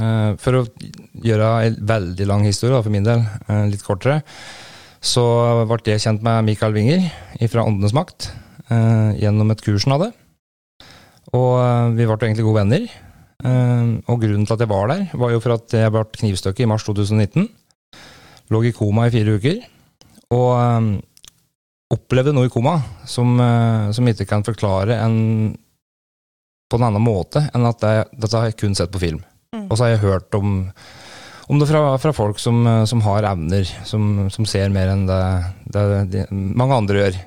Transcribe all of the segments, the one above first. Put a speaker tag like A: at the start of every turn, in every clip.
A: Eh, for å gjøre en veldig lang historie, for min del, eh, litt kortere, så ble jeg kjent med Mikael Winger fra Åndenes makt eh, gjennom et kurs han hadde. Og vi ble egentlig gode venner. Og grunnen til at jeg var der, var jo for at jeg ble knivstukket i mars 2019. Lå i koma i fire uker. Og opplevde noe i koma som, som ikke kan forklare en, på en annen måte enn at jeg, dette har jeg kun sett på film. Og så har jeg hørt om, om det fra, fra folk som, eh, som har evner, som, som ser mer enn det, det, det mange andre gjør.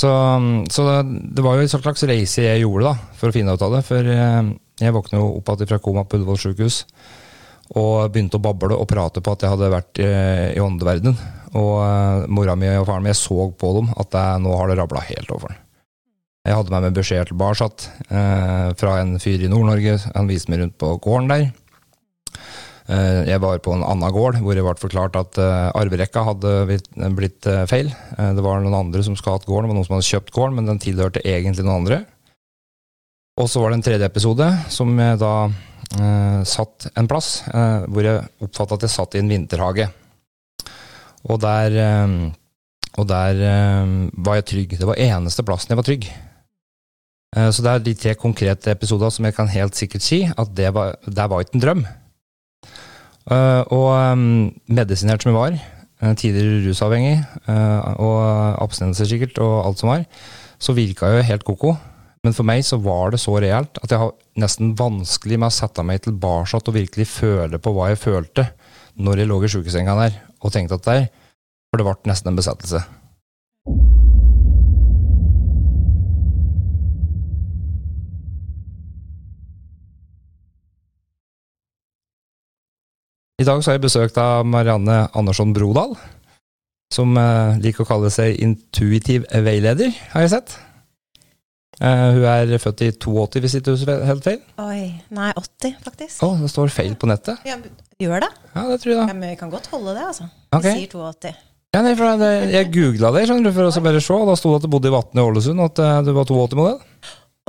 A: Så, så det var jo en slags reise jeg gjorde da, for å finne ut av det. For jeg, jeg våkna jo opp igjen fra koma på Ullevål sjukehus og begynte å bable og prate på at jeg hadde vært i, i åndeverdenen. Og mora mi og faren min, jeg så på dem at jeg, nå har det rabla helt over. Jeg hadde med meg beskjed tilbake eh, fra en fyr i Nord-Norge. Han viste meg rundt på gården der. Eh, jeg var på en annen gård hvor jeg ble forklart at eh, arverekka hadde blitt, blitt uh, feil. det var noen andre som skulle hatt gården, det var noen som hadde kjøpt gården, men den tilhørte egentlig noen andre. Og så var det en tredje episode som jeg da satt en plass hvor jeg oppfatta at jeg satt i en vinterhage. Og der, og der var jeg trygg. Det var eneste plassen jeg var trygg. Så det er de tre konkrete episoder som jeg kan helt sikkert si at det var, det var ikke en drøm. Uh, og um, medisinert som jeg var, uh, tidligere rusavhengig, og abstinenser sikkert, og alt som var, så virka jeg helt ko-ko. Men for meg så var det så reelt at jeg har nesten vanskelig med å sette meg tilbake og virkelig føle på hva jeg følte når jeg lå i sjukesenga der og tenkte at der, for det ble nesten en besettelse. I dag så har jeg besøkt av Marianne Andersson Brodal, som eh, liker å kalle seg intuitiv veileder, har jeg sett. Eh, hun er født i 82, hvis ikke husker helt feil.
B: Oi. Nei, 80, faktisk.
A: Å, det står feil på nettet.
B: Ja, gjør det?
A: Ja, det tror jeg
B: Ja,
A: da.
B: men vi kan godt holde det, altså.
A: Okay.
B: Vi sier 82.
A: Ja, nei, for det, jeg googla det, skjønner du, for å bare se, og da sto det at du bodde i Vatne i Ålesund, og at eh, du var 82-modell.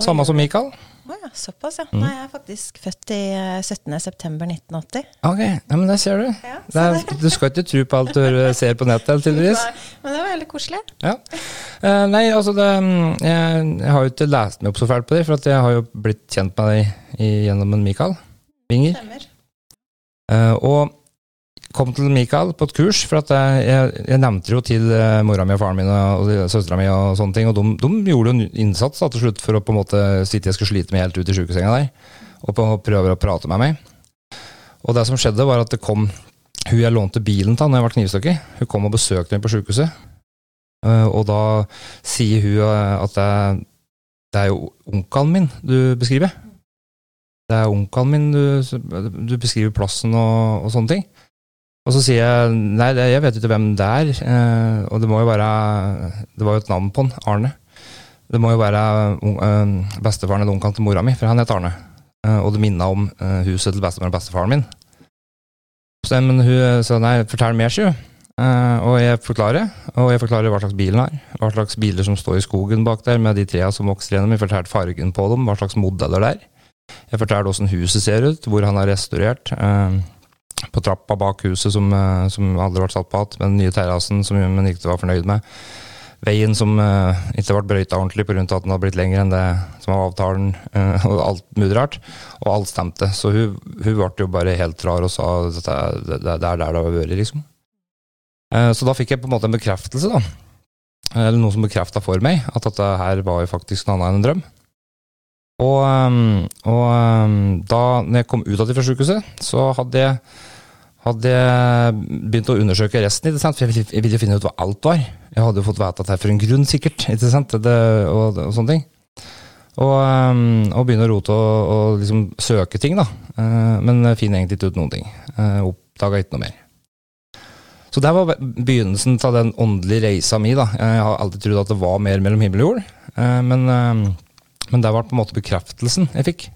A: Samme som Mikael.
B: Å ja, såpass, ja.
A: Mm.
B: Nei, jeg er faktisk født i eh, 17. september 1980.
A: Ok, ja, men der ser du.
B: Ja,
A: Det er, du skal ikke tro på alt du ser på nettet, tydeligvis.
B: Men det var veldig koselig.
A: Ja. Uh, nei, altså det, mm, jeg, jeg har jo ikke lest meg opp så fælt på det, for jeg har jo blitt kjent med deg gjennom en Mikael Winger. Eh, og kom til Mikael på et kurs, for jeg, jeg, jeg nevnte jo til eh, mora mi og faren min og, og søstera mi og sånne ting, og de, de gjorde jo en innsats da, til slutt for å på en måte si at jeg skulle slite meg helt ut i sjukesenga der, og prøve å prate med meg. Og det som skjedde, var at det kom hun jeg lånte bilen til når jeg var knivstukket, hun kom og besøkte meg på sjukehuset. Eh, og da sier hun eh, at det, det er jo onkelen min du beskriver. Det er onkelen min du, du beskriver plassen og, og sånne ting. Og så sier jeg nei, jeg vet ikke hvem det er. Eh, og det må jo være Det var jo et navn på han, Arne. Det må jo være eh, bestefaren eller onkelen til mora mi, for han het Arne. Eh, og det minna om uh, huset til bestemor og bestefaren min. Så, men hun sa nei, fortell mer, sier hun. Eh, og jeg forklarer, og jeg forklarer hva slags bil den har. Hva slags biler som står i skogen bak der med de trærne som vokser gjennom. Jeg fortalte fargen på dem, hva slags modeller det er. Jeg fortalte åssen huset ser ut, hvor han har restaurert. eh, på trappa bak huset som, eh, som aldri ble satt på igjen, med den nye terrassen som hun ikke var fornøyd med. Veien som uh, ikke ble brøyta ordentlig pga. at den hadde blitt lengre enn det som var avtalen, Uh, og alt mulig rart. Og alt stemte. Så hun, hun ble jo bare helt rar og sa at det, det, er der det har vært, liksom. Uh, så da fikk jeg på en måte en bekreftelse, da. Eller noe som bekrefta for meg at dette her var jo faktisk noe annet enn en drøm. Og, og da når jeg kom ut av det fra sykehuset, så hadde jeg, hadde jeg begynt å undersøke resten, for jeg ville, jeg ville finne ut hva alt var. Jeg hadde jo fått vite at det er for en grunn, sikkert, ikke sant? Det, og, og sånne ting. Og, og begynne å rote og, og liksom søke ting, da. Eh, men finner egentlig ikke ut noen ting. Uh, Oppdaga ikke noe mer. Så det var begynnelsen av den åndelige reisa mi. da. Jeg har alltid trodd at det var mer mellom himmel og jord. Eh, men, eh, det var på en måte bekreftelsen jeg fikk.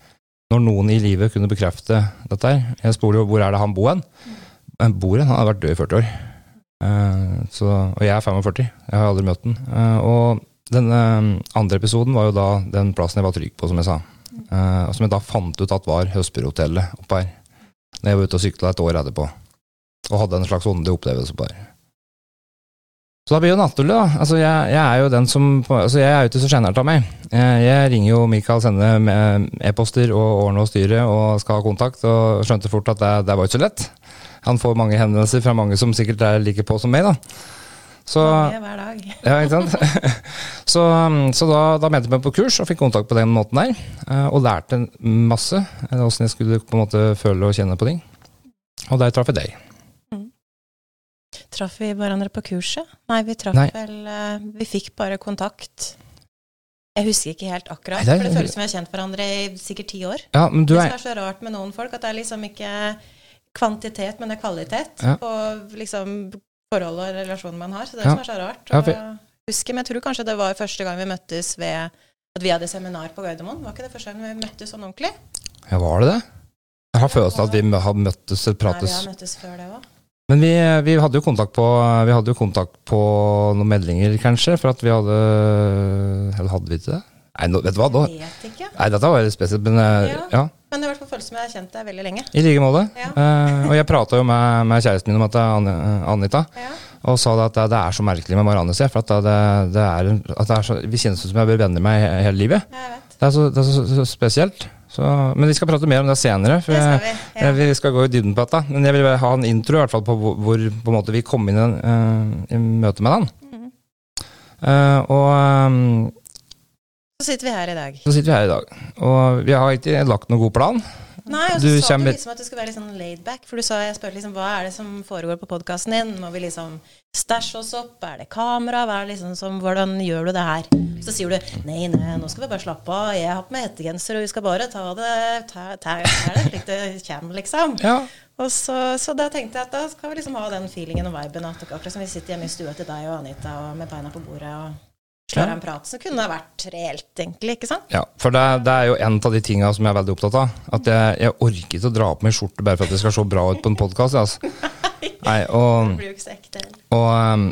A: Når noen i livet kunne bekrefte dette her. Jeg spurte jo hvor er det han bor hen. Han Bor hen? Han har vært død i 40 år. Eh, Så, og jeg er 45. Jeg har aldri møtt den. Eh, Og den eh, andre episoden var jo da den plassen jeg var trygg på, som jeg sa. Eh, som jeg da fant ut at var Høsbyhotellet oppe her. Når jeg var ute og sykla et år etterpå. Og hadde en slags åndelig opplevelse på det. Så da blir jo naturlig, da. Altså, jeg, jeg er jo den som altså, Jeg er jo ikke så sjenert av meg. Jeg, jeg ringer jo Mikael, sender med e-poster og ordner og styrer og skal ha kontakt, og skjønte fort at det, det var ikke så lett. Han får mange henvendelser fra mange som sikkert er like på som meg, da. Så,
B: Mange hver dag.
A: ja, ikke sant? så så da, da meldte jeg meg på kurs og fikk kontakt på den måten der. eh, Og lærte masse eh, åssen jeg skulle på en måte føle og kjenne på ting. Og der traff jeg deg.
B: Traff vi hverandre på kurset? Nei, vi traff
A: Nei.
B: vel eh, Vi fikk bare kontakt. Jeg husker ikke helt akkurat,
A: Nei, det er-
B: for det føles som vi har kjent hverandre i sikkert ti år.
A: Ja, men du
B: Det
A: er
B: som er så rart med noen folk, at det er liksom ikke kvantitet, men det er kvalitet
A: Ja.
B: på liksom forhold og relasjonen man har. Så det er
A: Ja.
B: som er så rart.
A: Ja,
B: Og
A: for-
B: husker, men jeg tror kanskje det var første gang vi møttes ved at vi hadde seminar på Gardermoen. Var ikke det første gang vi møttes sånn ordentlig?
A: Ja, var det det? Jeg har følelsen av at vi har møttes eller
B: Nei, vi
A: prates
B: har møttes før det òg.
A: Men vi, vi hadde jo kontakt på Vi hadde jo kontakt på noen meldinger, kanskje, for at vi hadde Eller hadde vi ikke det? Nei, no, vet du hva, da
B: Jeg vet ikke.
A: Nei, dette var litt spesielt, men eh,
B: Ja.
A: ja.
B: Men det er i hvert fall føles som jeg har kjent deg veldig lenge.
A: I like måte.
B: Ja.
A: Eh, og jeg prata jo med, med kjæresten min om at det er Anita,
B: Ja.
A: og sa at det, det er så merkelig med Marianne, sier for at det, det er, at det er så, vi kjennes ut som jeg har vært venner med hele livet. Det er så, det er så, så spesielt. Så, men vi skal prate mer om det senere. For
B: Det skal vi. Ja.
A: Vi skal gå i dybden på dette, men jeg vil ha en intro i hvert fall på hvor, på en måte vi kom inn eh, i møte med den.
B: Mm.
A: Uh, og um,
B: Så sitter vi her i dag.
A: så sitter vi her i dag. Og vi har ikke lagt noen god plan.
B: Nei, og så
A: Du
B: sa du liksom at du skulle være litt sånn laid back. For du sa, jeg spurte liksom hva er det som foregår på podkasten din? Må vi liksom stæsje oss opp? Er det kamera? Hva er det liksom som, hvordan gjør du det her? Så sier du nei, nei, nå skal vi bare slappe av. Jeg har på meg hettegenser, og vi skal bare ta det ta, ta, ta det slik det kommer, liksom.
A: Ja,
B: Og så, så da tenkte jeg at da skal vi liksom ha den feelingen og viben at akkurat som vi sitter hjemme i stua til deg og Anita og med beina på bordet og slår
A: Ja.
B: en prat, så kunne det vært reelt, egentlig, ikke sant?
A: ja for det, det er jo en av de tinga som jeg er veldig opptatt av. At jeg, jeg orker ikke å dra på meg skjorte bare for at det skal se bra ut på en podkast. Altså. Nei,
B: Det
A: og,
B: blir jo ikke så ekte.
A: og um,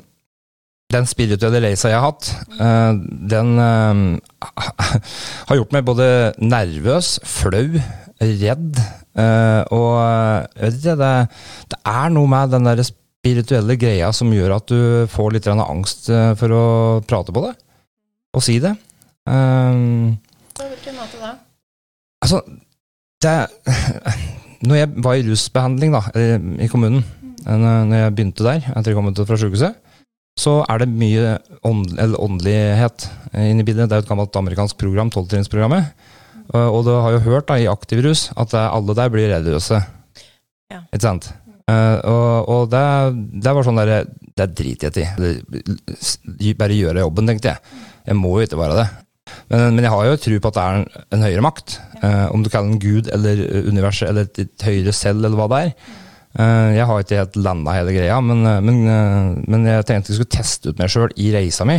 A: den spirituelle reisa jeg har hatt, uh, den uh, har gjort meg både nervøs, flau, redd. Uh, og jeg vet ikke, det, det er noe med den der spirituelle greia som gjør at du får litt angst eh, for å prate på det. Og si det. Um,
B: På hvilken måte da?
A: Altså, det Når jeg var i rusbehandling da, eh, i kommunen, eh, når jeg begynte der, etter jeg kom ut fra sykehuset, så er det mye ånd, eller åndelighet inne i bildet. Det er jo et gammelt amerikansk program, tolvtrinnsprogrammet. Og og du har jo hørt da, i aktiv rus at alle der blir religiøse.
B: Ja.
A: Ikke sant? Uh, og og det, det var sånn derre Det driter jeg i. Bare gjøre jobben, tenkte jeg. Jeg må jo ikke være det. Men, men jeg har jo tro på at det er en, en høyere makt. Eh, om du kaller den Gud eller eh, universet eller et, høyere selv eller hva det er. Eh, jeg har ikke helt landa hele greia, men, eh, men, eh, men jeg tenkte jeg skulle teste ut meg sjøl i reisa mi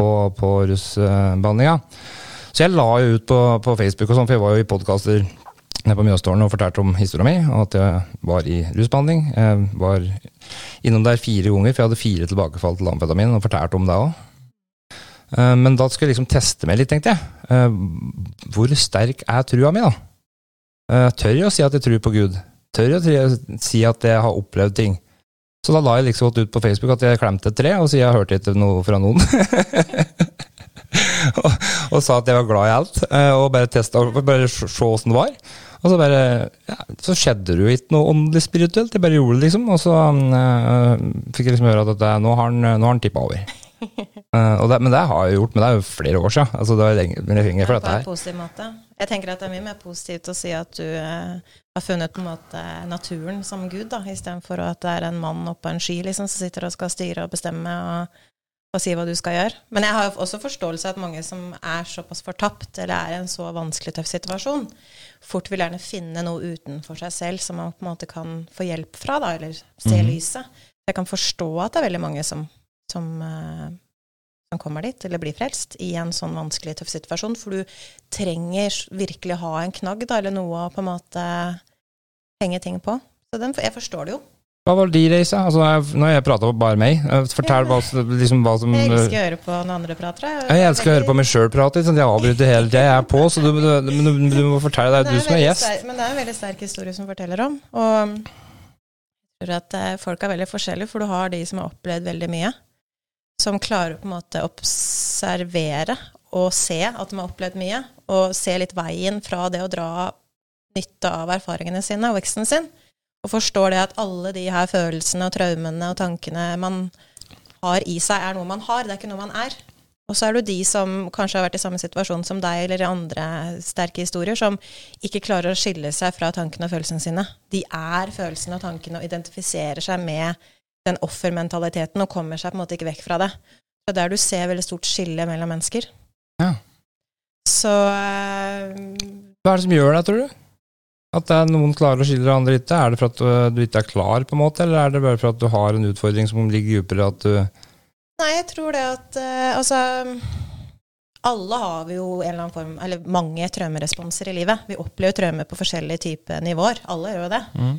A: på, på rusbehandlinga. Så jeg la jo ut på, på Facebook, og sånn, for jeg var jo i podkaster på Mjøstårnet og fortalte om historia mi, og at jeg var i rusbehandling. Jeg var innom der fire ganger, for jeg hadde fire tilbakefall til amfetamin, og fortalte om det òg. Men da skulle jeg liksom teste meg litt, tenkte jeg. Eh, Hvor sterk er trua mi, da? Eh, Tør jeg å si at jeg tror på Gud? Tør jeg å si at jeg har opplevd ting? Så da la jeg liksom ut på Facebook at jeg klemte et tre, og så jeg hørte ikke noe fra noen. og, og sa at jeg var glad i alt, eh, og bare testa bare se se åssen det var. Og så bare ja, Så skjedde det jo ikke noe åndelig spirituelt, jeg bare gjorde det, liksom. Og så eh, fikk jeg liksom høre at det, nå har han, nå han tippa over. Og det, men det har jeg gjort, men det er jo flere år siden. Altså, det var lenge, for dette her.
B: positiv måte. Jeg tenker at det er mye mer positivt å si at du uh, har funnet måte naturen som Gud, da, istedenfor at det er en mann oppå en sky liksom, som sitter og skal styre og bestemme og, og si hva du skal gjøre. Men jeg har jo også forståelse av at mange som er såpass fortapt, eller er i en så vanskelig, tøff situasjon, fort vil gjerne finne noe utenfor seg selv som man på en måte kan få hjelp fra, da, eller se
A: Mhm.
B: lyset. Jeg kan forstå at det er veldig mange som, som eh, som kommer dit, eller blir frelst, i en sånn vanskelig, tøff situasjon. For du trenger virkelig ha en knagg, da, eller noe å på en måte henge ting på. Så den, jeg forstår det jo.
A: Hva var det de reisa? Altså, jeg- nå har jeg prata bare meg. Eh, Fortell hva, som- liksom, hva som
B: Jeg
A: Jeg,
B: elsker å høre på når andre prater.
A: elsker å høre på meg sjøl prate. Sånn, jeg avbryter hele tida. Jeg er på, så du, du, du, du må fortelle
B: Det
A: du
B: er
A: som er gjest.
B: sterk- Men det er en veldig sterk historie som forteller om. Og jeg tror at eh, folk er veldig forskjellige, for du har de som har opplevd veldig mye. Som klarer å på en måte observere og se at de har opplevd mye. Og se litt veien fra det å dra nytte av erfaringene sine og veksten sin. Og forstår det at alle de her følelsene og traumene og tankene man har i seg, er noe man har, det er ikke noe man er. Og så er det de som kanskje har vært i samme situasjon som deg, eller i andre sterke historier, som ikke klarer å skille seg fra tankene og følelsene sine. De er følelsene og tankene og identifiserer seg med den offermentaliteten og kommer seg på en måte ikke vekk fra det. Det er der du ser veldig stort skille mellom mennesker.
A: Ja.
B: Så eh,
A: Hva er det som gjør det, tror du? At det er noen klarer å skille, og andre ikke? Er det for at du, du ikke er klar, på en måte, eller er det bare for at du har en utfordring som ligger dypere? At du
B: Nei, jeg tror det at eh, Altså Alle har vi jo en eller annen form Eller mange traumeresponser i livet. Vi opplever traume på forskjellige typer nivåer. Alle gjør jo det.
A: mm.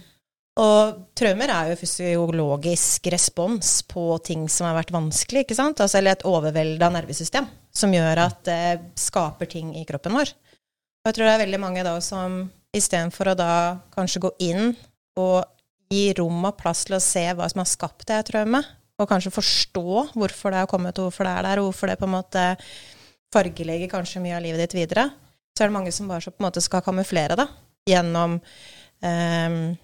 B: Og traumer er jo fysiologisk respons på ting som har vært vanskelig, ikke sant? Altså, eller et overvelda nervesystem som gjør at det skaper ting i kroppen vår. Og jeg tror det er veldig mange da som istedenfor å da kanskje gå inn og gi rom og plass til å se hva som har skapt det traumet, og kanskje forstå hvorfor det har kommet, hvorfor det er der, og hvorfor det på en måte fargelegger kanskje mye av livet ditt videre, så er det mange som bare så på en måte skal kamuflere det gjennom ehm,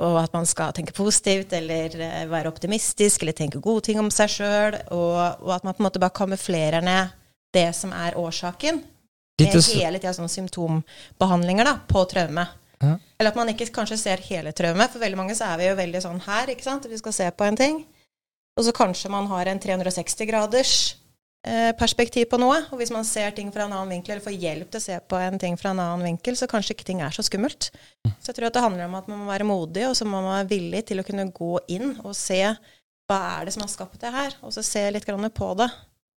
B: og at man skal tenke positivt eller eh, være optimistisk eller tenke gode ting om seg sjøl, og, og at man på en måte bare kamuflerer ned det som er årsaken.
A: Litt
B: Med hele tida sånn symptombehandlinger da, på traume.
A: Ja.
B: Eller at man ikke kanskje ser hele traumet. For veldig mange så er vi jo veldig sånn her, ikke sant. Vi skal se på en ting. Og så kanskje man har en 360 graders eh, perspektiv på noe. Og hvis man ser ting fra en annen vinkel, eller får hjelp til å se på en ting fra en annen vinkel, så kanskje ikke ting er så skummelt. Så jeg tror at det handler om at man må være modig, og så må man være villig til å kunne gå inn og se hva er det som har skapt det her, og så se litt grann på det.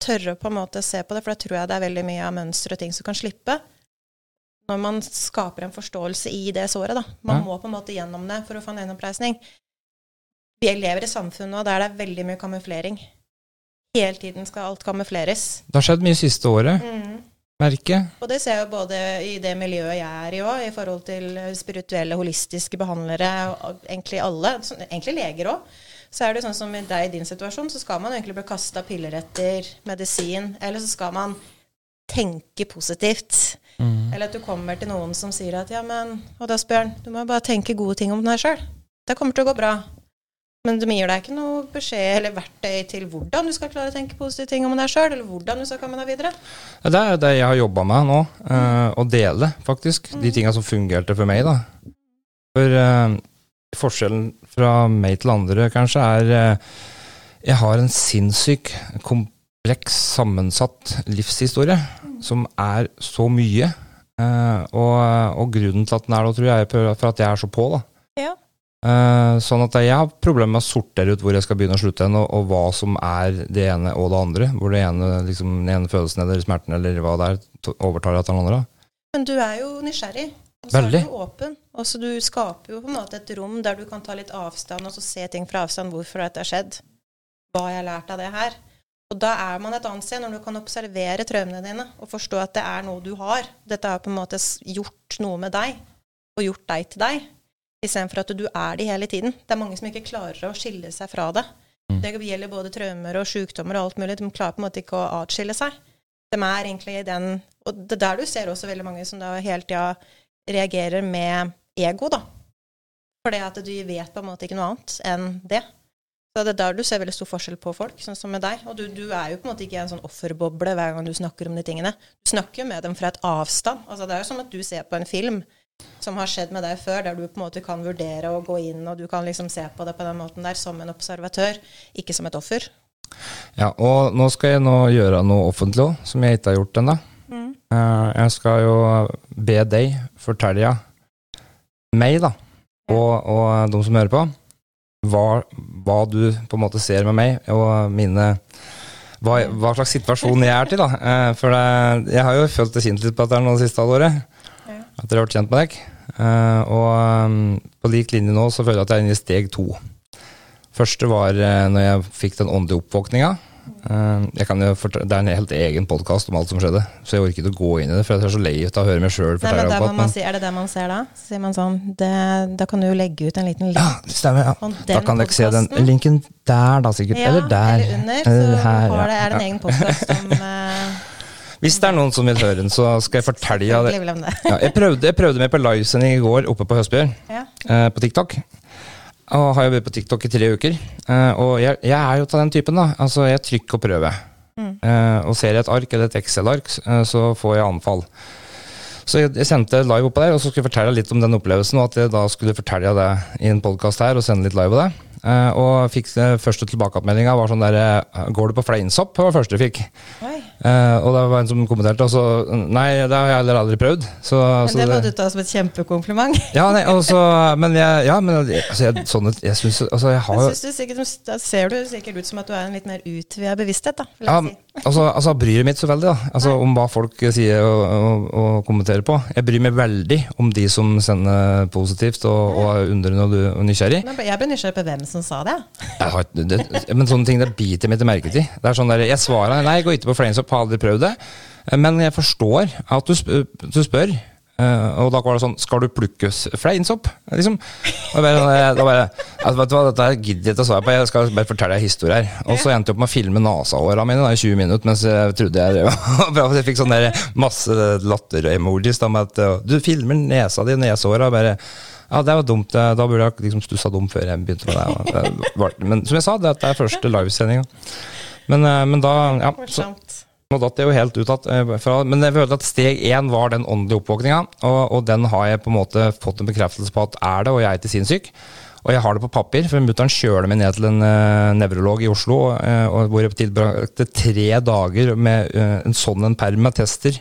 B: Tørre på en måte å se på det, for da tror jeg det er veldig mye av mønstre og ting som kan slippe. Når man skaper en forståelse i det såret, da. Man må på en måte gjennom det for å få en gjenoppreisning. Vi lever i samfunn nå der det er veldig mye kamuflering. Hele tiden skal alt kamufleres.
A: Det har skjedd mye siste året,
B: Mm.
A: Merke.
B: Og det ser jeg jo både i det miljøet jeg er i òg, i forhold til spirituelle, holistiske behandlere, egentlig alle, egentlig leger òg. Så er det sånn som i deg i din situasjon, så skal man egentlig bli kasta piller etter medisin, eller så skal man tenke positivt.
A: Mm.
B: Eller at du kommer til noen som sier at ja, men Og da spør han, du må jo bare tenke gode ting om deg sjøl. Det kommer til å gå bra. Men de gir deg ikke noe beskjed eller verktøy til hvordan du skal klare å tenke positive ting om deg sjøl, eller hvordan du skal komme deg videre.
A: Det er det jeg har jobba med nå, uh, å dele faktisk de tinga som fungerte for meg. da. For uh, forskjellen fra meg til andre kanskje er uh, Jeg har en sinnssyk kompleks, sammensatt livshistorie som er så mye. Og, og grunnen til at den er det, tror jeg, er for at jeg er så på. da.
B: Ja.
A: Eh, sånn at jeg har problemer med å sortere ut hvor jeg skal begynne å slutte, og, og hva som er det ene og det andre. Hvor det ene, liksom, den ene følelsen eller smerten eller hva det er, overtar etter den andre.
B: Men du er jo nysgjerrig. Og så er du åpen. Og så du skaper jo på en måte et rom der du kan ta litt avstand og så se ting fra avstand. Hvorfor dette har skjedd. Hva har jeg lært av det her. Og da er man et annet sted når du kan observere traumene dine og forstå at det er noe du har. Dette har på en måte gjort noe med deg, og gjort deg til deg. Istedenfor at du er det hele tiden. Det er mange som ikke klarer å skille seg fra det.
A: Mm.
B: Det gjelder både traumer og sykdommer og alt mulig. De klarer på en måte ikke å atskille seg. De er egentlig i den Og det er der du ser også veldig mange som da hele tida reagerer med ego, da. Fordi at du vet på en måte ikke noe annet enn det. Så det er der du ser veldig stor forskjell på folk, sånn som med deg. Og du, du er jo på en måte ikke i en sånn offerboble hver gang du snakker om de tingene. Du snakker jo med dem fra et avstand. Altså det er jo som at du ser på en film som har skjedd med deg før, der du på en måte kan vurdere å gå inn, og du kan liksom se på det på den måten der som en observatør, ikke som et offer.
A: Ja, og nå skal jeg nå gjøre noe offentlig òg, som jeg ikke har gjort ennå. Mm. jeg skal jo be deg fortelle meg, da, og, og de som hører på, hva, hva du på en måte ser med meg, og mine hva, hva slags situasjon jeg er til, da. Eh, for jeg har jo følt det sint litt på dette det siste halvåret. At dere har vært kjent med deg. Eh, og um, på lik linje nå så føler jeg at jeg er inne i steg to. Første var uh, når jeg fikk den åndelige oppvåkninga. Uh, jeg kan jo fortelle, det er en helt egen podkast om alt som skjedde, så jeg orker ikke å gå inn i det. For jeg er så lei av å høre meg sjøl
B: fortelle om må si, Er det det man ser da? Så sier man sånn det, Da kan du jo legge ut en liten link.
A: Ja, det stemmer. Ja. Da
B: den
A: kan dere se den linken der, da sikkert.
B: Ja,
A: eller der.
B: Eller under.
A: Eller
B: Så
A: her,
B: har det, er det en egen podkast om eh,
A: Hvis det er noen som vil høre den, så skal jeg fortelle
B: jeg.
A: Ja, jeg, prøvde, jeg prøvde meg på livesending i går oppe på Høstbjørn.
B: Ja.
A: eh, på TikTok. Og har jo vært på TikTok i tre uker. Eh, og jeg, jeg er jo av den typen, da. Altså, jeg trykker og prøver. Eh, og ser jeg et ark eller et Excel-ark, eh, så får jeg anfall. Så jeg, jeg sendte live oppå der, og så skulle jeg fortelle litt om den opplevelsen, og at jeg da skulle fortelle det i en podkast her, og sende litt live på det. Uh, og fikk eh, første tilbakemeldinga var sånn der eh, Går du på fleinsopp? Var det første jeg fikk. Og det var en som kommenterte, og så Nei, det har jeg heller aldri prøvd. Så,
B: Men
A: så
B: det må du ta som et kjempekompliment.
A: ja, nei, også, men jeg, ja, men altså, jeg, sånn, jeg synes, altså, jeg har
B: Jeg synes du sikkert, Da ser du sikkert ut som at du er en litt mer utvida bevissthet, da.
A: Ja,
B: si.
A: Altså, altså, jeg bryr meg ikke så veldig da, altså, om hva folk sier og, og, og kommenterer på. Jeg bryr meg veldig om de som sender positivt og, og er undrende og, nysgjerrig.
B: Men jeg ble nysgjerrig på hvem som sa det.
A: Jeg har, det, men sånne ting det biter meg til merket i. Det er sånn der, jeg svarer nei, jeg går ikke på Flames Up, har aldri prøvd det. Men jeg forstår at du, spør. du spør. Eh, og da var det sånn Skal du plukke fleinsopp? Liksom. Og bare, sånn, da bare altså, Vet du hva, dette gidder jeg ikke å svare på. Jeg skal bare fortelle deg en historie her. Og så endte jeg opp med å filme nasahåra mine da, i 20 minutter mens jeg trodde jeg drev bra. Jeg fikk sånn der masse latter-emojis med at eh, du filmer nesa di nesehåra. Bare ja, det var dumt. Da burde jeg liksom stussa dum før jeg begynte med det. Men som jeg sa, dette er første livesendinga. Men, eh, men da ja, så. Nå datt det jo helt ut at, eh, fra, Men jeg følte at steg én var den åndelige oppvåkninga, og, og den har jeg på en måte fått en bekreftelse på at er det, og jeg er ikke sinnssyk. Og jeg har det på papir, for mutter'n kjøler meg ned til en uh, nevrolog i Oslo, uh, hvor jeg tilbrakte tre dager med uh, en sånn en perm med tester,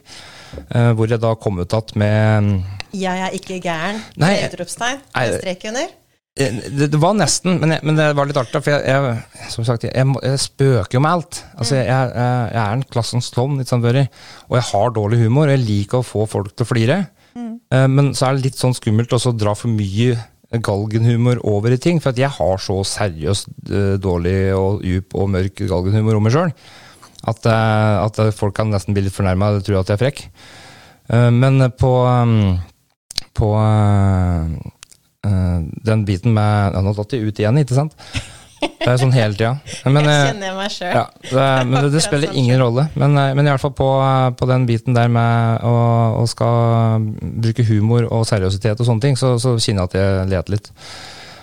A: uh, hvor jeg da kom ut igjen med
B: Jeg er ikke gæren.
A: Nei,
B: utropstegn. Strek under.
A: Eh, Det, det var nesten, men, jeg, men det var litt artig. For jeg, jeg, som sagt, jeg, jeg spøker jo med alt. Altså, jeg, er en klassens klovn, litt sånn børi, og jeg har dårlig humor. Jeg liker å få folk til å flire. Eh, Men så er det litt sånn skummelt også å dra for mye galgenhumor over i ting. For at jeg har så seriøst eh, dårlig og djup og mørk galgenhumor om meg sjøl. At, at folk kan nesten bli litt fornærma og tro at jeg er frekk. Men på, um, på den biten med ja, Nå datt jeg ut igjen, ikke sant? Det er sånn hele tida. Men,
B: Jeg
A: eh,
B: kjenner meg sjøl.
A: ja, det, men det, det spiller ingen rolle. Men, eh, men i hvert fall på, eh, på den biten der med å, å skal bruke humor og seriøsitet og sånne ting, så, så kjenner jeg at jeg leter litt.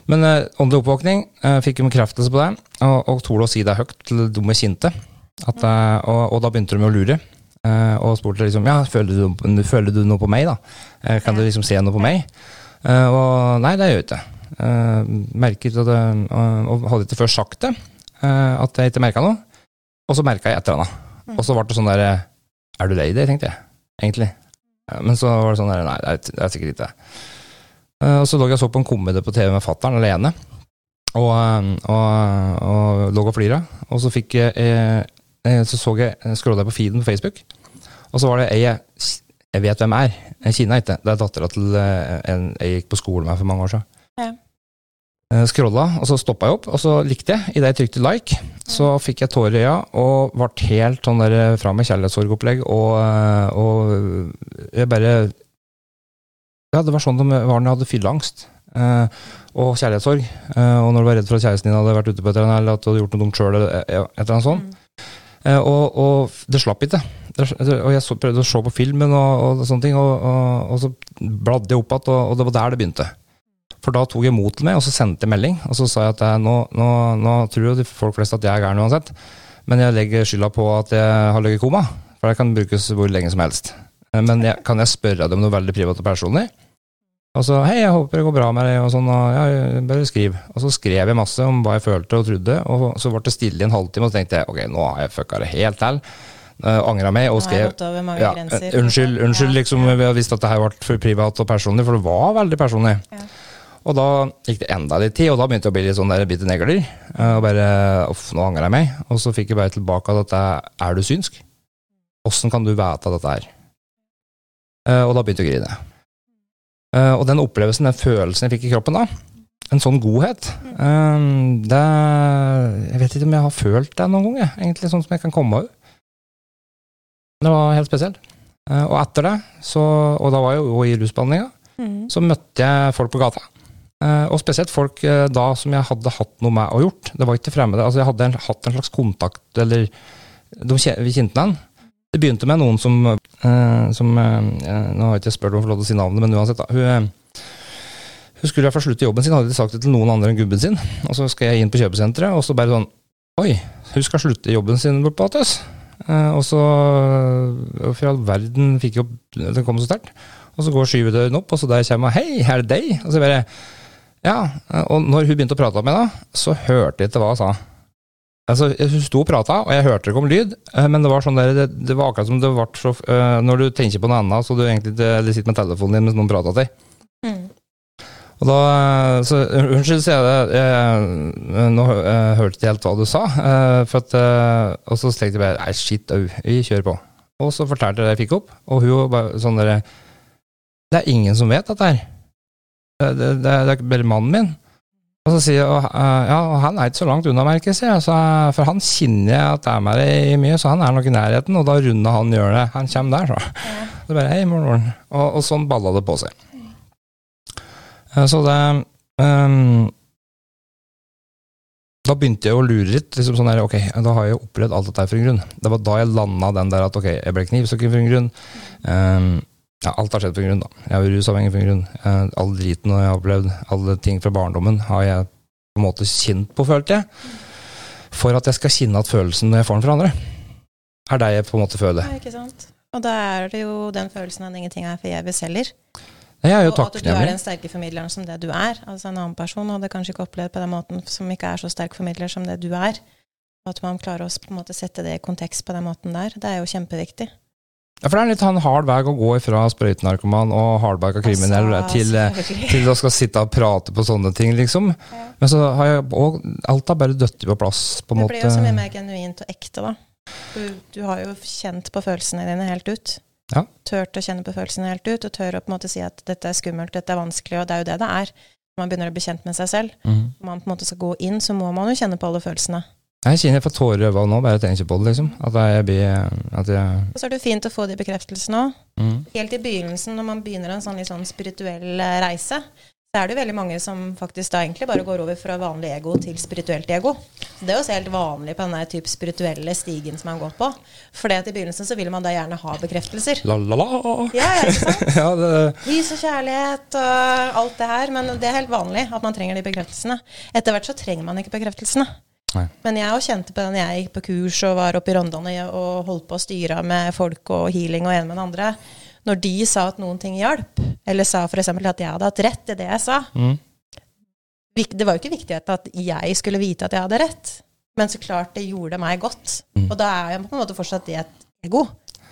A: Men uh, åndelig oppvåkning uh, fikk jo bekreftelse på det, og, og torde å si det høyt til de jeg kjente. At, uh, og, og da begynte de å lure. Uh, og spurte liksom Ja, føler du, føler du noe på meg, da? Eh, kan du liksom se noe på meg? Eh, og nei, det gjør jeg ikke. Eh, merket at det, og, hadde ikke før sagt det, eh, at jeg ikke merka noe. Og så merka jeg et eller annet. Og så ble det sånn der eh, Er du lei deg, tenkte jeg. Egentlig. Eh, Men så var det sånn der Nei, det er, det er sikkert ikke det. Eh, Og så lå jeg og så på en komedie på TV med fattern alene. Og, eh, og, og lå og flira. Og så fikk jeg jeg eh, Så så jeg scrolla på feeden på Facebook, og så var det ei jeg jeg vet hvem er. Jeg kjenner ikke. Det er dattera til eh, en jeg gikk på skole med for mange år siden.
B: Ja.
A: Eh, Scrolla, og så stoppa jeg opp, og så likte jeg. Idet jeg trykte like, så fikk jeg tårer i øya og ble helt sånn der fra med kjærlighetssorgopplegg, og, eh, og jeg bare Ja, det var sånn det var når jeg hadde fylleangst. Uh, og kjærlighetssorg. Uh, og når du var redd for at kjæresten din hadde vært ute på et eller annet, eller at du hadde gjort noe dumt sjøl, eller eh, et eller annet sånt. Eh, og, og det slapp ikke. Og jeg så, prøvde å se på filmen og, og sånne ting, og, og, så bladde jeg opp igjen, og, det var der det begynte. For da tok jeg mot til meg, og så sendte jeg melding. Og så sa jeg at jeg, nå, nå, nå tror jo de folk flest at jeg er gæren uansett, men jeg legger skylda på at jeg har ligget i koma. For det kan brukes hvor lenge som helst. Eh, Men jeg, kan jeg spørre deg om noe veldig privat og personlig? Og så hei, jeg håper det går bra med deg, og sånn, og ja, bare skriv. Og så skrev jeg masse om hva jeg følte og trodde, og så ble det stille i en halvtime, og så tenkte jeg ok, nå har jeg fucka det helt til. Uh, Angra meg og skrev ja, unnskyld, unnskyld, liksom, vi hadde visst at det her ble for privat og personlig, for det var veldig personlig.
B: Ja.
A: Og da gikk det enda litt tid, og da begynte jeg å bli litt sånn der bitte negler. eh, Og bare uff, nå angrer jeg meg. Og så fikk jeg bare tilbake at dette er du synsk? Åssen kan du vite dette her? Eh, Og da begynte jeg å grine. Eh, og den opplevelsen, den følelsen jeg fikk i kroppen da, en sånn godhet Um, det, Jeg vet ikke om jeg har følt det noen gang, jeg. egentlig sånn som jeg kan komme av. Det var helt spesielt. Uh, og etter det, så, og da var jeg jo i rusbehandlinga,
B: Mm.
A: så møtte jeg folk på gata. Uh, og spesielt folk uh, da som jeg hadde hatt noe med å gjort. Det var ikke fremmede. altså Jeg hadde en, hatt en slags kontakt, eller de, Vi kjente den. Det begynte med noen som, eh, som eh, Nå har jeg ikke spurt om å få lov til å si navnet, men uansett. da, hun, eh, hun skulle i hvert fall slutte jobben sin, hadde ikke sagt det til noen andre enn gubben sin. Og så skal jeg inn på kjøpesenteret, og så bare sånn Oi, hun skal slutte jobben sin bort på Attes. Eh, og så For all verden fikk jo Den kom så sterkt. Og så går skyvedøren opp, og så der kommer Hei, er det deg? Og så bare Ja. Og når hun begynte å prate med meg, da, så hørte jeg ikke hva hun sa. Altså, Hun sto og prata, og jeg hørte det kom lyd, eh, men det var sånn der, det, det var akkurat som det ble så uh, Når du tenker på noe annet, så du egentlig eller sitter med telefonen din mens noen prater til deg.
B: Mm.
A: Og da, så Unnskyld, sier jeg det. Jeg, nå jeg hørte ikke helt hva du sa. eh, For at, eh, og så tenkte jeg bare Nei, shit au, vi kjører på. Og så fortalte jeg det jeg fikk opp, og hun bare sånn derre Det er ingen som vet dette her. Det, det, det, er- det er bare mannen min. Og så sier jeg og, eh, ja, og han er ikke så langt unna, merker jeg, sier for han kjenner jeg at det er med det mye, så han er nok i nærheten, og da runder han hjørnet. Han kommer der, så.
B: Ja.
A: Det er bare hei, morgen. Og, og sånn balla det på seg. Eh, Så det um, Da begynte jeg å lure litt. liksom sånn der, ok, Da har jeg opplevd alt dette for en grunn. Det var da jeg landa den der at ok, jeg ble knivstukket for en grunn. Ehm, ja, alt har skjedd på grunn, da. Jeg er rusavhengig på grunn. Eh, all driten jeg har opplevd, alle ting fra barndommen, har jeg på en måte kjent på, følte jeg. For at jeg skal kjenne at følelsen når jeg får den fra andre, er det jeg på en måte føler.
B: Ja, ikke sant? Og da er det jo den følelsen at ingenting er forgjeves heller.
A: Jeg er jo
B: Og at du er den sterke formidleren som det du er. Altså En annen person hadde kanskje ikke opplevd på den måten, som ikke er så sterk formidler som det du er. Og at man klarer å på en måte sette det i kontekst på den måten der, det er jo kjempeviktig.
A: Ja, for det er litt han hard vei å gå fra sprøytenarkoman og hardbarka kriminell
B: Altså,
A: til, eh, til å skal sitte og prate på sånne ting, liksom.
B: Ja.
A: Men så har jeg og alt har bare dødd på plass, på en måte.
B: Det blir jo så mye mer genuint og ekte, da. Du, du har jo kjent på følelsene dine helt ut.
A: Ja.
B: Tørt å kjenne på følelsene helt ut, og tør å på en måte si at dette er skummelt, dette er vanskelig, og det er jo det det er. Når man begynner å bli kjent med seg selv. Når man på en måte skal gå inn, så må man jo kjenne på alle følelsene.
A: Jeg kjenner jeg får tårer i øynene nå, bare jeg tenker på det, liksom. At jeg blir At jeg
B: Og så er det fint å få de bekreftelsene òg.
A: Mm.
B: Helt i begynnelsen, når man begynner en sånn sånn spirituell eh, reise, så er det jo veldig mange som faktisk da egentlig bare går over fra vanlig ego til spirituelt ego. Så det er jo også helt vanlig på den type spirituelle stigen som man går på. For i begynnelsen så vil man da gjerne ha bekreftelser.
A: La-la-la.
B: Ja, ja, ikke sant?
A: Ja, det
B: Lys og kjærlighet og alt det her. Men det er helt vanlig at man trenger de bekreftelsene. Etter hvert så trenger man ikke bekreftelsene.
A: Nei.
B: Men jeg òg kjente på den jeg gikk på kurs og var oppe i Rondane og holdt på å styre med folk og healing og en med den andre. Når de sa at noen ting hjalp, eller sa f.eks. at jeg hadde hatt rett i det jeg sa mm. Det var jo ikke viktig at jeg skulle vite at jeg hadde rett, men så klart det gjorde meg godt.
A: Mm.
B: Og da er jeg på en måte fortsatt det et ego.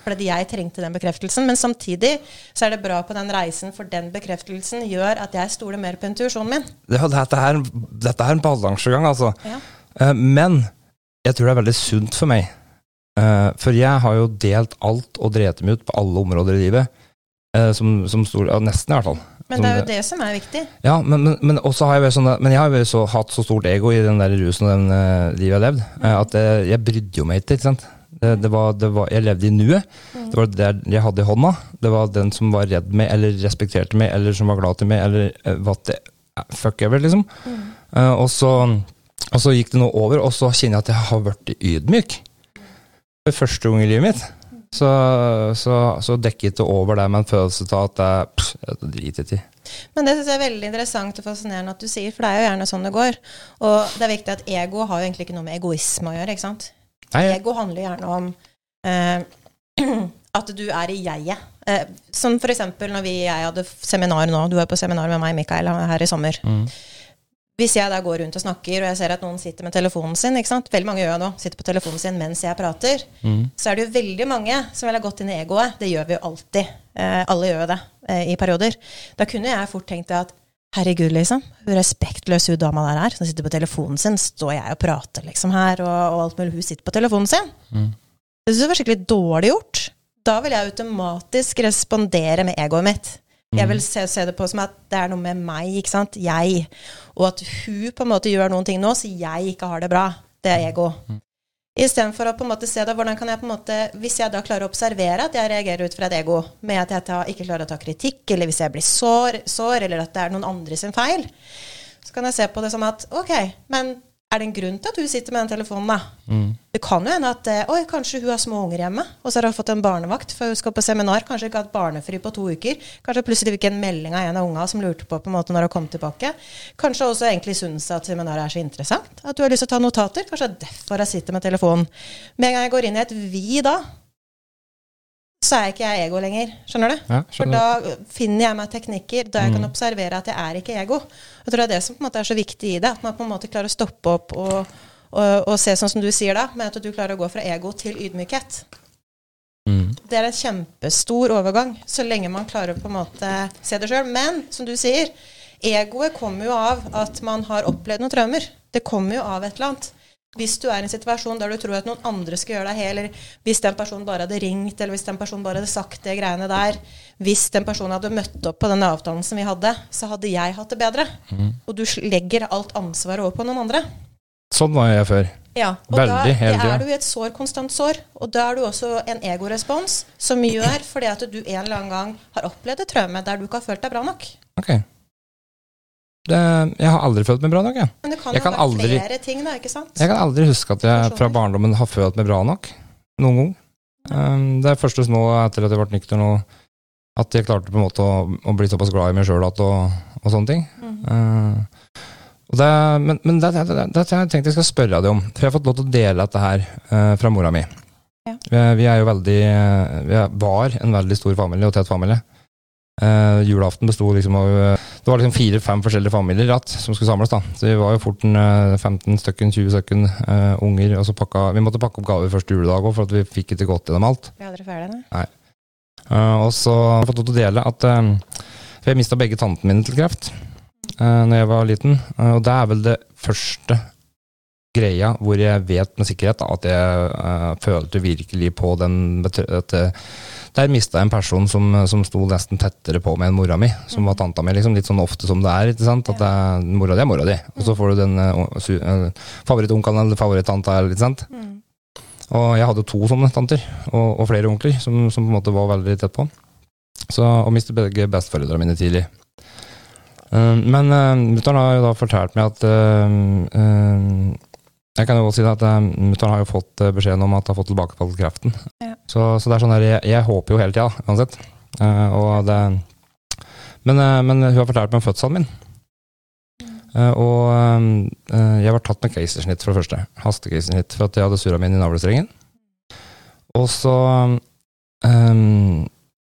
B: Fordi jeg trengte den bekreftelsen. Men samtidig så er det bra på den reisen, for den bekreftelsen gjør at jeg stoler mer på intuisjonen min.
A: Ja, dette, er, dette er en balansegang, altså.
B: Ja.
A: Eh, Men jeg tror det er veldig sunt for meg. Eh, For jeg har jo delt alt og drevet meg ut på alle områder i livet. eh, Som, som stor, nesten, i hvert fall.
B: Men det er jo det som er viktig.
A: Ja, men, men, men også har jeg vært sånn, men jeg har jo så, hatt så stort ego i den der rusen og den uh, livet jeg har levd, mm. at jeg, jeg brydde jo meg ikke. ikke sant? Det, det var, det var, jeg levde i nuet.
B: Mm.
A: Det var det jeg hadde i hånda. Det var den som var redd meg, eller respekterte meg, eller som var glad til meg, eller uh, what the Fuck ever, liksom.
B: Mm.
A: Uh, og, så, og så gikk det noe over, og så kjenner jeg at jeg har blitt ydmyk. For første gang i livet mitt. Så, så, så dekket det over det med en følelse av at jeg, pff, jeg driter i.
B: Men det synes jeg er veldig interessant og fascinerende at du sier, for det er jo gjerne sånn det går. Og det er viktig at ego har jo egentlig ikke noe med egoisme å gjøre, ikke sant?
A: Nei,
B: Ego handler gjerne om eh, at du er i jeget. Eh, som for eksempel når vi, jeg hadde seminar nå, du var på seminar med meg, Mikael, her i sommer.
A: Mm.
B: Hvis jeg da går rundt og snakker, og jeg ser at noen sitter med telefonen sin, veldig mange gjør det nå, sitter på telefonen sin mens jeg prater,
A: Mm.
B: så er det jo veldig mange som vil ha gått inn i egoet. Det gjør vi jo alltid. Eh, alle gjør jo det eh, i perioder. Da kunne jeg fort tenkt at herregud, liksom, hvor respektløs hun dama der er, som sitter på telefonen sin, står jeg og prater liksom her, og, og alt mulig, hun sitter på telefonen sin.
A: Mm.
B: Det syns jeg var skikkelig dårlig gjort. Da vil jeg automatisk respondere med egoet mitt. Jeg vil se, se, det på som at det er noe med meg, ikke sant. Jeg. Og at hun på en måte gjør noen ting nå, så jeg ikke har det bra. Det er ego. Mm. Istedenfor å på en måte se det, hvordan kan jeg på en måte, Hvis jeg da klarer å observere at jeg reagerer ut fra et ego, med at jeg ta, ikke klarer å ta kritikk, eller hvis jeg blir sår, sår, eller at det er noen andre sin feil, så kan jeg se på det som at OK, men er det en grunn til at hun sitter med den telefonen, da? Mm. Det kan jo hende at eh, oi, kanskje hun har små unger hjemme, og så har hun fått en barnevakt for hun skal på seminar. Kanskje ikke hatt barnefri på to uker. Kanskje plutselig fikk en melding av en av unga som lurte på på en måte når hun kom tilbake. Kanskje også egentlig syns at seminaret er så interessant at du har lyst til å ta notater. Kanskje det er derfor jeg sitter med telefonen. Med en gang jeg går inn i et vi da, så er ikke jeg ego lenger. Skjønner du? Ja, skjønner. For da finner jeg meg teknikker da jeg mm. kan observere at jeg er ikke ego. Jeg tror det er det som på en måte er så viktig i det. At man på en måte klarer å stoppe opp og, og, og se sånn som du sier da, med at du klarer å gå fra ego til ydmykhet. Mm. Det er en kjempestor overgang, så lenge man klarer å på en måte se det sjøl. Men som du sier, egoet kommer jo av at man har opplevd noen traumer. Det kommer jo av et eller annet. Hvis du er i en situasjon der du tror at noen andre skal gjøre deg hel, eller hvis den personen bare hadde ringt, eller hvis den personen bare hadde sagt det greiene der Hvis den personen hadde møtt opp på den avtalen som vi hadde, så hadde jeg hatt det bedre. Mm. Og du legger alt ansvaret over på noen andre.
A: Sånn var jeg før.
B: Ja, og Veldig, da er du i et sår, konstant sår. Og da er du også en egorespons som gjør fordi at du en eller annen gang har opplevd et traume der du ikke har følt deg bra nok.
A: Okay. Det, jeg har aldri følt meg bra nok. Jeg.
B: Men det kan jo være aldri, flere ting, da, ikke sant?
A: Jeg kan aldri huske at jeg fra barndommen har følt meg bra nok. Noen gang. Um, det er først nå, etter at jeg ble nykter nå, at jeg klarte på en måte å, å bli såpass glad i meg sjøl og, og, sånne ting. Mm. Uh, og det, men, men det, det, det, det jeg tenkte jeg skal spørre deg om. For jeg har fått lov til å dele dette her uh, fra mora mi. Ja. Vi, vi, er jo veldig Vi var en veldig stor familie og tett familie. Uh, julaften besto liksom av uh, Det var liksom fire-fem forskjellige familier ratt som skulle samles. da Så vi var jo fort en, uh, 15 stykken, 20 stykken unger. Og så pakka, vi måtte pakke opp gaver første juledag òg, for at vi fikk ikke gått gjennom alt.
B: Vi det ferdig,
A: nei. og så har jeg fått lov til å dele at For jeg mista begge tantene mine til kreft uh, når jeg var liten. og det er vel det første greia hvor jeg vet med sikkerhet at jeg følte virkelig på den at, der mista jeg en person som, som sto nesten tettere på med enn mora mi, som var tanta mi. Liksom, litt sånn ofte som det er. ikke sant? At det er, mora di er mora di, og så får du den uh, favorittonkelen eller favorittanta. Ikke sant? Mm. Og jeg hadde to sånne tanter, og, og flere onkler, som, som, på en måte var veldig tett på. Så, og mistet begge besteforeldrene mine tidlig. Uh, men uh, mutter'n har jo da fortalt meg at uh, jeg kan jo også si at Mutter'n har jo fått beskjeden om at hun har fått tilbakefalt kreften. Ja. Så, så, det er sånn her, jeg, jeg håper jo hele tida, uansett. Uh, det, men, uh, men, hun har fortalt meg om fødselen min. Uh, og jeg var tatt med keisersnitt, for det første. Hastekeisersnitt. For at jeg hadde surra min i navlestrengen. Og så um,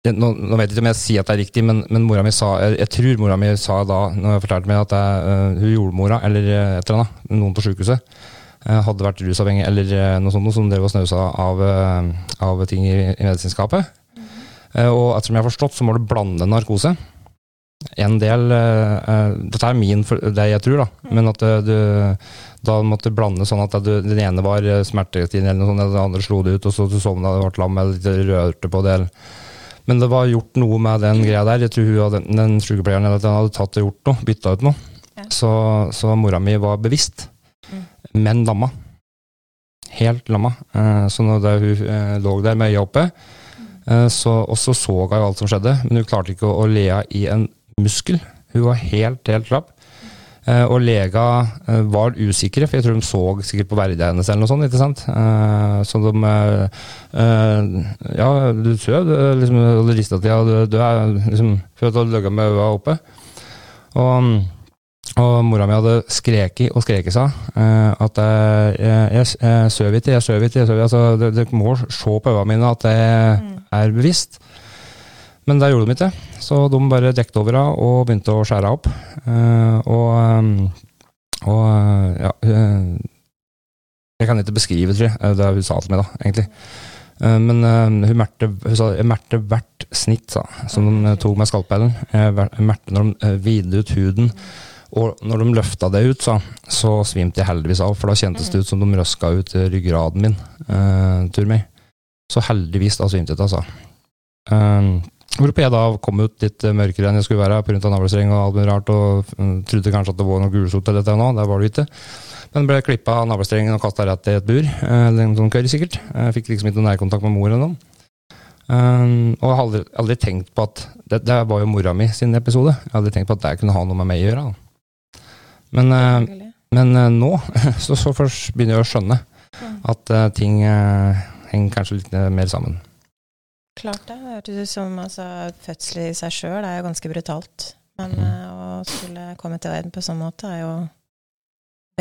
A: jeg, nå, nå, vet jeg ikke om jeg sier at det er riktig, men, men mora mi sa jeg, jeg, tror mora mi sa da når jeg fortalte meg at jeg, hun jordmora, eller et eller annet, noen på sjukehuset, Eh, hadde vært rusavhengig eller eh, noe sånt, som drev og snausa av, eh, av, ting i, i medisinskapet. Mm. Og ettersom jeg har forstått, så må du blande narkose. En del Dette er min, det jeg tror, da. Mm. Men at du da måtte du blande sånn at du, den ene var smertestillende, eller noe sånt, den andre slo det ut, og så du sovna og ble lam eller rørte på det. Men det var gjort noe med den greia der. Jeg tror hun hadde, den sykepleieren hadde tatt og gjort noe, bytta ut noe. Ja. Så, så mora mi var bevisst men lamma. Helt lamma. Eh, så når hun eh, lå der med øya oppe, eh, så, og så så hun alt som skjedde, men hun klarte ikke å, le i en muskel. Hun var helt, helt slapp. og lega var usikre, for jeg tror de så sikkert på verdigheten hennes eller noe sånt. ikke sant? så de Ja, du sover, liksom, og rista til, ja, du, du er liksom at du hadde ligget med øya oppe. Og og mora mi hadde skreket og skreket seg. Uh, at jeg, jeg, jeg sover ikke, jeg sover ikke. Altså, Dere må se på øynene mine at jeg mm. er bevisst. Men det gjorde de ikke. Så de bare dekket over henne og begynte å skjære opp. Uh, og, um, og ja Jeg kan ikke beskrive, tror jeg, det hun sa til meg, da, egentlig. Men hun merte, hun sa, jeg merte hvert snitt sa, som de tok med skalpellen. Jeg merte når de vidde ut huden. Og når de løfta det ut, så, så svimte jeg heldigvis av, for da kjentes det ut som de røska ut ryggraden min. Uh, tur meg. Så heldigvis da svimte jeg, altså. Uh, Hvorpå jeg da kom ut litt eh, mørkere enn jeg skulle være pga. navlestreng og alt mulig rart, og mm, trodde kanskje at det var noe gulsot eller dette nå. Der var det ikke. Men ble klippa av navlestrengen og kasta rett i et bur. eh, Eller noen sånn sikkert. Jeg fikk liksom ikke nærkontakt med mor eller noe. Um, og jeg har aldri, aldri tenkt på at det, det var jo mora mi sin episode. Jeg hadde aldri tenkt på at det kunne ha noe med meg å gjøre. Da. Men, eh, men eh, nå så, så begynner jeg å skjønne
B: Mm.
A: at eh, ting henger kanskje litt mer sammen.
B: Klart det. Det hørtes ut som altså, fødsel i seg sjøl er jo ganske brutalt. Men
A: Mm.
B: å skulle komme til verden på sånn måte er jo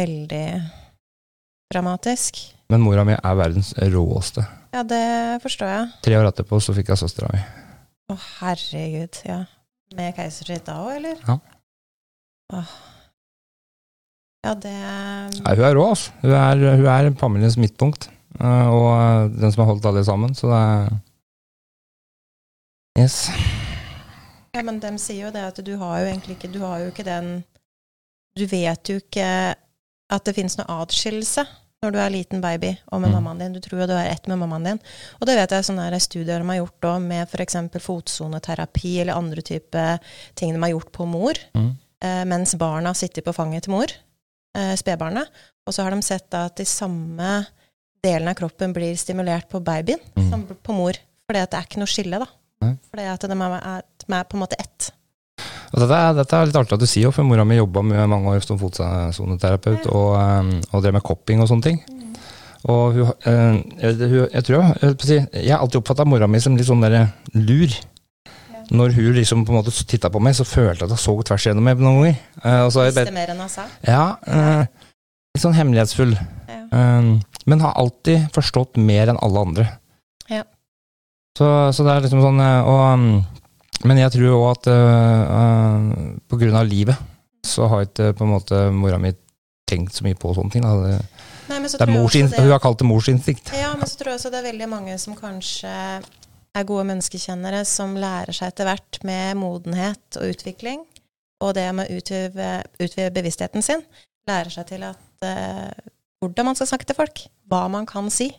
B: veldig dramatisk.
A: Men mora mi er verdens råeste.
B: Ja, det forstår jeg.
A: Tre år etterpå så fikk jeg søstera mi.
B: Å, herregud. Ja. Med keisersnitt da òg, eller?
A: Ja.
B: Åh. Ja, det
A: Nei, hun er rå, altså. Hun er, hun er familiens midtpunkt. eh, og eh, den som har holdt alle sammen, så det er Yes.
B: Ja, men de sier jo det at du har jo egentlig ikke Du har jo ikke den Du vet jo ikke at det finnes noe atskillelse når du er liten baby og med
A: Mm.
B: mammaen din. Du tror jo du er ett med mammaen din. Og det vet jeg sånne her studier de har gjort òg, med f.eks. fotsoneterapi eller andre type ting de har gjort på mor,
A: Mm.
B: eh, mens barna sitter på fanget til mor, eh, spedbarnet. Og så har de sett da at de samme delene av kroppen blir stimulert på babyen
A: Mm.
B: som på mor. Fordi at det er ikke noe skille, da.
A: Nei.
B: Fordi at de er, er, er på en måte ett.
A: Og dette, er, dette er litt artig at du sier, for mora mi jobba med mange år som fotsoneterapeut og, eh, og drev med kopping og sånne ting. Og hun, eh, jeg, hun, jeg tror jeg, jeg, si, jeg har alltid oppfatta mora mi som litt sånn der lur. Når hun liksom på en måte titta på meg, så følte jeg at hun så tvers igjennom meg noen ganger. Uh, og så har jeg
B: Visste mer enn hun sa.
A: Ja. Uh, litt sånn hemmelighetsfull.
B: Ja.
A: Eh, men har alltid forstått mer enn alle andre.
B: Ja.
A: Så, så det er liksom sånn og, um, Men jeg tror òg at uh, på grunn av livet så har ikke på en måte mora mi tenkt så mye på sånne ting. Da. Det,
B: Nei,
A: det er mors,
B: det-
A: Hun har kalt det morsinstinkt.
B: Ja, men så tror jeg også det er veldig mange som kanskje er gode menneskekjennere, som lærer seg etter hvert med modenhet og utvikling, og det med å utvide, utvide bevisstheten sin, lærer seg til at eh, hvordan man skal snakke til folk, hva man kan si.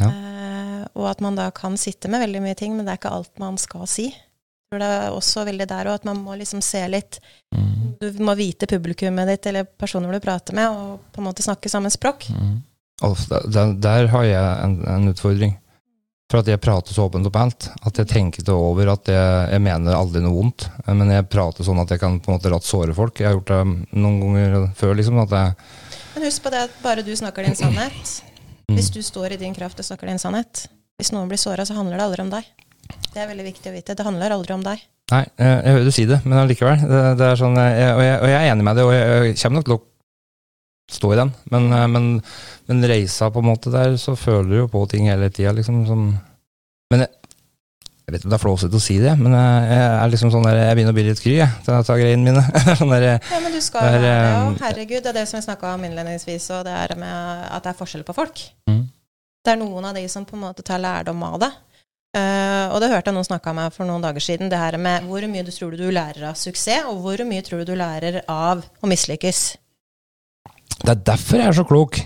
A: Ja.
B: Eh, og at man da kan sitte med veldig mye ting, men det er ikke alt man skal si. Jeg tror det er også veldig der òg at man må liksom se litt
A: Mm.
B: Du må vite publikummet ditt eller personer du prater med, og på en måte snakke samme språk.
A: Mm. Der, der, der har jeg en, en utfordring. For at jeg prater så åpent om alt. At jeg tenker det over at jeg, jeg mener aldri noe vondt. Men jeg prater sånn at jeg kan på en måte ratt såre folk. Jeg har gjort det noen ganger før. liksom, at jeg,
B: Men husk på det at bare du snakker din sannhet. Hvis du står i din kraft og snakker din sannhet. Hvis noen blir såra, så handler det aldri om deg. Det er veldig viktig å vite. Det handler aldri om deg.
A: Nei, jeg, jeg hører du si det, men allikevel. Det, det er sånn, jeg, og, jeg, og jeg er enig med det, og jeg, jeg kommer nok til å stå i den. Men, eh, men, men reisa på en måte der, så føler du jo på ting hele tida, liksom. Som, men jeg, jeg vet ikke om det er flåsete å si det, men jeg, jeg er liksom sånn der, jeg begynner å bli litt kry jeg, til å ta greiene mine. sånn der,
B: Ja, men du skal
A: Det er,
B: det, ja, herregud, det er det som jeg snakka om innledningsvis, og det er med at det er forskjell på folk.
A: Mm.
B: Det er noen av de som på en måte tar lærdom av det. Uh, og det hørte jeg noen snakka med for noen dager siden, det her med hvor mye du tror du lærer av suksess, og hvor mye tror du du lærer av å mislykkes.
A: Det er derfor jeg er så klok.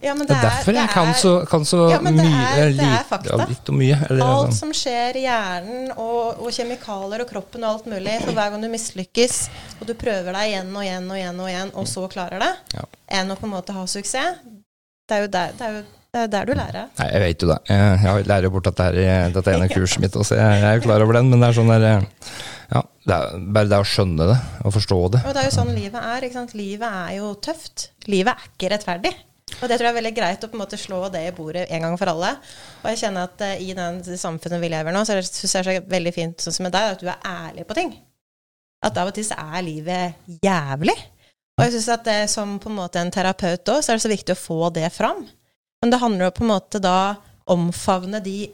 B: Ja, men
A: Det er derfor jeg kan så, kan så
B: Ja, det
A: mye.
B: er- det er fakta.
A: Ja, mye. Eller,
B: Alt
A: sånn.
B: som skjer i hjernen og, og kjemikalier og kroppen og alt mulig, for hver gang du mislykkes, og du prøver deg igjen og igjen og igjen, og igjen, og så klarer det,
A: Ja.
B: enn å på en måte ha suksess, det er jo der, det er jo, det er der du lærer.
A: Nei, jeg vet jo det. Jeg, lærer jo bort dette, her, dette ene kurset mitt, også. jeg, jeg er jo klar over den, men det er sånn der eh, Ja, det er bare det å skjønne det, og forstå det.
B: Og det er jo sånn livet er. ikke sant? Livet er jo tøft. Livet er ikke rettferdig. Og det tror jeg er veldig greit å på en måte slå det i bordet en gang for alle. Og jeg kjenner at eh, i den samfunnet vi lever nå, så syns jeg det er veldig fint sånn som med deg, at du er ærlig på ting. At av og til så er livet jævlig. Og jeg syns at det, som på en måte en terapeut òg, så er det så viktig å få det fram. Men det handler jo på en måte da omfavne de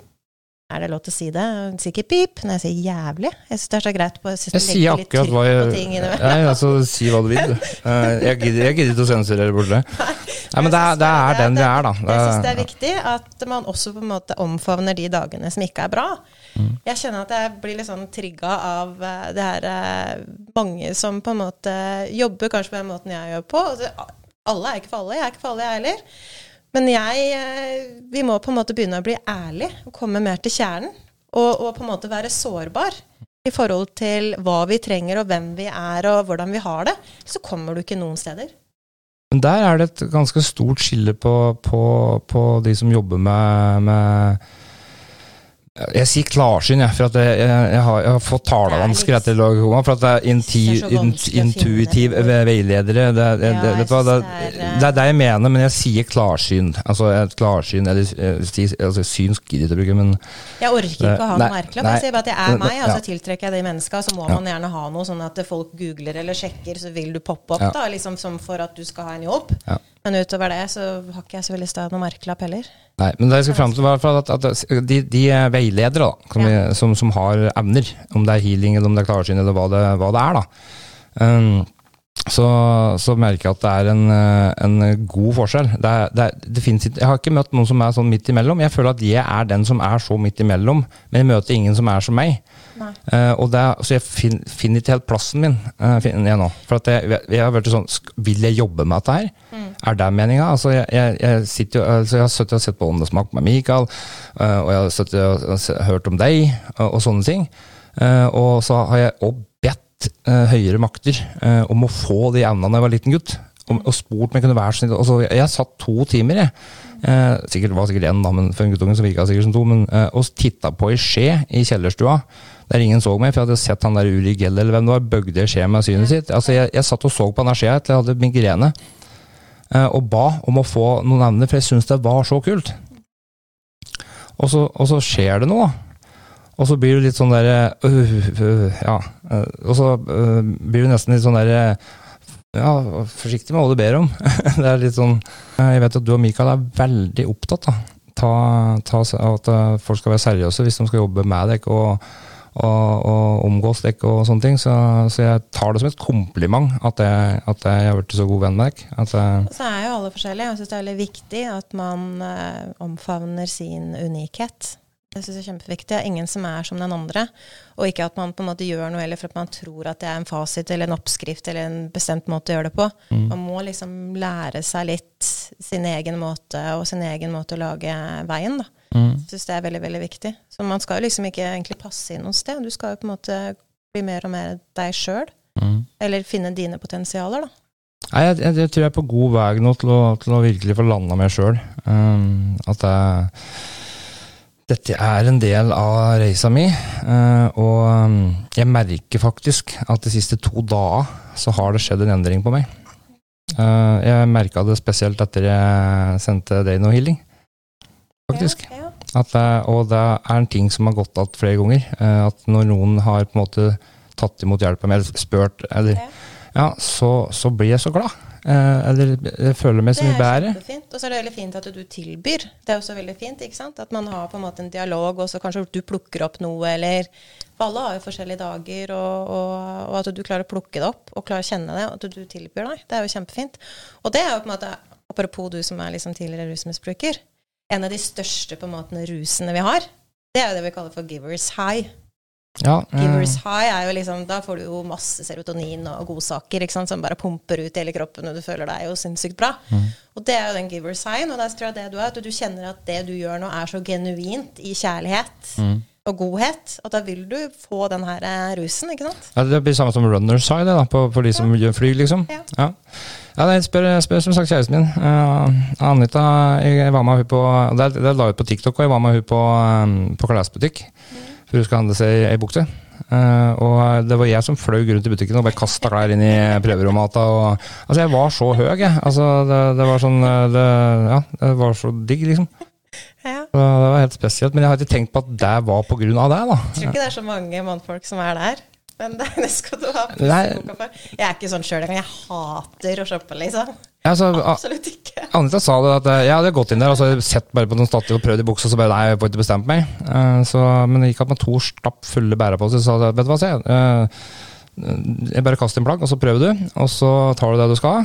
B: Er det lov til å si det? Sikkert pip Nei, jeg sier jævlig. Jeg syns det er så greit på, jeg
A: Jeg sier akkurat hva jeg. Nei, altså, si hva du vil, du. Eh, Jeg gidder, ikke å sensurere bort det. Nei, men det er, det er den vi er, da.
B: Jeg syns det er viktig at man også på en måte omfavner de dagene som ikke er bra.
A: Mm.
B: Jeg kjenner at jeg blir litt sånn trigga av eh, det her eh, mange som på en måte jobber kanskje på den måten jeg gjør på. Altså, Alle er ikke for alle, jeg er ikke for alle, jeg heller. Men jeg eh, Vi må på en måte begynne å bli ærlige og komme mer til kjernen. og, og på en måte være sårbar i forhold til hva vi trenger, og hvem vi er, og hvordan vi har det, så kommer du ikke noen steder.
A: Men der er det et ganske stort skille på, på, på de som jobber med, med jeg sier klarsyn, jeg, for at jeg, jeg, jeg, har, jeg har, fått talevansker etter lagkoma. For at det er inti, intuitiv veiledere. Det, det, ja, det, vet hva, det, det, er det jeg mener, men jeg sier klarsyn. Altså et klarsyn, eller altså, syn gidder jeg bruke, men
B: Jeg orker ikke å ha noe merkelapp. Jeg sier bare at jeg er meg, og så tiltrekker jeg de menneska. Så må man gjerne ha noe sånn at folk googler eller sjekker, så vil du poppe opp, da, liksom som for at du skal ha en jobb. Men utover det så har ikke jeg så veldig sted noen noe merkelapp heller.
A: Nei, men det jeg skal fram til var at, at de, de veiledere da, som, ja. som, som, har evner, om det er healing eller om det er klarsyn eller hva det, hva det er, da, um, så, så, merker jeg at det er en, en god forskjell. Det er, det er, finnes, jeg har ikke møtt noen som er sånn midt imellom. Jeg føler at jeg er den som er så midt imellom, men jeg møter ingen som er som meg. Uh, og det, så jeg fin, finner ikke helt plassen min uh, jeg nå. For at jeg, jeg, har vært sånn Vil jeg jobbe med dette her? Mm. Er det meninga? Altså, jeg, jeg, jeg, sitter jo, altså, jeg har sittet og sett på Åndesmak med Mikael, uh, og jeg har sittet og hørt om deg, og, og sånne ting. og så har jeg òg bedt høyere makter om å få de evnene da jeg var liten gutt. Og, og spurt om jeg kunne være sånn. Altså, jeg, jeg satt to timer, jeg. Eh, sikkert, var sikkert én, men for en guttunge så virka sikkert som to. Men, eh, og titta på ei skje i kjellerstua der ingen så meg, for jeg hadde sett han der Uri Gell eller hvem det var, bøgde skje med synet sitt. Altså, jeg, jeg, satt og så på den skjea til jeg hadde migrene, eh, og ba om å få noen evner, for jeg syntes det var så kult. Og så, og så skjer det noe. Og så blir du litt sånn derre øh, øh, Ja. Øh, og så øh, blir du nesten litt sånn derre ja, forsiktig med hva du ber om. det er litt sånn Jeg vet at du og Mikael er veldig opptatt av at folk skal være seriøse hvis de skal jobbe med deg. og og, og omgås deg og sånne ting. Så, så, jeg tar det som et kompliment at jeg, at jeg har blitt så god venn med deg.
B: så er jo alle forskjellige. Jeg syns det er veldig viktig at man uh, omfavner sin unikhet. Det synes jeg er kjempeviktig. Det er ingen som er som den andre. Og ikke at man på en måte gjør noe heller for at man tror at det er en fasit eller en oppskrift eller en bestemt måte å gjøre det på. Mm. Man må liksom lære seg litt sin egen måte og sin egen måte å lage veien, da. Mm. Syns det er veldig, veldig viktig. Så man skal jo liksom ikke egentlig passe inn noe sted. Du skal jo på en måte bli mer og mer deg sjøl. Mm. Eller finne dine potensialer, da.
A: Nei, jeg, jeg, jeg, tror jeg er på god vei nå til å, til å virkelig få landa meg sjøl. Um, at jeg dette er en del av reisa mi, eh, og um, jeg merker faktisk at de siste to dager så har det skjedd en endring på meg. Eh, jeg merka det spesielt etter jeg sendte deg noe healing, faktisk. At, og det er en ting som har gått igjen flere ganger. Eh, at når noen har på en måte tatt imot hjelpa mi, eller spurt, eller, ja, så, så blir jeg så glad. Eh, eller jeg føler meg så mye bedre.
B: Det er kjempefint. Og så er det veldig fint at du tilbyr. Det er også veldig fint. ikke sant? At man har på en måte en dialog, og så kanskje du plukker opp noe, eller For alle har jo forskjellige dager, og, og, og, at du klarer å plukke det opp og klarer å kjenne det, og at du tilbyr deg. Det er jo kjempefint. Og det er jo på en måte, apropos du som er liksom tidligere rusmisbruker, en av de største på en måte rusene vi har, det er jo det vi kaller for givers high. Ja, Givers high er jo liksom Da får du jo masse serotonin og godsaker ikke sant, som bare pumper ut i hele kroppen, og du føler deg jo sinnssykt bra. Mm. Og det er jo den givers high. Og det tror jeg det du er, at du kjenner at det du gjør nå, er så genuint i kjærlighet. Mm. Og godhet, at da vil du få den her eh, rusen, ikke sant?
A: Ja, Det blir samme som runners high, det, da, på, for de som ja. flyr, liksom. Ja. ja. Ja, jeg spør, spør, som sagt kjæresten min. Uh, Anita jeg, var med hun på Det, det la ut på TikTok, og jeg var med hun på, um, på klesbutikk. Mm for hun skal handle seg ei bukse. Uh, og det var jeg som fløy rundt i butikken og bare kasta klær inn i prøverommet. Altså, jeg var så høy, jeg. Altså, det, det, var sånn eh, det, Ja, det var så digg, liksom. Ja. Så det var helt spesielt. Men jeg har ikke tenkt på at det var på grunn av det, da.
B: Jeg tror ikke det er så mange mannfolk som er der. Men det, det skal du ha boka for. Jeg er ikke sånn sjøl engang. Jeg hater å shoppe, liksom. Ja, så, Absolutt ikke.
A: Anita sa det at jeg hadde gått inn der og så sett bare på noen statue og prøvd i buksa, så bare nei, jeg får ikke bestemt meg. Uh, så, men det gikk at man to stapp fulle bæreposer, så sa jeg vet du hva, se. Uh, jeg bare kaster inn plagg, og så prøver du, og så tar du det du skal,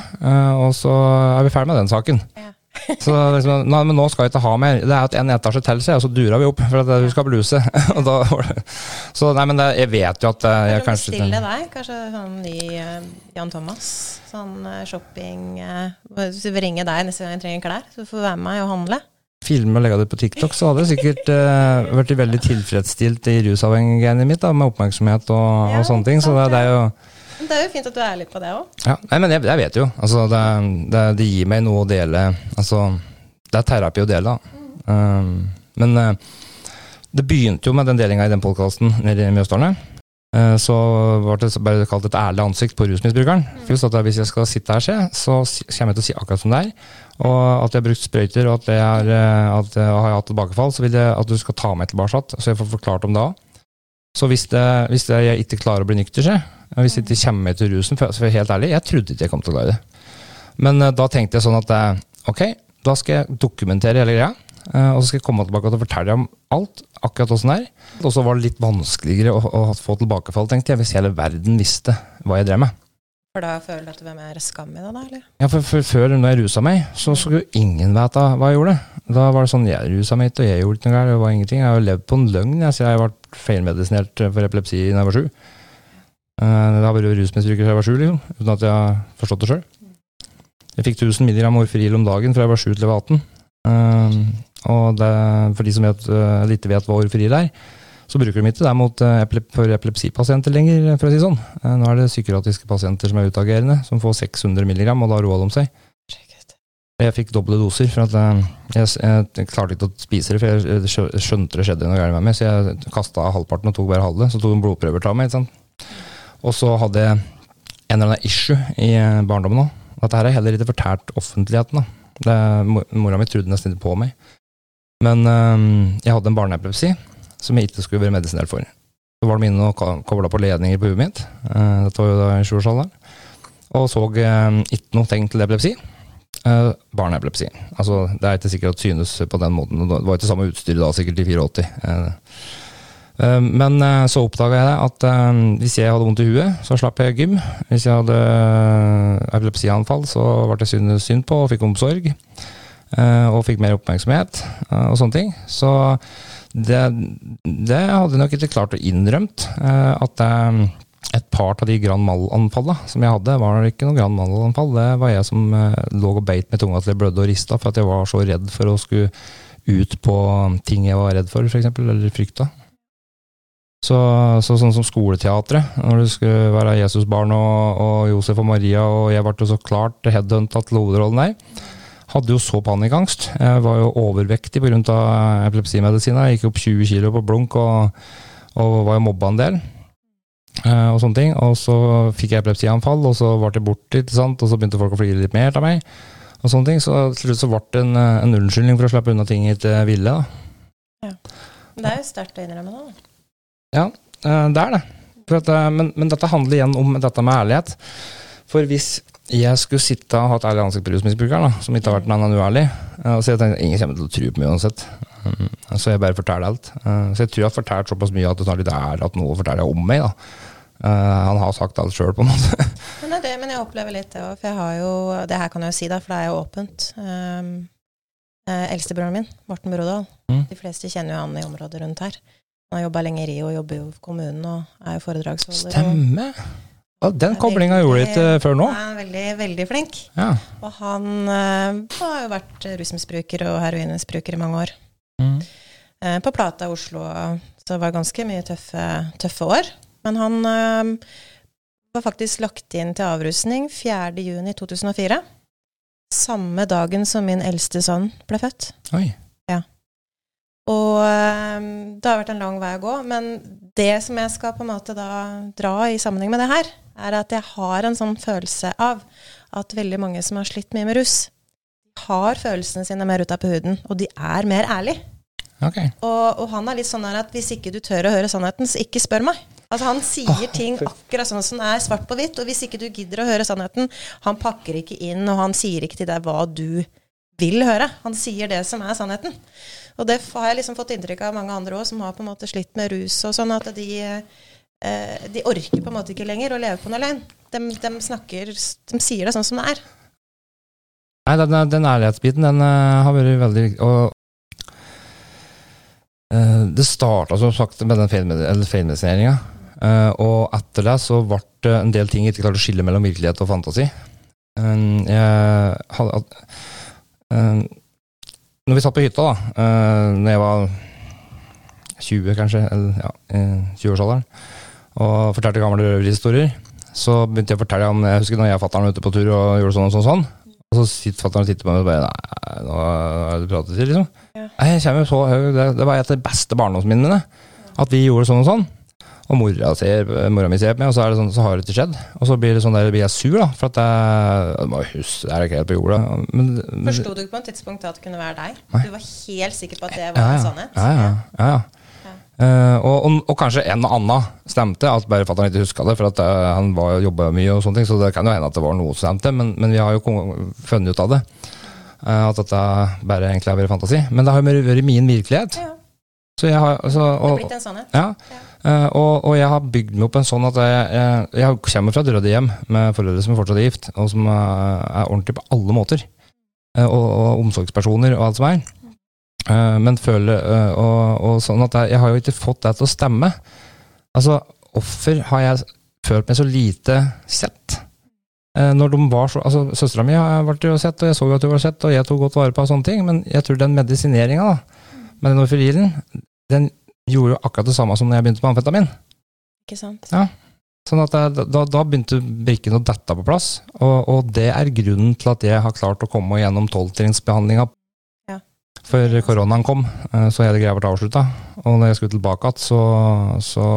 A: og så er vi ferdig med den saken. Ja. Så liksom, nei, men nå skal jeg ikke ha mer. Det er at en etasje til, og så durer vi opp for at vi skal bluse. da, så nei, men det, jeg vet jo at eh, jeg,
B: jeg kanskje Bestille deg, kanskje sånn ny uh, Jan Thomas. Sånn uh, shopping Hvis vi ringer deg neste gang jeg trenger klær, så får du være med meg og handle.
A: filme og legge det på TikTok, så hadde jeg sikkert uh, vært veldig tilfredsstilt i rusavhengigheten mitt, da, med oppmerksomhet og, og sånne ting. Så det, det er jo
B: Det er jo fint at du er ærlig på det òg.
A: ja, Nei, men jeg, jeg vet jo. Altså, det, det, det gir meg noe å dele. Altså, det er terapi å dele, da. Um, men uh, det begynte jo med den delinga i den podkasten nede i Mjøsdalene. Uh, så ble det bare kalt et ærlig ansikt på rusmisbrukeren. Mm. at Hvis jeg skal sitte her, se, så kommer jeg til å si akkurat som det er. Og at jeg har brukt sprøyter og at jeg, er, at jeg har hatt tilbakefall, så vil jeg at du skal ta meg tilbake. Så jeg får forklart om det òg. Så hvis, det, hvis det, jeg ikke klarer å bli nykter, se, hvis ikke kommer meg til rusen For for helt ærlig, jeg trodde ikke jeg kom til å klare det. Men uh, da tenkte jeg sånn at eh, ok, da skal jeg dokumentere hele greia. Uh, og så skal jeg komme tilbake og fortelle om alt, akkurat åssen det er. Og så var det litt vanskeligere å, å få tilbakefall, tenkte jeg, hvis hele verden visste hva jeg drev med.
B: For da føler du at du er skam i det, da? eller?
A: Ja, for, for Før, når jeg rusa meg, så skulle jo ingen vite hva jeg gjorde. Da var det sånn, jeg rusa meg ikke, og jeg gjorde ikke noe galt. Det var ingenting. Jeg har jo levd på en løgn. Jeg, jeg ble feilmedisinert for epilepsi da jeg var sju. Eh, Jeg har vært rusmisbruker siden jeg var sju, liksom, uten at jeg har forstått det sjøl. Jeg fikk 1000 mg Orferil om dagen fra jeg var sju til jeg var 18. Eh, og det, for de som vet, eh, vet hva Orferil er, så bruker de ikke det mot for epilepsipasienter lenger, for å si sånn. Nå er det psykiatriske pasienter som er utagerende, som får 600 mg, og da roer de seg. Jeg fikk doble doser, for eh, jeg, jeg klarte ikke å spise det, for jeg skjønte det skjedde noe galt med meg, så jeg kasta halvparten og tok bare halve. Så tok de blodprøver av meg. ikke sant? Og så hadde jeg en eller annen issue i eh, barndommen òg. Dette her er heller ikke fortalt offentligheten. da. Det, mor- mora mi trodde nesten ikke på meg. Men øh, jeg hadde en barneepilepsi som jeg ikke skulle være medisinert for. Så var de inne og kobla på ledninger på huet mitt. Eh, dette var jo da i sjuårsalderen. Og så eh, ikke noe tegn til epilepsi. Uh, barneepilepsi. Altså, det er ikke sikkert at synes på den måten. Det var ikke samme utstyr da, sikkert i 84. Eh, eh, men eh, så oppdaga jeg at eh, hvis jeg hadde vondt i huet, så slapp jeg gym. Hvis jeg hadde eh, epilepsianfall, så ble jeg synd, på og fikk omsorg. eh, og fikk mer oppmerksomhet eh, og sånne ting. Så det, det hadde jeg nok ikke klart å innrømt. eh, at et par av de Grand Mal-anfallene som jeg hadde, var ikke noe Grand Mal-anfall. Det var jeg som eh, lå og beit med tunga til jeg blødde og rista, for at jeg var så redd for å skulle ut på ting jeg var redd for, f.eks., eller frykta. Så, så sånn som skoleteatret, når du skulle være Jesusbarn og, og Josef og Maria, og jeg ble så klart headhunta til hovedrollen der, hadde jo så panikkangst. Jeg var jo overvektig pga. epilepsimedisiner. Jeg gikk opp 20 kilo på blunk og, og var jo mobba en del eh, og sånne ting. Og så fikk jeg epilepsianfall, og så ble det borte, og så begynte folk å flire litt mer av meg. Og sånne ting, Så til slutt så ble det en, en unnskyldning for å slippe unna ting jeg ikke ville. da.
B: Det er jo sterkt å innrømme nå. Da.
A: Eh, Det er det. For at, eh, men, men dette handler igjen om dette med ærlighet. For hvis jeg skulle sitte og ha et ærlig ansikt på rusmisbrukeren, som ikke har vært en uærlig og Så jeg tenkte ingen kommer til å tro på meg uansett. Mm, Så jeg bare forteller alt. Eh, Så jeg tror jeg har fortalt såpass mye at det snart ikke er at noe forteller om meg. da. Uh, Han har sagt alt sjøl, på en måte.
B: Men, det det, men jeg opplever litt det òg, for jeg har jo Det her kan jeg jo si, da, for det er jo åpent. Um, eh, Eldstebroren min, Morten Brodal,
A: Mm.
B: de fleste kjenner jo han i området rundt her. Han har jobba lenge i Rio, jobber jo for kommunen og er jo foredragsholder.
A: Stemme! Ja, den koblinga gjorde jeg ikke før nå.
B: Han er veldig, veldig flink.
A: Ja.
B: Og han uh, har jo vært rusmisbruker og heroinmisbruker i mange år.
A: Mm.
B: Uh, på Plata i Oslo, så det ganske mye tøffe, tøffe år. Men han uh, var faktisk lagt inn til avrusning 4.6.2004. Samme dagen som min eldste sønn ble født.
A: Oi.
B: Og eh, det har vært en lang vei å gå. Men det som jeg skal på en måte da dra i sammenheng med det her, er at jeg har en sånn følelse av at veldig mange som har slitt mye med rus, har følelsene sine mer utapå huden, og de er mer ærlige.
A: Okay.
B: Og, og han er litt sånn at hvis ikke du tør å høre sannheten, så ikke spør meg. Altså Han sier ting akkurat sånn som det er svart på hvitt, og hvis ikke du gidder å høre sannheten Han pakker ikke inn, og han sier ikke til deg hva du vil høre. Han sier det som er sannheten. Og det har jeg liksom fått inntrykk av mange andre òg, som har på en måte slitt med rus og sånn, at de, eh, de orker på en måte ikke lenger å leve på noe løgn. De, de snakker De sier det sånn som det er.
A: Nei, den, den ærlighetsbiten, den eh, har vært veldig. Og eh, det starta som sagt med den feilmed- feilmedisineringa. Og etter det så ble en del ting ikke klarte å skille mellom virkelighet og fantasi. Jeg når vi satt på hytta, da, uh, når jeg var 20 kanskje, eller ja, i 20-årsalderen, og fortalte gamle røverhistorier, så begynte jeg å fortelle om Jeg husker når jeg og fatter'n var ute på tur og gjorde sånn og sånn, sånn. Og så sitter fatter'n og titter på meg og bare Nei, nå har du pratet til, liksom.
B: Ja.
A: Jeg kommer så høy, det, det var et av de beste barndomsminnene. At vi gjorde sånn og sånn. Og mora, ser, mora mi ser på meg, og så, er det sånn, så har det ikke skjedd. Og så blir det sånn der, blir jeg sur, da. For at jeg, jeg må huske, det er ikke helt på jorda. Men, men,
B: Forsto du ikke på et tidspunkt at det kunne være deg?
A: Nei.
B: Du var helt sikker på at det var
A: ja,
B: en sannhet?
A: Ja, ja. ja, ja. Uh, og, og, og kanskje en og annen stemte, at bare fatter'n ikke huska det. For at uh, han var- jobba mye, og sånne ting, så det kan jo hende at det var noe som stemte. Men, men vi har jo funnet ut av det. Uh, at dette bare egentlig har vært fantasi. Men det har jo vært min virkelighet.
B: Ja,
A: Så jeg har, altså,
B: det er blitt en sannhet.
A: ja, eh, og, og jeg har bygd meg opp en sånn at jeg, jeg, jeg kommer fra et ryddig hjem med foreldre som er fortsatt gift, og som er, er ordentlig på alle måter. Eh, og, og omsorgspersoner og alt som er. Eh, men føler eh, og, og sånn at jeg, jeg har jo ikke fått det til å stemme. Altså, offer har jeg følt meg så lite sett. Eh, når de var så, altså Søstera mi vært jo sett, og jeg så jo at hun var sett, og jeg tok godt vare på og sånne ting, men jeg tror den medisineringa med den orferilen, den gjorde jo akkurat det samme som når jeg begynte med amfetamin.
B: Ikke sant?
A: Sånn at jeg, da, da begynte brikken å dette på plass, og, og det er grunnen til at jeg har klart å komme gjennom tolvtrinnsbehandlinga.
B: Ja.
A: Før koronaen kom, eh, så hele greia ble avslutta. Og når jeg skulle tilbake igjen, så, så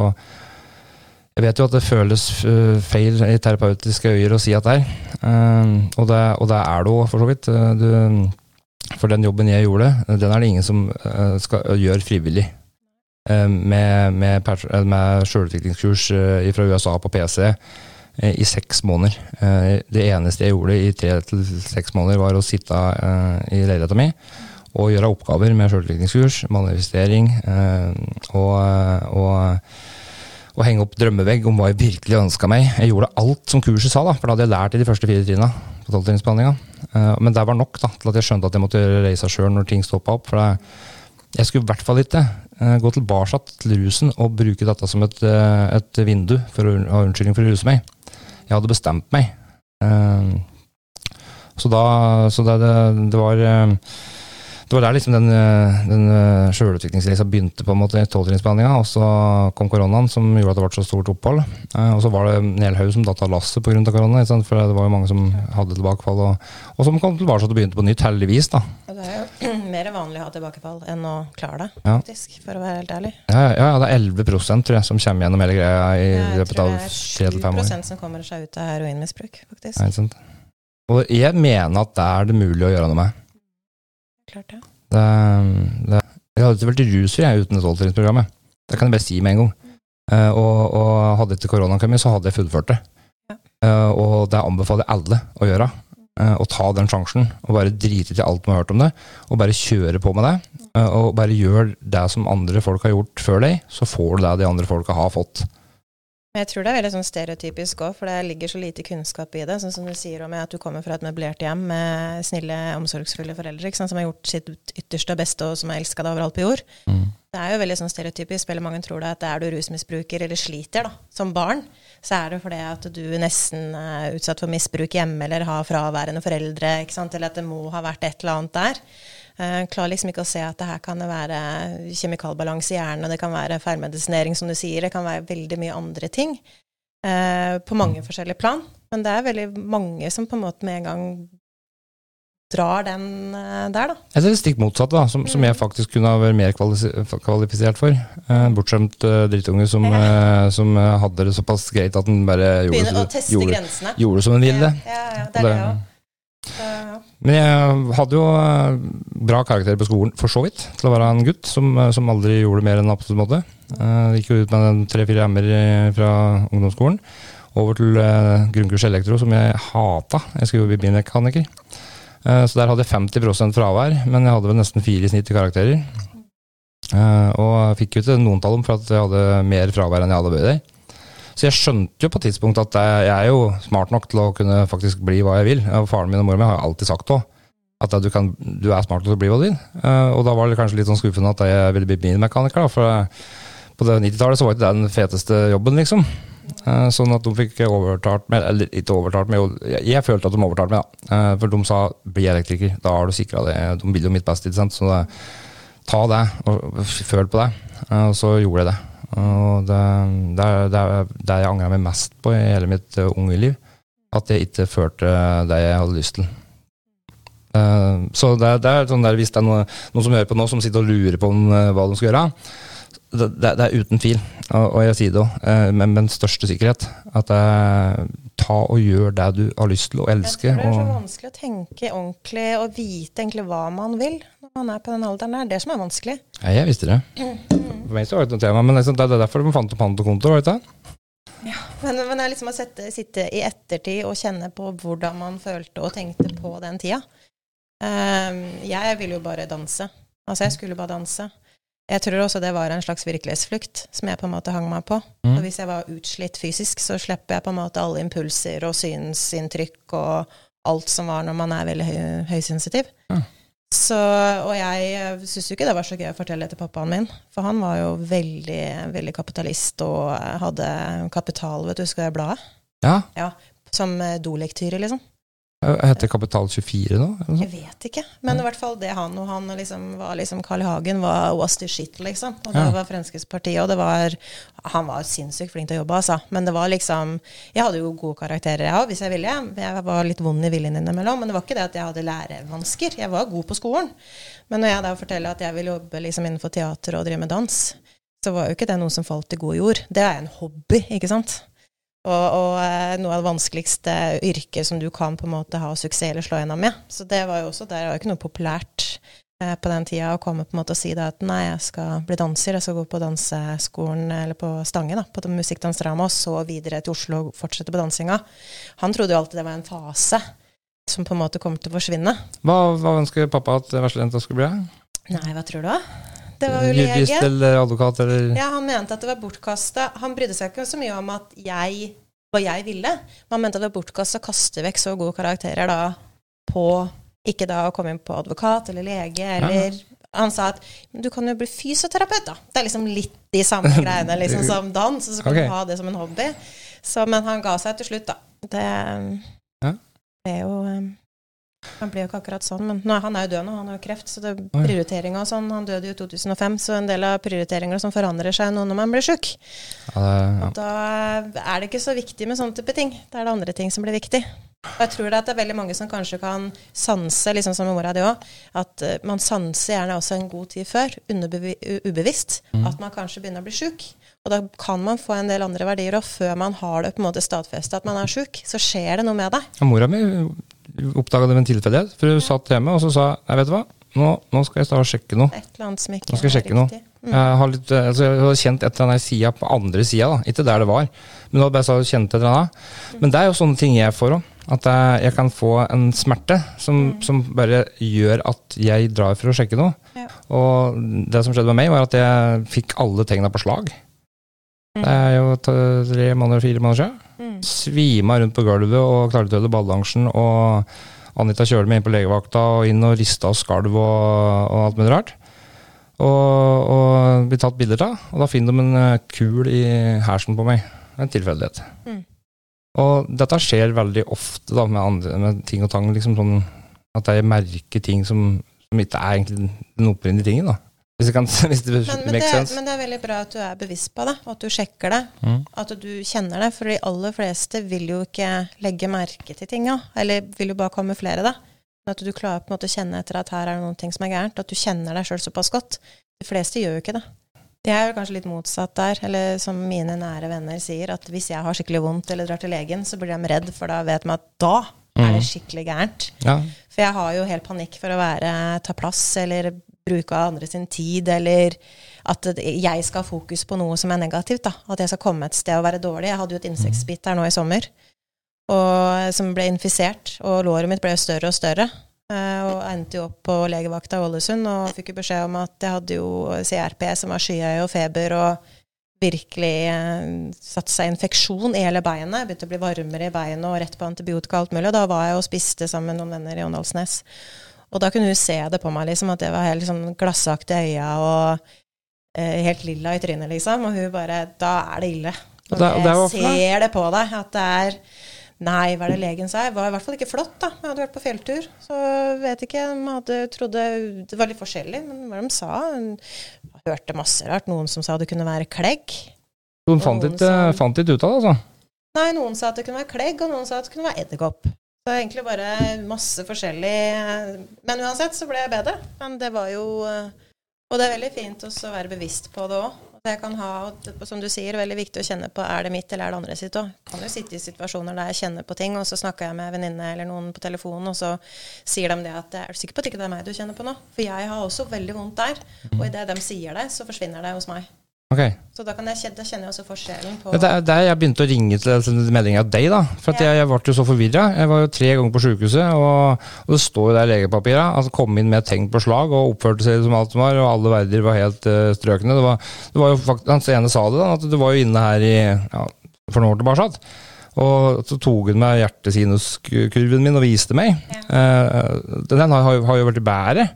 A: Jeg vet jo at det føles eh, feil i terapeutiske øyer å si at det er. Eh, og, det, og det er det jo for så vidt. Du, for den jobben jeg gjorde, den er det ingen som skal gjøre frivillig. Eh, Med, med, eh, med sjølutviklingskurs eh, fra USA på PC i seks måneder. Det eneste jeg gjorde i tre til seks måneder, var å sitte i leiligheta mi og gjøre oppgaver med sjølutviklingskurs, manifestering og, og, og henge opp drømmevegg om hva jeg virkelig ønska meg. Jeg gjorde alt som kurset sa, da, for da hadde jeg lært i de første fire trinna på Men det var nok da, til at jeg skjønte at jeg måtte reisa sjøl når ting stoppa opp. for det, jeg skulle i hvert fall ikke eh, gå tilbake til rusen og bruke dette som et, eh, et vindu for å ha unnskyldning for å ruse meg. Jeg hadde bestemt meg. Eh, Så da Så det, det, var det var der liksom den, eh, den eh, sjølutviklingsreisa begynte, på en måte, tolvtrinnsbehandlinga. Og så kom koronaen, som gjorde at det ble så stort opphold. Eh, Og så var det en hel haug som datt av lasset pga. korona, for det var jo mange som hadde tilbakefall. Og, og som kom tilbake og begynte på nytt, heldigvis. da.
B: Det er jo mer vanlig å ha tilbakefall enn å klare det,
A: Ja.
B: faktisk, for å være helt ærlig.
A: Ja, ja, ja, det er 11% tror jeg, som kommer gjennom hele greia i løpet av
B: det er
A: tre til fem år.
B: 7 som kommer seg ut av heroinmisbruk, faktisk.
A: Ja, ikke sant? Og jeg mener at det er det mulig å gjøre noe med.
B: Klart det.
A: Det, det, jeg hadde ikke vært rusfri jeg, uten det tolvtrinnsprogrammet. Det kan jeg bare si med en gang. Uh, og, og hadde ikke koronaen kommet, så hadde jeg fullført det.
B: Ja.
A: Uh, og det anbefaler jeg alle å gjøre. Eh, å ta den sjansen, og bare drite i alt man har hørt om det. Og bare kjøre på med det. Og bare gjør det som andre folk har gjort før deg, så får du det de andre folka har fått.
B: Men jeg tror det er veldig sånn stereotypisk òg, for det ligger så lite kunnskap i det. Sånn som du sier om at du kommer fra et møblert hjem med snille, omsorgsfulle foreldre sant, som har gjort sitt ytterste og beste, og som er elska deg overalt på jord. Det er jo veldig sånn stereotypisk. Veldig mange tror det at er du rusmisbruker eller sliter da, som barn, så er det fordi at du nesten er utsatt for misbruk hjemme eller har fraværende foreldre, eller at det må ha vært et eller annet der. Jeg klarer liksom ikke å se at det her kan være kjemikalbalanse i hjernen, og det kan være feilmedisinering, som du sier. Det kan være veldig mye andre ting eh, på mange forskjellige plan. Men det er veldig mange som på en måte med en gang drar den eh, der, da.
A: Eller det stikk motsatte, da, som, som jeg faktisk kunne ha vært mer kvalifisert for. Eh, bortskjemt eh, drittunge som, eh, som hadde det såpass greit at den bare gjorde, det-
B: teste
A: gjorde, gjorde som den ville.
B: Ja, ja, ja, det er det
A: Det-
B: òg.
A: Men jeg hadde jo eh, bra karakterer på skolen, for så vidt, til å være en gutt som, eh, som aldri gjorde mer enn absolutt måte. Jeg gikk jo ut med tre-fire M-er fra ungdomsskolen. Over til eh, grunnkurs elektro, som jeg hata. Jeg skulle jo bli bilmekaniker. Eh, så der hadde jeg 50% fravær, men jeg hadde vel nesten fire i snitt i karakterer. Eh, og jeg fikk jo ikke noen tall om for at jeg hadde mer fravær enn jeg hadde bøyd i. Så jeg skjønte jo på et tidspunkt at jeg er jo smart nok til å kunne faktisk bli hva jeg vil. Faren min og mora mi har alltid sagt òg at du, kan, du er smart nok til å bli hva du vil. Eh, og da var det kanskje litt sånn skuffende at jeg ville bli bilmekaniker, da. For på 90-tallet så var ikke det den feteste jobben, liksom. Eh, Sånn at de fikk overtalt meg, eller ikke overtalt meg, jeg, følte at de overtalte meg, da. Eh, For de sa 'bli elektriker', da har du sikra det. De vil jo mitt beste, ikke sant. Så det, ta det, og føl på det. Eh, Og så gjorde jeg det. Og det, det, er- det er det jeg angrer meg mest på i hele mitt eh, unge liv. At jeg ikke førte det jeg hadde lyst til. Eh, Så det, er sånn der, hvis det er noe, noen som hører på nå, som sitter og lurer på om, eh, hva de skal gjøre, det, det, er uten tvil, og, og jeg sier det òg, med, med den største sikkerhet, at eh, ta og gjør det du har lyst til å
B: Jeg tror det er så
A: Og,
B: vanskelig å tenke ordentlig og vite egentlig hva man vil man er på den alderen der. Det er det som er vanskelig.
A: Nei, jeg visste det. For meg så var det ikke noe tema, men liksom, det er derfor de fant opp pantokonto, var det ikke det?
B: Men, men det er liksom å sette, sitte i ettertid og kjenne på hvordan man følte og tenkte på den tida. Um, jeg ville jo bare danse. Altså, jeg skulle bare danse. Jeg tror også det var en slags virkelighetsflukt som jeg på en måte hang meg på.
A: Mm.
B: Og hvis jeg var utslitt fysisk, så slipper jeg på en måte alle impulser og synsinntrykk og alt som var når man er veldig høy, høysensitiv.
A: Ja.
B: Så, og jeg syntes jo ikke det var så gøy å fortelle det til pappaen min, for han var jo veldig, veldig kapitalist og hadde kapital, vet du, husker jeg bladet?
A: Ja,
B: Ja, som eh, dolektyre, liksom.
A: Heter Kapital 24 nå?
B: Jeg vet ikke, men i hvert fall det han og han liksom var liksom Carl Hagen var was the shit, liksom. Og det
A: Ja.
B: var Fremskrittspartiet, og det var Han var sinnssykt flink til å jobbe, altså. Men det var liksom Jeg hadde jo gode karakterer, jeg òg, hvis jeg ville. Jeg var litt vond i viljen innimellom, men det var ikke det at jeg hadde lærevansker. Jeg var god på skolen. Men når jeg da forteller at jeg vil jobbe liksom innenfor teater og drive med dans, så var jo ikke det noe som falt i god jord. Det er en hobby, ikke sant. Og, og eh, noe av det vanskeligste yrket som du kan på en måte ha suksess eller slå gjennom med. Så det var jo også, det var jo ikke noe populært eh, på den tida å komme på en måte og si da at nei, jeg skal bli danser, jeg skal gå på danseskolen eller på Stange, da, på musikkdansdrama, og så videre til Oslo og fortsette på dansinga. Han trodde jo alltid det var en fase som på en måte kom til å forsvinne.
A: Hva, hva ønsker pappa at veslejenta skulle bli?
B: Nei, hva tror du? Det var jo
A: Jurist
B: lege.
A: eller advokat eller
B: Ja, han mente at det var bortkasta. Han brydde seg ikke så mye om at jeg, hva jeg ville. Men han mente at det var bortkasta å kaste vekk så gode karakterer da på Ikke da å komme inn på advokat eller lege eller Han sa at du kan jo bli fysioterapeut, da. Det er liksom litt de samme greiene liksom, som dans, og så kan
A: okay.
B: du ha det som en hobby. Så, men han ga seg til slutt, da. Det
A: Ja.
B: er jo um, Han ble jo ikke akkurat sånn, men nå, han er jo død nå, han har jo kreft, så det prioriteringa og sånn Han døde jo i 2005, så en del av prioriteringene som forandrer seg nå når man blir sjuk.
A: ja, ja.
B: Da er det ikke så viktig med sånne type ting. Da er det andre ting som blir viktig. Og jeg tror det, det er veldig mange som kanskje kan sanse, liksom som mora di òg, at eh, man sanser gjerne også en god tid før, ubevisst, mm. at man kanskje begynner å bli sjuk. Og da kan man få en del andre verdier, og før man har det på en måte stadfesta at man er sjuk, så skjer det noe med deg.
A: Ja, Mora mi oppdaga det ved en tilfeldighet. For hun satt hjemme og så sa jeg vet du hva, nå, nå skal jeg starte å sjekke noe.
B: Et eller annet som ikke
A: Nå skal jeg sjekke noe.
B: Mm.
A: Jeg har, litt, eh, altså, jeg har kjent et eller annet i sida på andre sida, ikke der det var. Men det bare så kjente et eller annet. Men det er jo sånne ting jeg får òg. At jeg, jeg kan få en smerte som, som bare gjør at jeg drar for å sjekke noe.
B: Ja.
A: Og det som skjedde med meg, var at jeg fikk alle tegna på slag. Det er jo tre måneder, fire måneder siden.
B: Mm.
A: Svima rundt på gulvet og klarte å ødelegge balansen. Og Anita kjørte meg inn på legevakta og inn og rista og skalv og, og alt mulig rart. Og, og blir tatt bilder av. Og da finner de en eh, kul i hersen på meg. En tilfeldighet.
B: Mm.
A: Og dette skjer veldig ofte da, med, andre, med ting og tang. Liksom sånn at jeg merker ting som, som ikke er egentlig den opprinnelige tingen. da. Hvis det, kan, hvis det
B: Men, men, det, men det er veldig bra at du er bevisst på det, og at du sjekker det.
A: Mm.
B: At du kjenner det. For de aller fleste vil jo ikke legge merke til tinga, eller vil jo bare kamuflere det. Men at du klarer på en måte å kjenne etter at her er det ting som er gærent, at du kjenner deg sjøl såpass godt. De fleste gjør jo ikke det. Jeg er jo kanskje litt motsatt der, eller som mine nære venner sier, at hvis jeg har skikkelig vondt eller drar til legen, så blir de redd, for da vet de at da er det
A: Mm.
B: skikkelig gærent.
A: Ja.
B: For jeg har jo helt panikk for å være, ta plass eller bruke av andre sin tid, eller at jeg skal ha fokus på noe som er negativt. da. At jeg skal komme et sted og være dårlig. Jeg hadde jo et insektbitt her nå i sommer og, som ble infisert, og låret mitt ble større og større. Eh, Og endte jo opp på legevakta i Ålesund og fikk jo beskjed om at jeg hadde jo CRP, som var skyhøy, og feber, og virkelig eh, satt seg infeksjon i hele beinet. Begynte å bli varmere i beinet og rett på antibiotika og alt mulig. Og da var jeg og spiste sammen med noen venner i Åndalsnes. Og da kunne hun se det på meg, liksom, at jeg var helt sånn glassaktig i øya og eh, helt lilla i trynet, liksom. Og hun bare Da er det ille.
A: Og det- og det
B: jeg
A: for meg.
B: ser det på deg at det er Nei, hva er det legen sa? Det var i hvert fall ikke flott, da. Jeg hadde vært på fjelltur. Så vet ikke, Jeg hadde trodde Det var litt forskjellig, men hva de sa Jeg hørte masse rart. Noen som sa det kunne være klegg. Noen
A: fant ikke ut av det, altså.
B: Nei, noen sa at det kunne være klegg, og noen sa at det kunne være edderkopp. Så egentlig bare masse forskjellig Men uansett så ble jeg bedre. Men det var jo eh, Og det er veldig fint å være bevisst på det òg. Jeg kan ha, som du sier, veldig viktig å kjenne på er det mitt eller er det andre sitt òg. Kan jo sitte i situasjoner der jeg kjenner på ting, og så snakker jeg med en venninne eller noen på telefonen, og så sier de det at er du sikker på at ikke det er meg du kjenner på nå? For jeg har også veldig vondt der. Og idet de sier det, så forsvinner det hos meg.
A: Ok.
B: Så da, kan jeg, da kjenner jeg også forskjellen på
A: Det er der jeg begynte å ringe til meldinga av deg, da. For at
B: Ja.
A: jeg, jeg ble jo så forvirra. Jeg var jo tre ganger på sjukehuset, og, og det står jo der i legepapira Altså, han kom inn med tegn på slag og oppførte seg som alt som var, og alle verdier var helt uh, strøkne. Det var, det var jo faktisk, Hans ene sa det, da, at du var jo inne her i ja, for noen år tilbake. Og så tok hun meg hjertesinuskurven min og viste meg. Eh, den har, har jo- vært bedre.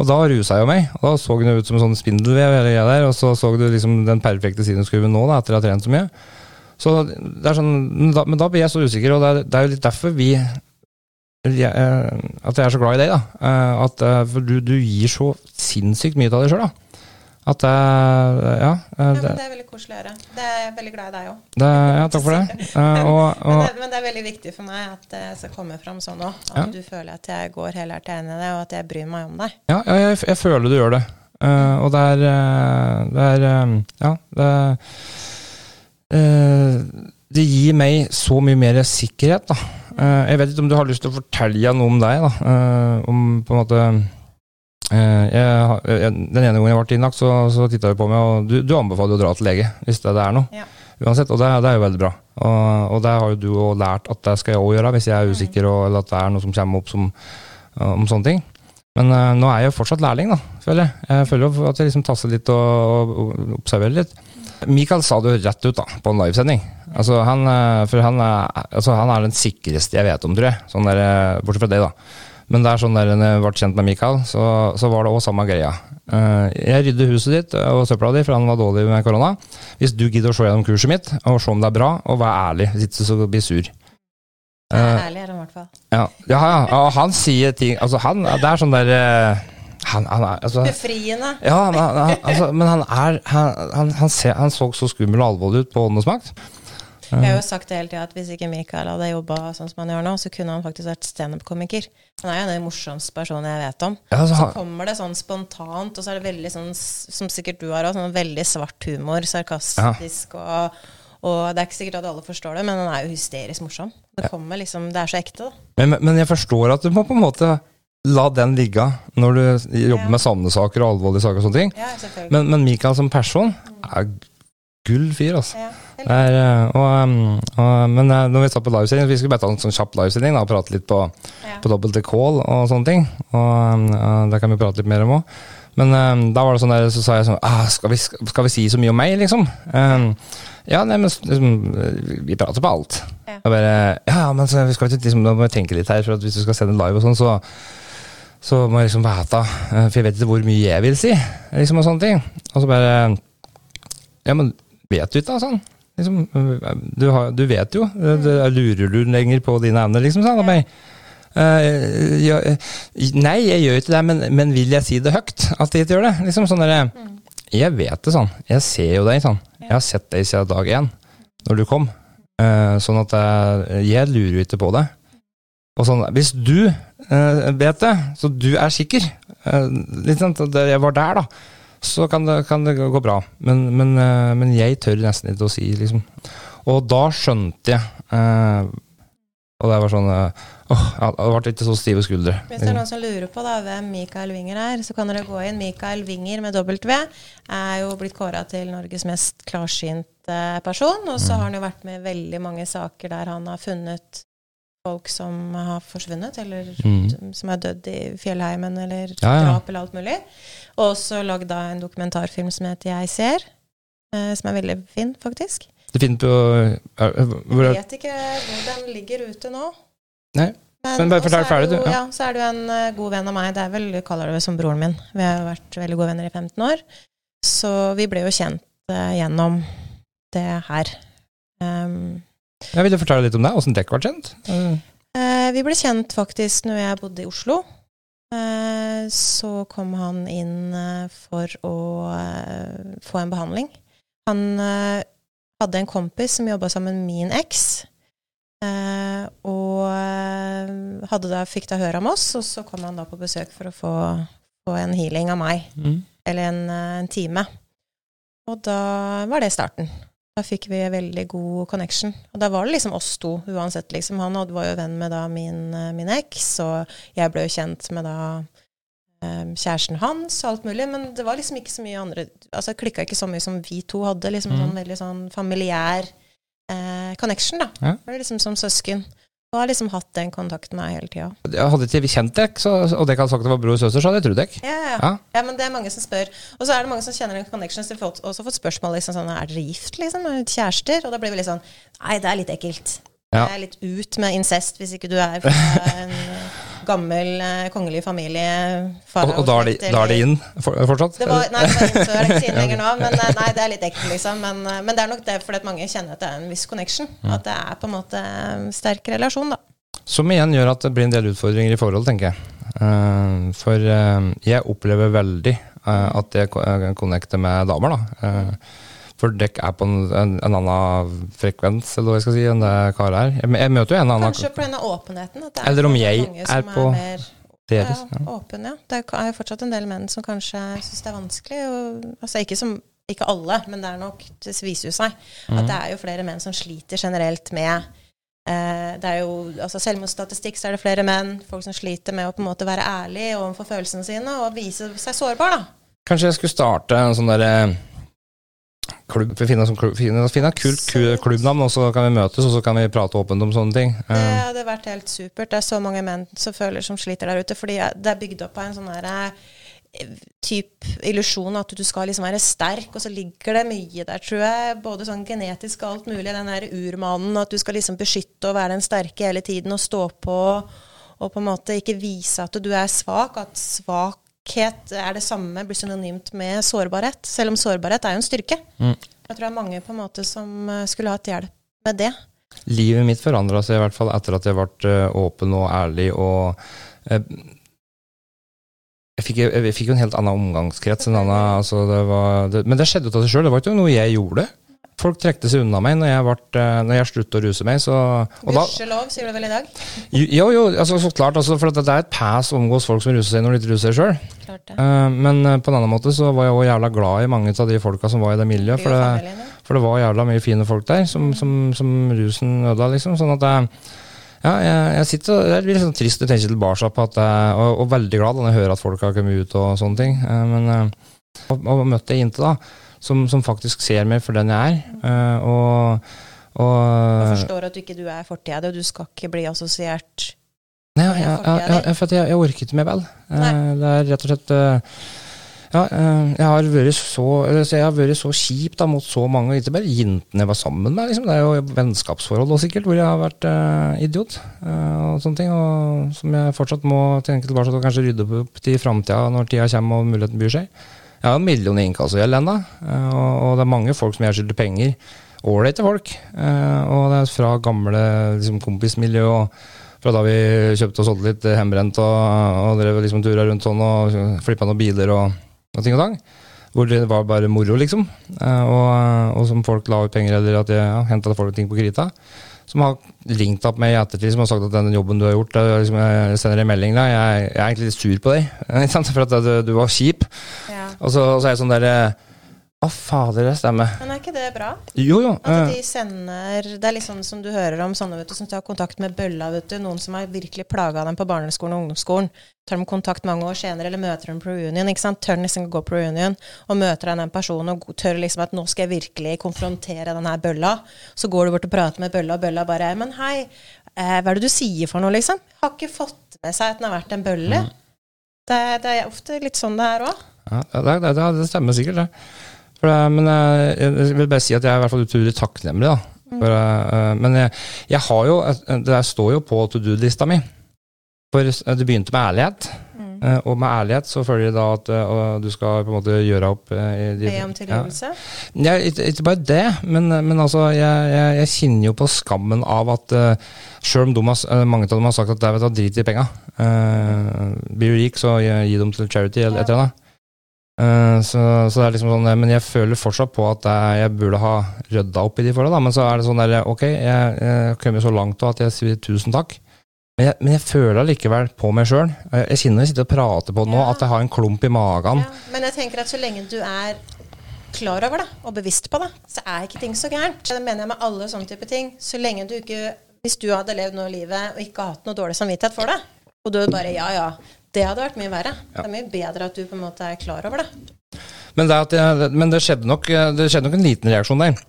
A: Og da rusa jeg jo meg. Og da så jo ut som en sånn spindelvev, hele greia der, og så så du liksom den perfekte sinuskurven nå, da, etter å ha trent så mye. Så det er sånn, men da, men da blir jeg så usikker, og det er, det er jo litt derfor vi eh, At jeg er så glad i deg, da. Eh, At, eh, for du, du gir så sinnssykt mye av deg sjøl, da. At det Ja. Det,
B: Ja,
A: Det,
B: men er veldig koselig å høre. Det er jeg veldig glad i deg òg.
A: ja takk for det. Eh, Og,
B: Men, det- men det er veldig viktig for meg at det skal komme fram sånn òg. At
A: Ja.
B: du føler at jeg går helhjertet inn i det, og at jeg bryr meg om deg.
A: ja, ja jeg, jeg føler du gjør det. Uh, og det er eh, Det er eh, Ja, det uh, Det gir meg så mye mer sikkerhet, da. Uh, jeg vet ikke om du har lyst til å fortelle noe om deg, da. Eh, om på en måte eh, jeg, jeg, Den ene gangen jeg ble innlagt, så, så titta du på meg, og du, du anbefaler å dra til lege hvis det, det er noe.
B: Ja.
A: Uansett, og det, det er jo veldig bra. Og, og det har jo du òg lært at det skal jeg òg gjøre, hvis jeg er usikker, og, eller at det er noe som kommer opp som, om sånne ting. Men uh, nå er jeg jo fortsatt lærling, da, føler jeg. Jeg føler at jeg liksom tasser litt og, og observerer litt. Mikael sa det jo rett ut da, på en livesending. Altså, han, eh, for han er, altså, han er den sikreste jeg vet om, tror jeg. Sånn der, eh, bortsett fra deg, da. Men det er sånn der, når jeg ble kjent med Mikael, så, så var det òg samme greia. Eh, jeg rydder huset ditt og søpla di, for han var dårlig med korona. Hvis du gidder å se gjennom kurset mitt og se om det er bra, og vær ærlig, hvis ikke så blir sur. Eh,
B: ærlig er han i hvert fall.
A: ja, ja, ja, han sier ting Altså, han Det er sånn der eh, han, han er altså,
B: Befriende.
A: Ja, han, altså, men han er han, han, han, ser, han så så skummel og alvorlig ut på Åndenes makt.
B: Jeg har jo sagt det hele tida at hvis ikke Mikael hadde jobba sånn som han gjør nå, så kunne han faktisk vært standup-komiker. Han er jo den morsomste personen jeg vet om.
A: Ja, altså,
B: Så kommer det sånn spontant, og så er det veldig sånn, som sikkert du har òg, sånn veldig svart humor, sarkastisk og og det er ikke sikkert at alle forstår det, men han er jo hysterisk morsom. Det kommer liksom, det er så ekte, da.
A: men, men jeg forstår at du må på en måte la den ligge når du jobber
B: Ja.
A: med savnesaker og alvorlige saker og sånne ting.
B: Ja.
A: Men, men Mikael som person er gull fyr, altså.
B: ja,
A: er, eh, og, um, og, men eh, når vi satt på livesending, vi skulle bare ta en sånn kjapp livesending og prate litt på,
B: ja.
A: på dobbelte call og sånne ting. Og og Det kan vi prate litt mer om òg. Men um, da var det sånn der, så sa jeg sånn ah, skal, vi, skal vi si så mye om meg, liksom? Um, ja, nei, men liksom, vi prater på alt.
B: Ja.
A: Bare, ja, men så, vi skal liksom, da må vi tenke litt her, for at hvis du skal sende live og sånn, så så må jeg liksom vite, eh, for jeg vet ikke hvor mye jeg vil si, liksom og sånne ting. Og så bare Ja, men vet du ikke, da, sånn? Liksom, du, har, du vet jo.
B: Mm.
A: Det, lurer du lenger på dine evner, liksom? Sånn, og meg. Uh, ja, eh, nei, jeg gjør ikke det, men, men vil jeg si det høyt? At jeg ikke gjør det? Liksom sånn derre
B: Mm.
A: Jeg vet det, sånn. Jeg ser jo deg, sånn. Jeg har sett deg siden dag én, når du kom. Uh, sånn at jeg, jeg lurer jo ikke på det. Og sånn, hvis du uh, vet det, så du er sikker, litt sånn, jeg var der, da, så kan det, kan det gå bra. Men, men, eh, men jeg tør nesten ikke å si, liksom. Og da skjønte jeg eh, Og det var sånn eh, Åh, det ble ikke så stive skuldre.
B: Hvis det er noen som lurer på da, hvem Mikael Winger er, så kan dere gå inn. Mikael Winger med W er jo blitt kåra til Norges mest klarsynte person. Og så har han jo vært med i veldig mange saker der han har funnet folk som har forsvunnet, eller
A: Mm.
B: som er dødd i fjellheimen, eller
A: Ja, ja.
B: drap, eller alt mulig. Og også lagd da en dokumentarfilm som heter Jeg ser, eh, som er veldig fin, faktisk.
A: Du finner på er, hvor er,
B: Jeg vet ikke hvor den ligger ute nå.
A: Nei, men bare
B: og
A: fortell
B: er det
A: ferdig, du, ja.
B: Ja, så er du en uh, god venn av meg. Det er vel, du kaller det vel som broren min. Vi har vært veldig gode venner i 15 år. Så vi ble jo kjent uh, gjennom det her. Um,
A: Jeg du fortelle litt om deg, åssen dere ble kjent. Uh.
B: Eh, vi ble kjent faktisk når jeg bodde i Oslo. Eh, så kom han inn eh, for å eh, få en behandling. Han hadde en kompis som jobba sammen med min eks. eh, og hadde da, fikk da høre om oss, og så kom han da på besøk for å få, få en healing av meg.
A: Mm.
B: Eller en, en time. Og da var det starten. Da fikk vi veldig god connection. Og da var det liksom oss to uansett. liksom. Han var jo venn med da min, eh, min eks, og jeg ble jo kjent med da eh, kjæresten hans og alt mulig. Men det var liksom ikke så mye andre Altså klikka ikke så mye som vi to hadde. liksom
A: mm.
B: sånn Veldig sånn familiær eh, connection, da.
A: Ja.
B: Det var liksom som søsken. Og har liksom hatt den kontakten med meg hele tida.
A: Jeg hadde ikke vi kjent deg, og dere hadde sagt det var bror og søster, så hadde jeg trodd dere.
B: Ja, ja, ja.
A: Ja.
B: Ja, men det er mange som spør. Og så er det mange som kjenner en connection. Så har også fått spørsmål liksom sånn Er dere gift, liksom? Er Kjærester? Og da blir vi litt sånn Nei, det er litt ekkelt.
A: Ja.
B: Det er litt ut med incest hvis ikke du er fra en gammel eh, kongelig familie.
A: Og, og da er det, da er det inn for, fortsatt?
B: Det var, nei, det var inn før, det ikke inn lenger nå. Men eh, nei, det er litt ekkelt, liksom. Men, eh, men det er nok det fordi at mange kjenner at det er en viss connection. At det er på en måte sterk relasjon, da.
A: Som igjen gjør at det blir en del utfordringer i forhold, tenker jeg. Uh, for uh, jeg opplever veldig uh, at jeg eh, connecter med damer, da. Eh, for dere er på en, en, en annen frekvens, eller hva jeg skal si, enn det karet er. Jeg, møter jo en annen
B: Kanskje på denne åpenheten. Er
A: Eller om jeg er
B: på
A: på
B: mer
A: deres.
B: Ja,
A: Ja.
B: åpen, ja. Det er jo fortsatt en del menn som kanskje syns det er vanskelig. Og, altså ikke, som, ikke alle, men det er nok Det viser jo seg
A: Mm.
B: at det er jo flere menn som sliter generelt med eh, det er jo, altså Selvmordsstatistikk så er det flere menn, folk som sliter med å på en måte være ærlig overfor følelsene sine og vise seg sårbar. da.
A: Kanskje jeg skulle starte en sånn derre klubb, vi finner, klubb, finner, finner kult ku- klubbnavn, og så kan vi møtes, og så kan vi prate åpent om sånne ting.
B: Det
A: Eh,
B: hadde vært helt supert. Det er så mange menn som føler som sliter der ute. Fordi det er bygd opp av en sånn der, eh, typ illusjon at du skal liksom være sterk, og så ligger det mye der, tror jeg. Både sånn genetisk og alt mulig. Den her urmannen, at du skal liksom beskytte og være den sterke hele tiden og stå på. Og på en måte ikke vise at du er svak. At svakhet er det samme, blir synonymt med sårbarhet. Selv om sårbarhet er jo en styrke.
A: Mm.
B: Jeg tror det er mange på en måte som eh, skulle hatt hjelp med det.
A: Livet mitt forandra seg i hvert fall etter at jeg ble eh, åpen og ærlig og eh, jeg fikk, jeg fikk jo en helt annen omgangskrets. En annen, altså det var, det, men det skjedde ut av seg sjøl. Det var ikke noe jeg gjorde. Folk trekte seg unna meg når jeg, ble, eh, når jeg sluttet å ruse meg. Så, og
B: Gudskjelov, sier du vel i dag?
A: jo, jo, altså, så klart. Altså, for det er et pass å omgås folk som ruser seg når de ikke ruser seg sjøl.
B: Uh,
A: men uh, på en annen måte så var jeg også jævla glad i mange av de folka som var i det miljøet. For det, for det var jævla mye fine folk der, som, som, som rusen ødela, liksom. Sånn at jeg, ja, jeg, jeg sitter og Jeg blir litt sånn trist å tenke tilbake på at jeg, og, og veldig glad når jeg hører at folk har kommet ut og sånne ting. Eh, Men eh, og, og møtte jeg inntil da, som, som faktisk ser meg for den jeg er. eh, Og, og
B: jeg forstår at du ikke du er fortida di, og du skal ikke bli assosiert
A: Nei, jeg, jeg, for jeg, jeg orker ikke mer vel. Eh, Det er rett og slett eh, ja, jeg har vært så Jeg har vært så kjip da, mot så mange, ikke bare jentene jeg var sammen med. Liksom. Det er jo vennskapsforhold også, sikkert, hvor jeg har vært uh, idiot. Uh, og sånne ting, og Som jeg fortsatt må tenke tilbake til og kanskje rydde opp i framtida, når tida kommer og muligheten byr seg. Jeg har en million i inkassogjeld ennå, eh, og, det er mange folk som jeg skylder penger. Ålreite folk. eh, og det er fra gamle liksom, kompismiljø. og fra da vi kjøpte og solgte litt hjemmebrent og, og drev liksom tura rundt sånn og flippa noen biler og, og ting og tang. Hvor det var bare moro, liksom. Eh, og, og som folk la ut penger eller at jeg ja, henta folk ting på krita. Som har ringt opp meg i ettertid som har sagt at den jobben du har gjort, det, liksom, jeg sender en melding da, jeg, jeg er egentlig litt sur på deg, for at du, du var kjip.
B: Ja.
A: Og så, og så er jeg sånn der Å, fader, det stemmer.
B: Men er ikke det bra?
A: Jo, jo.
B: At
A: eh,
B: de sender Det er sånn som du hører om sånne vet du, som tar kontakt med bølla. vet du, Noen som har virkelig plaga dem på barneskolen og ungdomsskolen. Tar de kontakt mange år senere, eller møter dem på reunion. ikke sant, Tør nesten ikke gå på reunion, og møter den personen og tør liksom at nå skal jeg virkelig konfrontere den her bølla. Så går du bort og prater med bølla, og bølla bare Men hei, eh, hva er det du sier for noe, liksom? Har ikke fått med seg at den har vært en bølle. Det, det er ofte litt sånn det er òg.
A: Ja, det, det, det, det stemmer sikkert, det. For men jeg, jeg vil bare si at jeg er i hvert fall utrolig takknemlig. da. For, eh, men jeg, jeg har jo, det der står jo på to do-lista mi. For det begynte med ærlighet.
B: Mm.
A: Eh, og med ærlighet så følger det da at eh, du skal på en måte gjøre opp eh,
B: Be om tilgivelse.
A: Ja, ikke, ikke bare det, men, men altså, jeg, jeg, jeg kjenner jo på skammen av at sjøl om har, eh, mange av dem har sagt at det er drit i penga, uh, blir du rik, så gi, gi dem til charity eller et eller annet. Eh, så, så det er liksom sånn, Men jeg føler fortsatt på at jeg, burde ha rydda opp i de forholdene. Men så er det sånn der, ok, jeg, har kommet så langt at jeg sier tusen takk. Men jeg, men jeg føler likevel på meg sjøl. Jeg, kjenner jeg sitter og prater på det nå,
B: Ja.
A: at jeg har en klump i magen.
B: Ja, men jeg tenker at så lenge du er klar over det, og bevisst på det, så er ikke ting så gærent. Det mener jeg med alle sånne type ting. Så lenge du ikke Hvis du hadde levd nå livet og ikke hatt noe dårlig samvittighet for det, og du bare Ja, ja. Det hadde vært mye verre. Det er mye bedre at du på en måte er klar over det.
A: Men det, jeg, men det, skjedde nok, det skjedde nok en liten reaksjon der.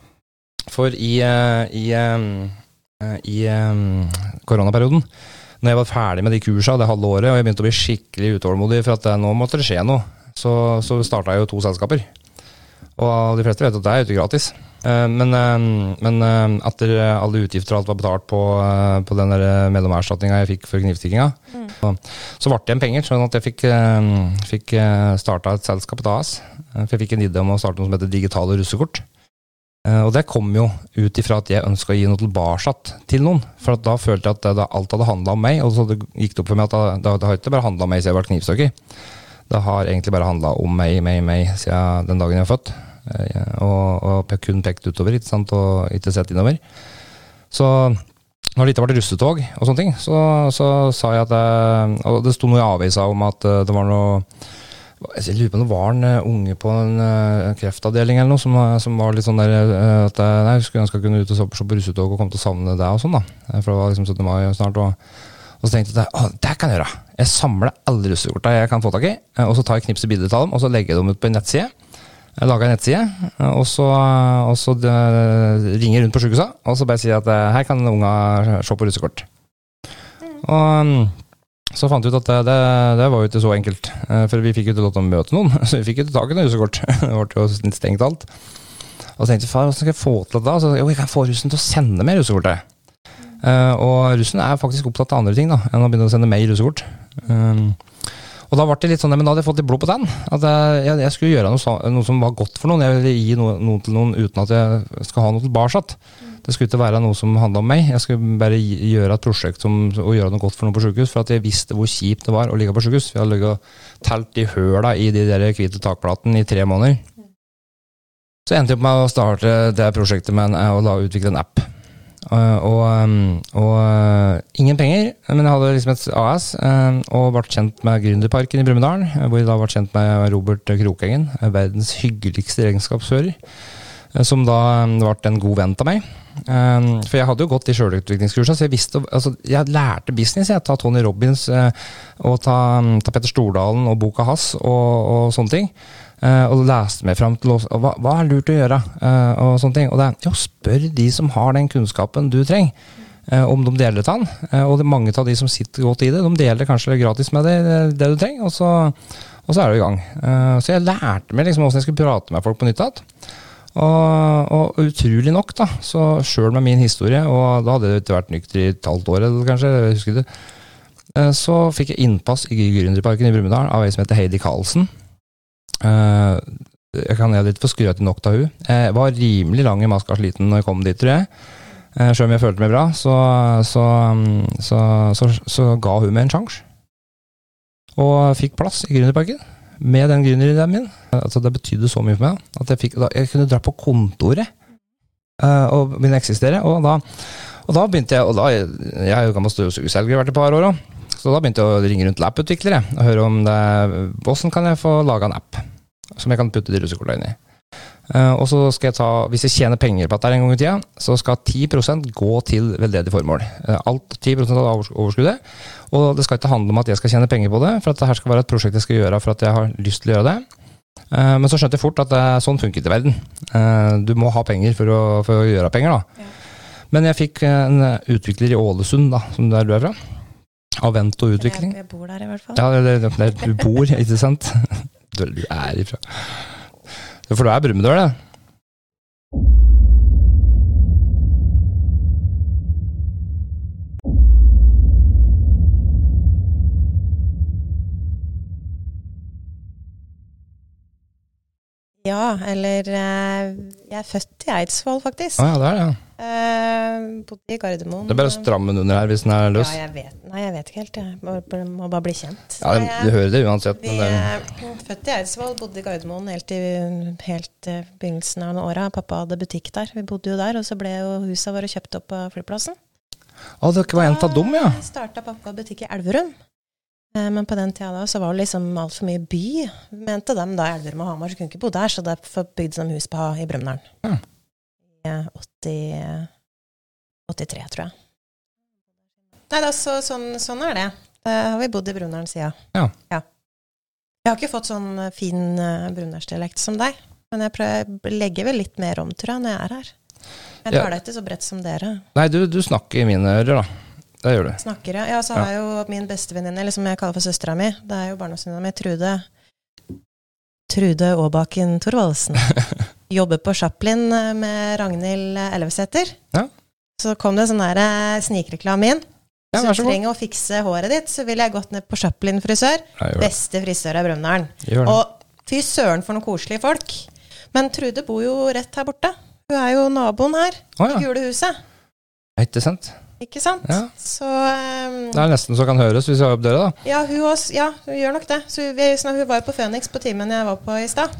A: For i, i, i, eh, i eh, koronaperioden, når jeg var ferdig med de kursa det halve året, og jeg begynte å bli skikkelig utålmodig for at eh, nå måtte det skje noe, så, så starta jeg jo to selskaper. Og de fleste vet at det er jo ikke gratis. Eh, Men, eh, men eh, etter alle utgifter og alt var betalt på, på den mellomerstatninga jeg fikk for knivstikkinga, så, så ble det igjen penger, sånn at jeg fikk, fikk starta et selskap, et AS. For jeg fikk en idé om å starte noe som heter digitale russekort. Og det kom jo ut ifra at jeg ønska å gi noe tilbake til noen. For da følte jeg at det, alt hadde handla om meg, og så det gikk det opp for meg at det, det, har ikke bare handla om meg siden jeg var knivstikker. Det har egentlig bare handla om meg, meg, meg siden den dagen jeg var født. Eh, Og, og kun pekt utover, ikke sant, og ikke sett innover. Så når det ikke ble russetog og sånne ting, så, så sa jeg at det, Og det sto noe i avisa om at eh, det var noe jeg lurer på om det var en eh, unge på en kreftavdeling eller noe som, som var litt sånn der at jeg, nei, jeg skulle ønske jeg kunne ut og se på- russetog og komme til å savne det og sånn, da. For det var liksom 17. mai snart. Og, og så tenkte jeg å, det kan jeg gjøre. Jeg samler alle russekorta jeg kan få tak i, og så tar jeg knipset bilder av dem, og så legger jeg dem ut på en nettside. Lager en nettside, og så, og så eh, ringer rundt på sykehusa, og så bare sier at eh, her kan unga se på russekort. Og mm, så fant vi ut at det, det, det var jo ikke så enkelt, eh, for vi fikk jo ikke lov til å møte noen, så vi fikk ikke tak i noe russekort. Det ble jo stengt alt. Og så tenkte jeg, far, hvordan skal jeg få til det da? Så, jo, jeg kan få russen til å sende meg russekortet. Og russen er faktisk opptatt av andre ting da, enn å begynne å sende meg russekort. Og da ble det litt sånn, men da hadde jeg fått litt blod på den. At jeg, jeg, skulle gjøre noe, noe som var godt for noen. Jeg ville gi noe, noe til noen uten at jeg skal ha noe tilbake. Det skulle ikke være noe som handla om meg. Jeg skulle bare gjøre et prosjekt som, og gjøre noe godt for noen på sykehus. For at jeg visste hvor kjipt det var å ligge på sykehus. Vi hadde ligget og telt i høla i de der hvite takplatene i tre måneder. Så endte jeg opp med å starte det prosjektet med en, da utvikle en app. Uh, og, um, og uh, ingen penger, men jeg hadde liksom et AS, um, og ble kjent med Gründerparken i Brumunddal, hvor jeg da ble kjent med Robert Krokengen, verdens hyggeligste regnskapsfører, som da um, ble en god venn av meg. Um, for jeg hadde jo gått i sjølutviklingskursene, så jeg visste altså, Jeg lærte business, jeg. Ta Tony Robins og ta, um, ta Petter Stordalen og boka hans og, og sånne ting. Eh, og leste meg fram til hva, hva er lurt å gjøre. eh, og sånne ting. Og det er jo spør de som har den kunnskapen du trenger, eh, om de deler det. Uh, og det er mange av de som sitter godt i det, de deler kanskje gratis med det, det du trenger, og så, og så er du i gang. Eh, så jeg lærte meg liksom hvordan jeg skulle prate med folk på nytt igjen. Og, og utrolig nok, da, så sjøl med min historie, og da hadde jeg ikke vært nykter i et halvt år, kanskje, jeg husker det, eh, så fikk jeg innpass i Gründerparken i Brumunddal av ei som heter Heidi Karlsen. Eh, jeg kan jeg litt få skryte nok av hun. Jeg var rimelig lang i maska sliten når jeg kom dit, tror jeg. Sjøl om jeg følte meg bra, så, um, så, så, så ga hun meg en sjanse. Og fikk plass i Gründerparken med den gründerideen min. Altså, det betydde så mye for meg at jeg, fikk, da, jeg kunne dra på kontoret uh, og begynne å eksistere. Og da, og da begynte jeg og da, Jeg er jo gammel støvsugerselger, vært et par år òg. Så da begynte jeg å ringe rundt til apputviklere og høre om det Hvordan kan jeg få laga en app som jeg kan putte de russekorta inn i. Uh, og så skal jeg ta, Hvis jeg tjener penger på dette en gang i tida, så skal 10% gå til veldedig formål. Uh, alt 10 av overskuddet. Og det skal ikke handle om at jeg skal tjene penger på det, for at det her skal være et prosjekt jeg skal gjøre for at jeg har lyst til å gjøre det. Eh, men så skjønte jeg fort at det, sånn funker ikke verden. Eh, du må ha penger for å, for å gjøre penger. da. Men jeg fikk en utvikler i Ålesund, da, som der du er fra. Avento Utvikling.
B: Jeg, jeg bor der i hvert fall.
A: Ja, det, det, det, du bor, ikke sant? Du er ifra. For du er brumunddøl, det.
B: Ja, eller eh, Jeg er født i Eidsvoll, faktisk.
A: Ah, ja, det er det. ja.
B: Eh, bodde i Gardermoen.
A: Det er bare å stramme den under her hvis den er løs.
B: Ja, jeg vet, nei, jeg vet ikke helt. Jeg må, må bare bli kjent.
A: Ja,
B: jeg,
A: Du hører det uansett.
B: Vi
A: Men det,
B: er født i Eidsvoll, bodde i Gardermoen helt i helt eh, begynnelsen av åra. Pappa hadde butikk der. Vi bodde jo der, og så ble jo husa våre kjøpt opp av flyplassen.
A: å, dere var en av dem, ja.
B: Da starta pappa butikk i Elverum. Eh, Men på den tida da så var det liksom altfor mye by, mente dem da. Elverum og Hamar så kunne ikke bo der, så derfor bygde de hus på ha i Brumunddal.
A: Ja.
B: I eh, 80, 83, tror jeg. Nei da, så, sånn, sånn er det. Da har vi bodd i Brumunddal siden.
A: Ja.
B: Jeg har ikke fått sånn eh, fin uh, brumunddalsdialekt som deg, men jeg prøver, legger vel litt mer om, tror jeg, når jeg er her. Jeg
A: Ja.
B: tar det ikke så bredt som dere.
A: Nei, du, du snakker i mine ører, da. Det gjør det.
B: Snakker. Ja, så har jeg jo min bestevenninne, eller som jeg kaller for søstera mi. Det er jo barndomsvenninna mi, Trude. Trude Aabaken Thorvaldsen. Jobber på Chaplin eh, med Ragnhild Ellefsæter.
A: Ja.
B: Så kom det sånn der eh, snikreklame inn.
A: Ja,
B: du
A: så god.
B: trenger å fikse håret ditt, så ville jeg gått ned på Chaplin frisør.
A: Ja.
B: Beste frisør i Brumunddal. Og fy søren for noen koselige folk. Men Trude bor jo rett her borte. Hun er jo naboen her.
A: Å
B: I gule huset.
A: Ikke sant?
B: Ikke sant?
A: Ja.
B: Så um,
A: Det er nesten så kan høres hvis jeg har opp døra, da.
B: ja, hun også, ja, hun gjør nok det. Så vi, sånn, hun var jo på Phoenix på timen jeg var på i stad.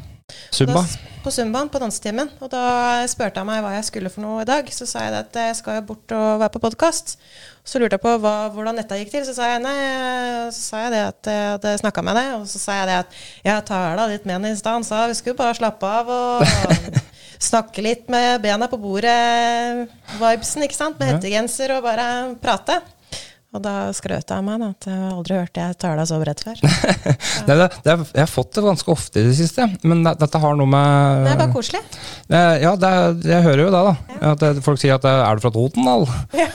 A: Zumba.
B: Da- På Zumbaen, på dansetimen. Og da spurte han meg hva jeg skulle for noe i dag. Så sa jeg at jeg skal jo bort og være på podkast. Så lurte jeg på hva, hvordan dette gikk til. Så sa jeg nei, så sa jeg det at jeg hadde snakka med deg. Og så sa jeg det at jeg tar deg litt med i stad. Han sa vi skulle bare slappe av og snakke litt med bena på bordet-vibesen, ikke sant. Med
A: Ja.
B: hettegenser og bare prate. Og da skrøt jeg av meg at jeg aldri hørte jeg tale så bredt før.
A: Nei, det, det jeg har fått det ganske ofte i det siste, men det, dette har noe med
B: Det er bare koselig.
A: Eh, Ja, det jeg hører jo det, da. At det, folk sier at det, er du fra Totendal?
B: Ja,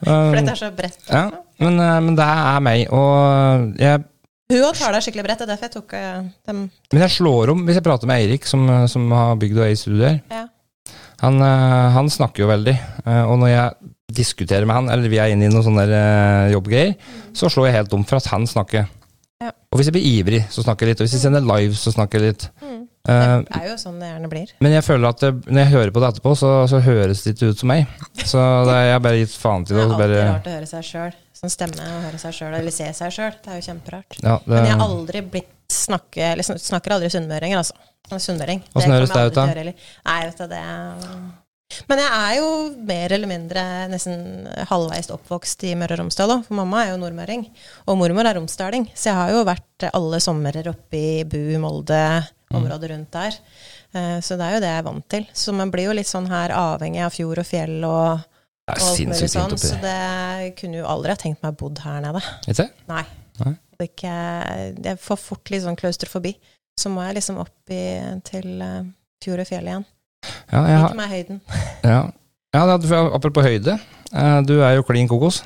B: for dette er så bredt.
A: Ja, men, eh, men det er meg. Og jeg,
B: Hun tar deg skikkelig bredt. Det er derfor jeg tok uh, dem.
A: men jeg slår om hvis jeg prater med Eirik, som, som har bygd og eier studier.
B: Ja.
A: Han, uh, han snakker jo veldig. Uh, Og når jeg diskuterer med han, eller vi er inne i noen sånne eh, jobbgreier, så slår jeg helt om for at han snakker.
B: Ja.
A: Og hvis jeg blir ivrig, så snakker jeg litt. Og hvis jeg sender live, så snakker jeg litt.
B: Mm.
A: Eh,
B: Det er jo sånn det gjerne blir.
A: Men jeg føler at det, når jeg hører på det etterpå, så, så høres det ikke ut som meg. Så det, jeg har bare gitt faen til
B: Det
A: det.
B: er alltid rart å høre seg sjøl. Sånn stemme og høre seg sjøl, eller se seg sjøl. Det er jo kjemperart.
A: ja, det,
B: Men jeg har aldri blitt snakke, eller sn- snakker aldri sunnmøringer, altså. Sunnmøring.
A: Åssen høres det ut, da?
B: gjøre. Nei, vet du, det Men jeg er jo mer eller mindre nesten halvveis oppvokst i Møre og Romsdal òg, for mamma er jo nordmøring. Og mormor er romsdaling, så jeg har jo vært alle sommerer oppe i Bu, Molde,
A: Mm.
B: området rundt der. Eh, Så det er jo det jeg er vant til. Så man blir jo litt sånn her avhengig av fjord og fjell og
A: det er sinnssykt
B: sånn,
A: fint oppi
B: så det kunne jo aldri ha tenkt meg bodd her nede.
A: Ikke?
B: Nei.
A: Nei.
B: Det er Ikke, jeg får fort litt sånn klaustrofobi. Så må jeg liksom opp i, til uh, fjord og fjell igjen.
A: Ja, jeg har,
B: Ikke meg høyden.
A: ja. ja, er- apropos høyde. eh, Du er jo klin kokos.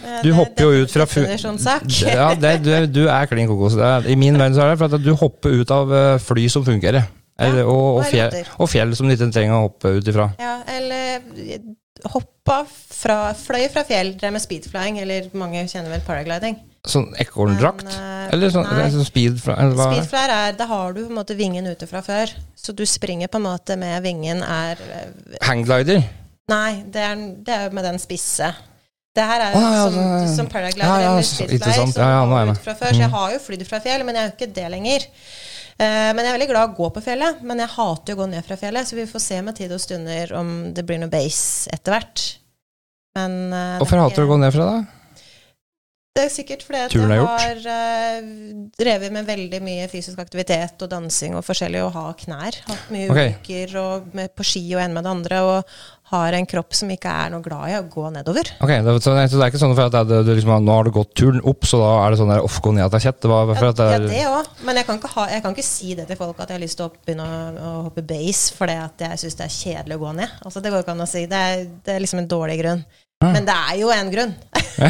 B: Eh,
A: Du
B: det-
A: hopper jo
B: det-
A: ut fra. Ja, det, du, du er klin kokos. Er, I min verden så er det for at du hopper ut av fly som fungerer. Eller, og, og, fjell, og fjell som du ikke trenger å hoppe ut ifra.
B: Ja, eller hoppa fra Fløy fra fjell, drev med speedflying, eller mange kjenner vel paragliding.
A: Sånn ekorndrakt?
B: Eh,
A: Eller sånn, sånn speed fra, eller hva?
B: Speedflyer er Da har du på en måte vingen ute fra før. Så du springer på en måte med vingen er eh,
A: Hangglider?
B: Nei, det er, det er med den spisse. Det her er jo ah,
A: ja,
B: som, som paraglider
A: ja,
B: eller
A: så-
B: speedfly,
A: interessant.
B: som
A: Ja, ja, nå er
B: har
A: jeg med.
B: fra før. Så jeg
A: Mm.
B: har jo flydd fra fjell, men jeg er jo ikke det lenger. Eh, men jeg er veldig glad å gå på fjellet. Men jeg hater å gå ned fra fjellet, så vi får se med tid og stunder om det blir noe base etter hvert. Men eh,
A: Hvorfor hater du å gå ned fra det?
B: Det er sikkert fordi at jeg har uh, drevet med veldig mye fysisk aktivitet og dansing og forskjellig, og har knær. Hatt mye
A: okay.
B: ulykker og med, på ski og en med det andre, og har en kropp som ikke er noe glad i å gå nedover.
A: Ok, det, så, det- er ikke sånn at det, det, liksom, nå har du gått turen opp, så da er det sånn der, off, gå ned at det er kjett. Det var
B: Ja,
A: at det
B: ja, det òg. Men jeg kan, ikke ha, jeg kan ikke si det til folk at jeg har lyst til å begynne å, å hoppe base fordi at jeg syns det er kjedelig å gå ned. Altså, det går ikke an å si. Det er, det er liksom en dårlig grunn.
A: Ja.
B: Men det er jo en grunn.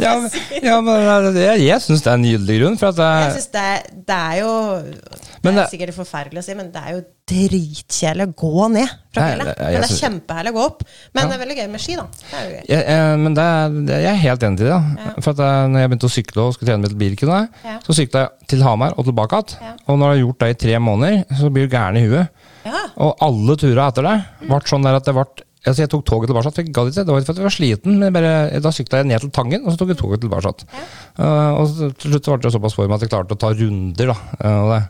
B: Jeg
A: ja, men, ja, men det- jeg, jeg syns det er en nydelig grunn. For at
B: Jeg
A: det,
B: synes det, det er jo Det
A: Men
B: er
A: det-
B: sikkert forferdelig å si, men det er jo dritkjedelig å gå ned fra fjellet. Men det er kjempeherlig å gå opp. Men
A: Ja.
B: det er veldig gøy med ski, da. Det er jo gøy.
A: Jeg, jeg, men det, er- jeg er helt enig i det.
B: Ja.
A: For at jeg, når jeg begynte å sykle og skulle trene med Birken,
B: Ja.
A: så sykla jeg til Hamar og tilbake igjen. Og når jeg har gjort det i tre måneder, så blir du gæren i huet.
B: Ja.
A: Og alle turene etter det ble sånn der at det ble Altså jeg tok toget tilbake, for jeg gadd ikke. Det var ikke fordi jeg var sliten, men bare, da sykla jeg ned til Tangen, og så tok jeg toget tilbake. Uh, og så, til slutt så ble det såpass form at jeg klarte å ta runder. da. uh, og det.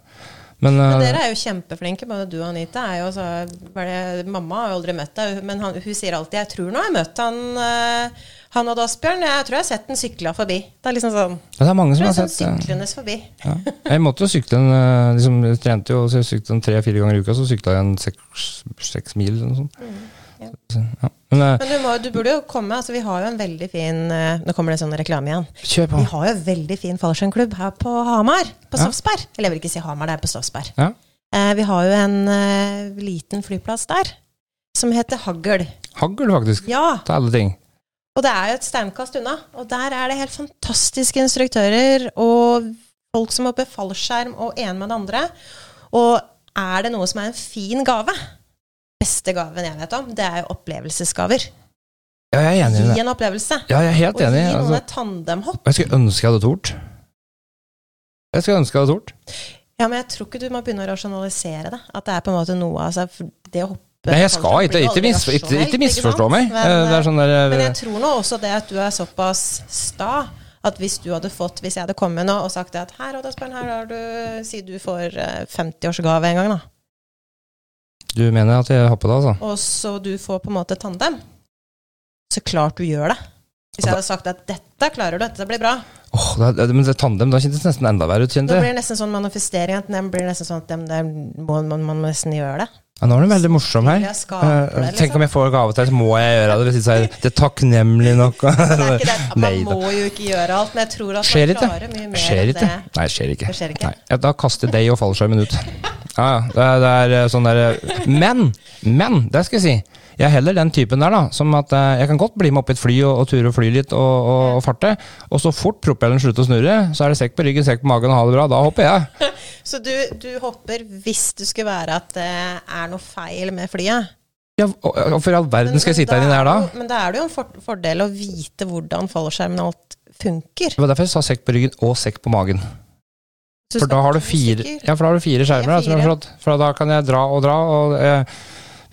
A: Men,
B: Men
A: uh,
B: dere er jo kjempeflinke, både du og Anita. Er jo så, det, mamma har jo aldri møtt deg, men han, hun sier alltid 'Jeg tror nå har jeg møtt han, eh, han og Asbjørn. Jeg tror jeg har sett den sykla forbi.' Det er liksom sånn,
A: det er mange som har
B: sånn
A: sett uh,
B: syklende forbi.
A: ja. Jeg måtte jo sykle en uh, liksom, Jeg trente jo så jeg syklet en tre-fire ganger i uka, så sykla jeg en seks, seks mil eller noe sånt.
B: Ja.
A: Ja. Men uh,
B: Men du, må, du burde jo komme. altså Vi har jo en veldig fin eh, Nå kommer det sånn reklame igjen.
A: kjør på.
B: Vi har jo en veldig fin fallskjermklubb her på Hamar. På
A: Ja.
B: Eller jeg vil ikke si Hamar, det er på Staffsberg.
A: Ja.
B: Eh, vi har jo en eh, liten flyplass der som heter Hagl.
A: Hagl, faktisk.
B: Ja,
A: Til alle ting.
B: og det er jo et steinkast unna. Og der er det helt fantastiske instruktører og folk som hopper fallskjerm og en med det andre. Og er det noe som er en fin gave? Beste gaven jeg vet om, det er jo opplevelsesgaver.
A: Ja, jeg er enig i
B: Gi
A: det.
B: en opplevelse.
A: Ja, jeg er helt
B: Og gi
A: enig.
B: noen
A: Altså,
B: et tandemhopp.
A: jeg skulle ønske jeg hadde tort. Jeg skulle ønske jeg hadde tort.
B: Ja, men jeg tror ikke du må begynne å rasjonalisere det. At det er på en måte noe altså, Det å hoppe
A: Nei, jeg skal ikke, ikke, ikke, ikke misforstå meg.
B: Men,
A: Eh, sånn der,
B: men
A: eh,
B: jeg tror nå også det at du er såpass sta at hvis du hadde fått Hvis jeg hadde kommet nå og sagt det at her, Odd Asbjørn, her har du Si du får eh, 50-årsgave en gang, da.
A: Du mener at jeg har på det, altså?
B: Og så du får på en måte tandem. Så klart du gjør det. Hvis jeg hadde sagt at dette klarer du, dette blir bra,
A: Åh, det, men det tandem, da kjentes det nesten enda verre ut, kjente
B: blir
A: jeg.
B: det nesten sånn manifestering at det blir nesten sånn at dem, der må, man, man må nesten gjøre det.
A: Ja, nå er du veldig morsom her.
B: Skaper
A: Eh, Tenk
B: liksom.
A: om jeg får gave til deg, så må jeg gjøre det. Hvis så er takknemlig nok.
B: Det er det. Man må jo ikke gjøre alt, men jeg tror at
A: Skjer
B: man klarer mye mer
A: Skjer
B: enn det.
A: Nei, skjer ikke.
B: Det skjer ikke.
A: Nei. Da kaster deg og fallskjermen ut. Ja, ja. Det er, det er eh, sånn der Men! Men! Det skal jeg si. Jeg er heller den typen der, da. Som at eh, jeg kan godt bli med opp i et fly og, og ture og fly litt og, og, og farte. Og så fort propellen slutter å snurre, så er det sekk på ryggen, sekk på magen og ha det bra. Da hopper jeg.
B: Så du, du hopper hvis det skulle være at det er noe feil med flyet.
A: Ja, og, og for i all verden skal jeg sitte her inne her da?
B: Men da er det jo en for, fordel å vite hvordan fallskjermen og alt funker.
A: Det var derfor jeg sa sekk på ryggen og sekk på magen. For da har du fire, ja, for da har du fire skjermer. da. For da kan jeg dra og dra. Og, eh,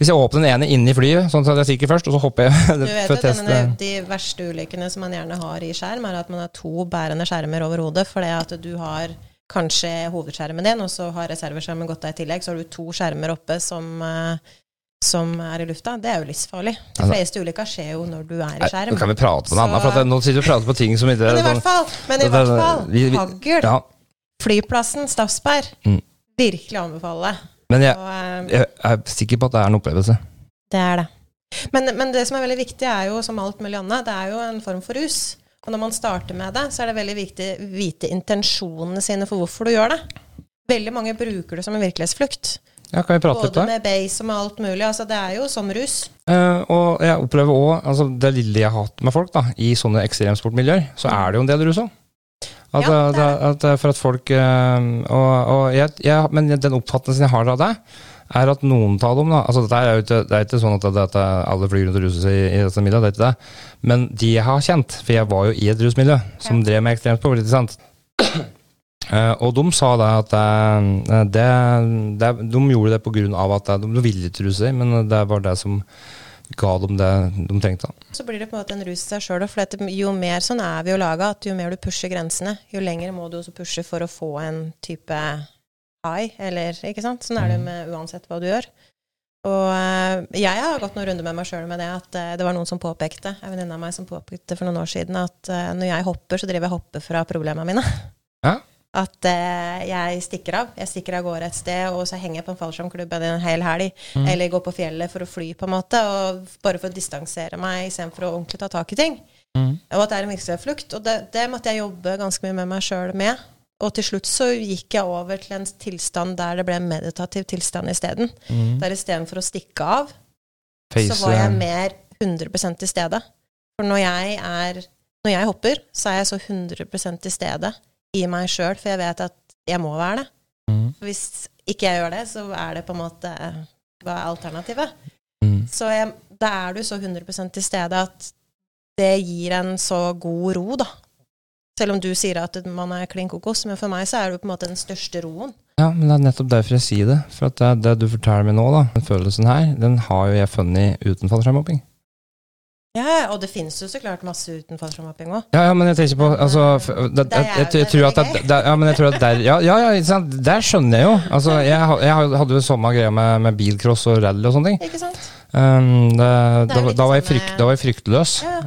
A: hvis jeg åpner den ene inne i flyet, sånn at jeg sikker først, og så hopper jeg
B: Du vet
A: for
B: at denne, De verste ulykkene som man gjerne har i skjerm, er at man har to bærende skjermer over hodet. Fordi at du har kanskje hovedskjermen din, og så har reserveskjermen gått av i tillegg. Så har du to skjermer oppe som, eh, som er i lufta. Det er jo livsfarlig. De
A: Altså-
B: fleste ulykker skjer jo når du er i skjerm.
A: Nå kan vi prate på noe
B: annen,
A: annet, for nå sitter vi og prater på ting som ikke
B: Men i
A: sånn-
B: hvert fall, men i hvert fall
A: vi- vi-
B: hagl.
A: Ja,
B: Flyplassen Staffsberg.
A: Mm.
B: Virkelig anbefale.
A: Men jeg,
B: eh,
A: jeg er sikker på at det er en opplevelse.
B: det er det. Men, men det som er veldig viktig, er jo som alt mulig annet, det er jo en form for rus. Og når man starter med det, så er det veldig viktig å vite intensjonene sine for hvorfor du gjør det. Veldig mange bruker det som en virkelighetsflukt.
A: Ja, kan vi prate litt der?
B: Både med base og med alt mulig. Altså, det er jo som rus.
A: Eh, og jeg opplever òg, altså det lille jeg har hatt med folk da, i sånne ekstremsportmiljøer, så er det jo en del rus òg. At,
B: Ja, det
A: at, at, for at folk eh, Og, og jeg, jeg, Men den oppfattelsen jeg har av det, er at noen av dem da, altså dette er jo ikke, Det er ikke sånn at, det, at alle flyr rundt og ruser seg i, i dette miljøet, det er ikke det. Men de jeg har kjent, for jeg var jo i et rusmiljø som drev med ekstremt ikke sant. Eh, og de sa da at eh, det, det, de gjorde det av at de, de ville ikke ruse seg, men det var det som ga dem det de trengte.
B: Så blir det på en måte en rus i seg sjøl. For jo mer sånn er vi jo laga, at jo mer du pusher grensene, jo lenger må du også pushe for å få en type high, eller ikke sant. Sånn er det med uansett hva du gjør. Og eh, jeg har gått noen runder med meg sjøl med det at eh, det var noen som påpekte, en venninne av meg som påpekte for noen år siden, at eh, når jeg hopper, så driver jeg hopper fra problemene mine.
A: Ja.
B: At eh, jeg stikker av. Jeg stikker av gårde et sted, og så henger jeg på en fallskjermklubb en hel helg. Eller går på fjellet for å fly, på en måte. Og bare for å distansere meg istedenfor å ordentlig ta tak i ting. Og at det er en virksomhetsflukt. Og det, det måtte jeg jobbe ganske mye med meg sjøl med. Og til slutt så gikk jeg over til en tilstand der det ble en meditativ tilstand isteden. Der istedenfor å stikke av, så var jeg mer 100% til stede. For når jeg er Når jeg hopper, så er jeg så 100% til stede i meg sjøl, for jeg vet at jeg må være det.
A: Mm.
B: Hvis ikke jeg gjør det, så er det på en måte Hva er alternativet?
A: Mm.
B: Så jeg, da er du så 100% til stede at det gir en så god ro, da. Selv om du sier at man er klin kokos, men for meg så er det jo på en måte den største roen.
A: Ja, men det er nettopp derfor jeg sier det. For at det, det du forteller meg nå, da, den følelsen her, den har jo jeg funnet uten fallskjermhopping.
B: Ja, og det finnes jo så klart masse uten fallskjermhopping òg.
A: Ja, ja, men jeg tenker på altså, det, jeg, jeg, jeg, tror at det, det, Ja, men jeg tror at der Ja, ja, ja der skjønner jeg jo. Altså, jeg, jeg hadde jo samme greia med, med bilcross og rally og sånne ting.
B: Ikke sant?
A: Um, det,
B: Det
A: da, da, var jeg frykt, da var jeg fryktløs.
B: Ja,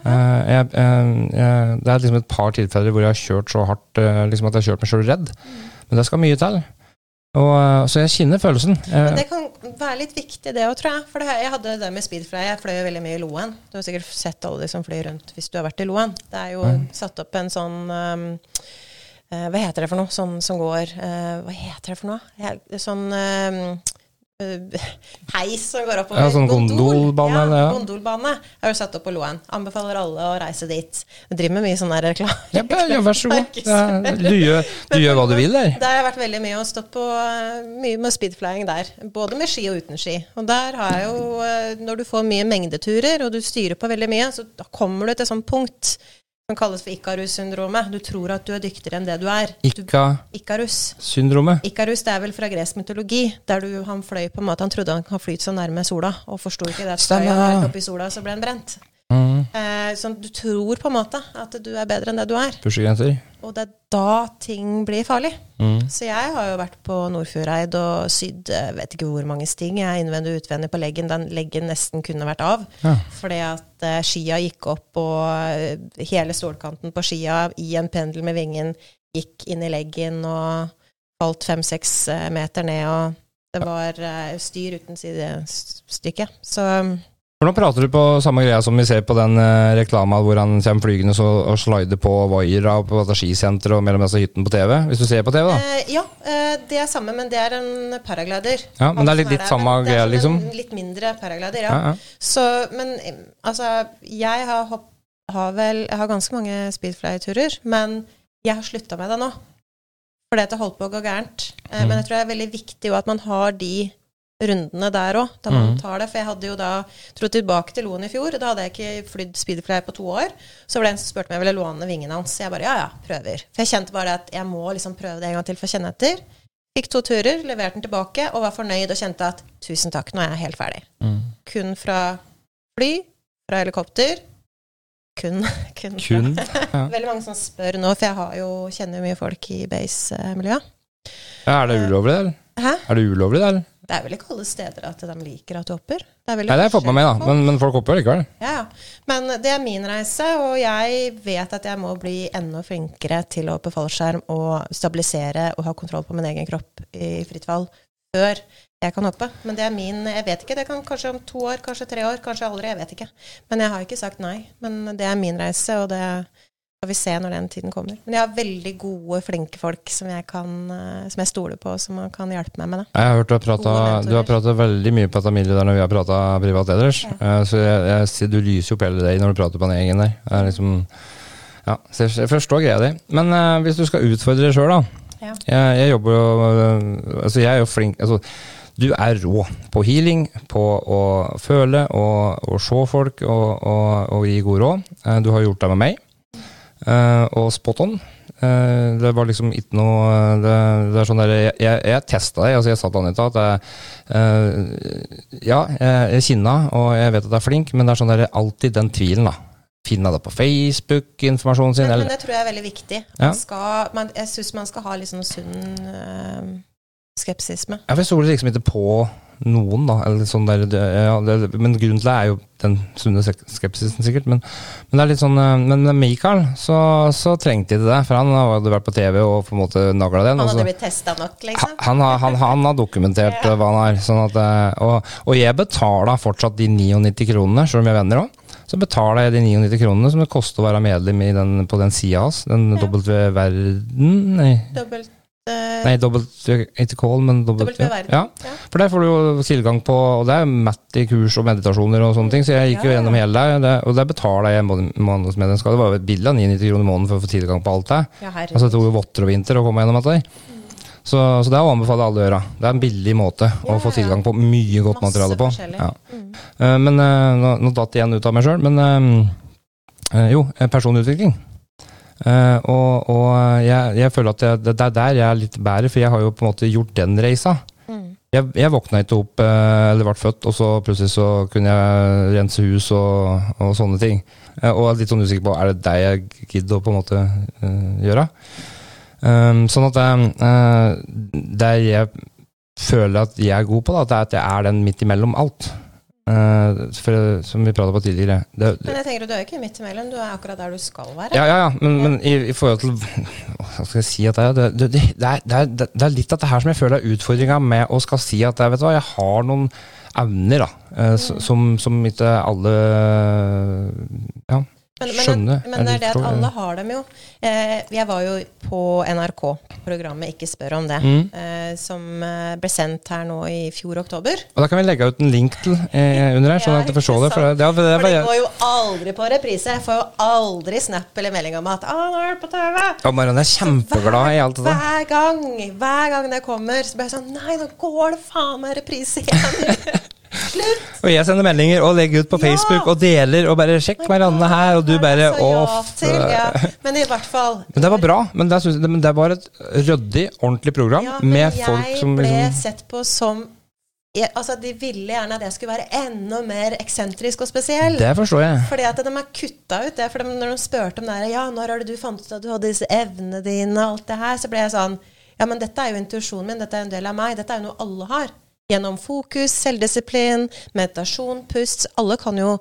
B: ja.
A: Uh, det er liksom et par tilfeller hvor jeg har kjørt så hardt uh, liksom at jeg har kjørt meg sjøl redd.
B: Mm.
A: Men det skal mye til. Og, eh, så jeg kjenner følelsen.
B: Men
A: Eh,
B: det kan være litt viktig, det òg, tror jeg. For det, jeg hadde det med speedfly. Jeg fløy veldig mye i Loen. Du har sikkert sett alle de som flyr rundt hvis du har vært i Loen. Det er jo
A: Mm.
B: satt opp en sånn um, uh, Hva heter det for noe? Sånn som går uh, Hva heter det for noe? Sånn um, heis som går oppover.
A: Ja, sånn gondolbane,
B: Ja,
A: ja.
B: gondolbane er jo satt opp på Loen. Anbefaler alle å reise dit. Jeg driver med mye sånn der reklame.
A: ja, ja, vær så god. Du gjør, du gjør hva du vil der.
B: Der har jeg vært veldig mye og stått på eh, mye med speedflying der. Både med ski og uten ski. Og der har jeg jo eh, Når du får mye mengdeturer, og du styrer på veldig mye, så da kommer du til et sånt punkt som kalles for Ikarus-syndromet. Du tror at du er dyktigere enn det du er. Du, Ikarus. Det er vel fra gresk mytologi, der du, han fløy på en måte Han trodde han kan flyte så nærme sola, og forsto ikke det. at fløy han helt opp i sola, så ble han brent.
A: Mm.
B: Eh, sånn, du tror på en måte at du er bedre enn det du er.
A: Pushegrenser.
B: Og det er da ting blir farlig.
A: Mm.
B: Så jeg har jo vært på Nordfjordeid og sydd eh, vet ikke hvor mange sting. Jeg er innvendig og utvendig på leggen. Den leggen nesten kunne vært av.
A: Ja.
B: Fordi at eh, skia gikk opp, og eh, hele stålkanten på skia i en pendel med vingen gikk inn i leggen og falt fem-seks eh, meter ned. Og det var eh, styr uten sidestykke. Så
A: Nå prater du på samme greia som vi ser på den uh, reklama hvor han kommer flygende så, og slider på vaiere på skisenteret og mellom disse hyttene på TV. Hvis du ser på TV, da.
B: Uh, ja, uh, det er samme, men det er en paraglider.
A: Ja, men det er litt litt samme greia,
B: sånn
A: liksom.
B: En litt mindre paraglider, ja.
A: Ja, ja.
B: Så, men eh, altså, jeg har, hopp, har vel Jeg har ganske mange speedfly-turer, men jeg har slutta med det nå. Fordi at det holdt på å gå gærent. Eh,
A: Mm.
B: Men jeg tror det er veldig viktig at man har de rundene der òg, da man
A: Mm.
B: tar det. For jeg hadde jo da trodd tilbake til Loen i fjor, da hadde jeg ikke flydd speederfly på to år. Så var det en som spurte om jeg ville låne vingene hans. Jeg bare ja, ja, prøver. For jeg kjente bare at jeg må liksom prøve det en gang til for å kjenne etter. Fikk to turer, leverte den tilbake og var fornøyd og kjente at tusen takk, nå er jeg helt ferdig.
A: Mm.
B: Kun fra fly, fra helikopter. Kun. kun,
A: Kun. Ja.
B: Veldig mange som spør nå, for jeg har jo, kjenner jo mye folk i base-miljøet.
A: ja, er det ulovlig, eller?
B: Hæ?
A: Er det ulovlig, eller?
B: Det er vel ikke alle steder at de liker at du hopper. Det
A: Nei, det har jeg fått med meg, da. Men, men folk hopper likevel.
B: Ja. Men det er min reise, og jeg vet at jeg må bli enda flinkere til å hoppe fallskjerm og stabilisere og ha kontroll på min egen kropp i fritt fall før jeg kan hoppe. Men det er min Jeg vet ikke. Det kan kanskje om to år, kanskje tre år, kanskje aldri. Jeg vet ikke. Men jeg har ikke sagt nei. Men det er min reise, og det skal vi se når den tiden kommer. Men jeg har veldig gode, flinke folk som jeg, kan, eh, som jeg stoler på, som kan hjelpe meg med det.
A: Jeg har hørt du har prata, veldig mye på dette miljøet der når vi har prata privat ellers.
B: Ja.
A: Eh, Så jeg, jeg, ser- du lyser opp hele deg når du prater på den gjengen der. Er liksom, ja, jeg, forstår greia di. Men uh, hvis du skal utfordre deg sjøl, da.
B: Ja.
A: Jeg, jeg jobber jo Altså, jeg er jo flink altså, Du er rå på healing, på å føle og, og se folk og, og, og gi god råd. Du har gjort det med meg. Eh, og spot on. Eh, det var liksom ikke noe eh, Det, det er sånn der, Jeg, jeg, jeg testa det. Altså jeg sa til Anita at jeg, Ja, jeg, jeg kinna, og jeg vet at jeg er flink, men det er sånn der, alltid den tvilen, da. Finne det på Facebook, informasjonen sin.
B: Men,
A: eller
B: men det tror jeg er veldig viktig.
A: Ja.
B: Skal, man, jeg syns man skal ha litt sånn sunn eh, skepsisme.
A: Ja, for Jeg stoler liksom ikke på noen, da. Eller sånn der, ja, det, men grunnen til det er jo den sunne skepsisen, sikkert. Men, men det er litt sånn eh, Men Michael så, så trengte ikke det, for han hadde vært på TV og på en måte nagla den.
B: Han
A: så-
B: hadde blitt testa nok,
A: han,
B: liksom.
A: han, har, han, han har dokumentert ja. hva han er. Sånn at, eh, og, og jeg betaler fortsatt de 99 kronene, selv om jeg er venner òg. Så betaler jeg de 99 kronene som det koster å være medlem i den, på den sida hans. Den
B: Ja.
A: W-verden Nei,
B: Dobbelt eh,
A: nei W, ikke kål, men.
B: Dobbelt.
A: Ja.
B: Ja.
A: For der får du jo tilgang på Og det er matt i kurs og meditasjoner og sånne ting, så jeg gikk jo gjennom hele det. og der betaler jeg måned- månedsmedlemskap. Det var jo et bilde av 99 kroner i måneden for å få tilgang på alt det.
B: Ja,
A: Altså det tok jo votter og vinter å komme gjennom dette. Mm. Så, så det er å anbefale alle å gjøre. Det er en billig måte å få tilgang på mye godt
B: Masse
A: materiale på. Ja.
B: Mm.
A: Uh, Men uh, nå, nå datt igjen ut av meg sjøl. Men jo, personutvikling. Eh, og og jeg, jeg føler at jeg, det det er der jeg er litt bedre, for jeg har jo på en måte gjort den reisa.
B: Mm.
A: Jeg, jeg våkna ikke opp, uh, eller ble født, og så plutselig så kunne jeg rense hus og, og sånne ting. Uh, og er litt sånn usikker på er det det jeg gidder å på en måte gjøre. Um, sånn at det jeg føler at jeg er god på, da, det er at jeg er den midt imellom alt. Eh, for, som vi prata på tidligere. Det,
B: Men jeg tenker du er jo ikke midt imellom, du er akkurat der du skal være.
A: ja, ja, ja, men, men i, i forhold til Hva skal jeg si at det? Det, det, er, det, er, det er litt av det her som jeg føler er utfordringa med å skal si at jeg, vet du hva, jeg har noen evner da, uh, mm. som, som ikke alle ja,
B: Men, men,
A: skjønner.
B: men det er det at alle har dem jo. Eh, jeg var jo på NRK-programmet Ikke spør om det,
A: Mm.
B: eh, som eh, ble sendt her nå i fjor oktober.
A: Og da kan vi legge ut en link til eh, under her, sånn at du forstår det. For det, for, det,
B: For
A: det,
B: går jo aldri på reprise. Jeg får jo aldri snap eller melding om at 'Å, nå er det på TV'.
A: Ja, Marianne er kjempeglad i alt det der.
B: Hver gang hver gang det kommer, så blir jeg sånn Nei, nå går det faen meg reprise igjen. Slutt!
A: Og jeg sender meldinger og legger ut på
B: Ja.
A: Facebook og deler og bare 'sjekk Marianne her', og du bare
B: off. ja til, ja. Men i hvert fall
A: Men det var bra. Men det, jeg- men det var et ryddig, ordentlig program
B: Ja, men
A: med folk som
B: ble
A: liksom
B: sett på som jeg, Altså, De ville gjerne at jeg skulle være enda mer eksentrisk og spesiell.
A: Det forstår jeg.
B: Fordi at de har kutta ut det. For de, når de spurte om det her, ja, når har det du fant ut at du hadde disse evnene dine, og alt det her, så ble jeg sånn Ja, men dette er jo intuisjonen min, dette er en del av meg. Dette er jo noe alle har. Gjennom fokus, selvdisiplin, meditasjon, pust. Alle kan jo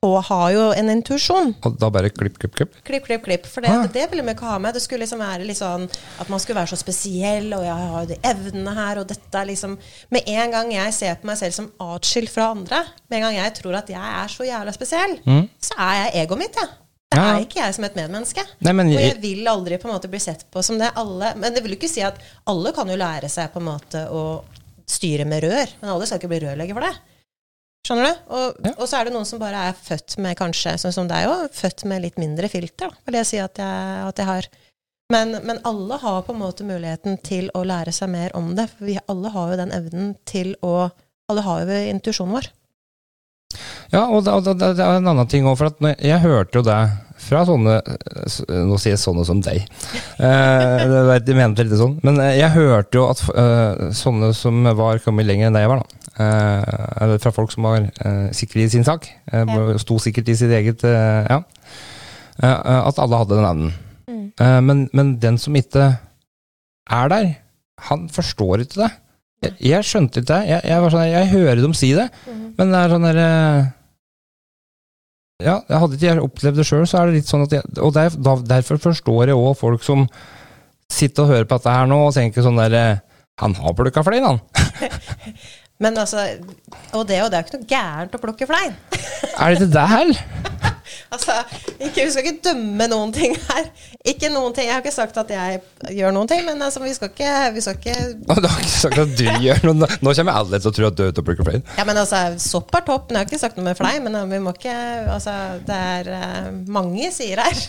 B: og har jo en intuisjon.
A: Og da bare klipp, klipp, klipp.
B: Klipp, klipp, klipp. For det,
A: Ah.
B: det ville vi ikke ha med. Det skulle liksom være litt sånn at man skulle være så spesiell, og jeg har jo de evnene her, og dette er liksom Med en gang jeg ser på meg selv som atskilt fra andre, med en gang jeg tror at jeg er så jævla spesiell, så er jeg egoet mitt, jeg. Det
A: Mm. Ja.
B: er ikke jeg som et medmenneske.
A: Nei, men
B: Og
A: jeg,
B: jeg vil aldri på en måte bli sett på som det. Alle, men det vil jo ikke si at alle kan jo lære seg på en måte å styre med rør, men alle skal ikke bli rørlegger for det. Skjønner du? Og,
A: Ja.
B: og så er det noen som bare er født med kanskje, sånn som deg òg, født med litt mindre filter, da, vil jeg si at jeg, at jeg har. Men, men alle har på en måte muligheten til å lære seg mer om det. For vi alle har jo den evnen til å Alle har jo intuisjonen vår.
A: ja, og det, det, det er en annen ting òg, for jeg hørte jo det fra sånne Nå sier jeg sånne som deg. Eh, de mente det litt sånn. Men eh, jeg hørte jo at eh, sånne som var kommet lenger enn det jeg var, da. Eh, eller fra folk som var eh, sikre i sin sak. eh, Sto sikkert i sitt eget Ja. At alle hadde den evnen.
B: Mm.
A: Men, men den som ikke er der, han forstår ikke det. Jeg, jeg skjønte ikke det. Jeg, jeg, var sånn, jeg hører dem si det,
B: mm.
A: men det er sånn derre Ja, jeg hadde ikke jeg opplevd det sjøl, så er det litt sånn at jeg Og der, derfor forstår jeg òg folk som sitter og hører på dette her nå og tenker sånn derre Han har plukka flein, han.
B: Men altså Og det, og det er jo ikke noe gærent å plukke flein.
A: Er det ikke det heller?
B: Altså, ikke, Vi skal ikke dømme noen ting her. Ikke noen ting. Jeg har ikke sagt at jeg gjør noen ting, men altså, vi skal ikke, vi skal ikke
A: Du har ikke sagt at du gjør noe. Nå kommer alle til å tro at du er ute og plukker flein.
B: Ja, men altså, Sopp er topp. men Jeg har ikke sagt noe med flei, men vi må ikke Altså, det er uh, mange sider her.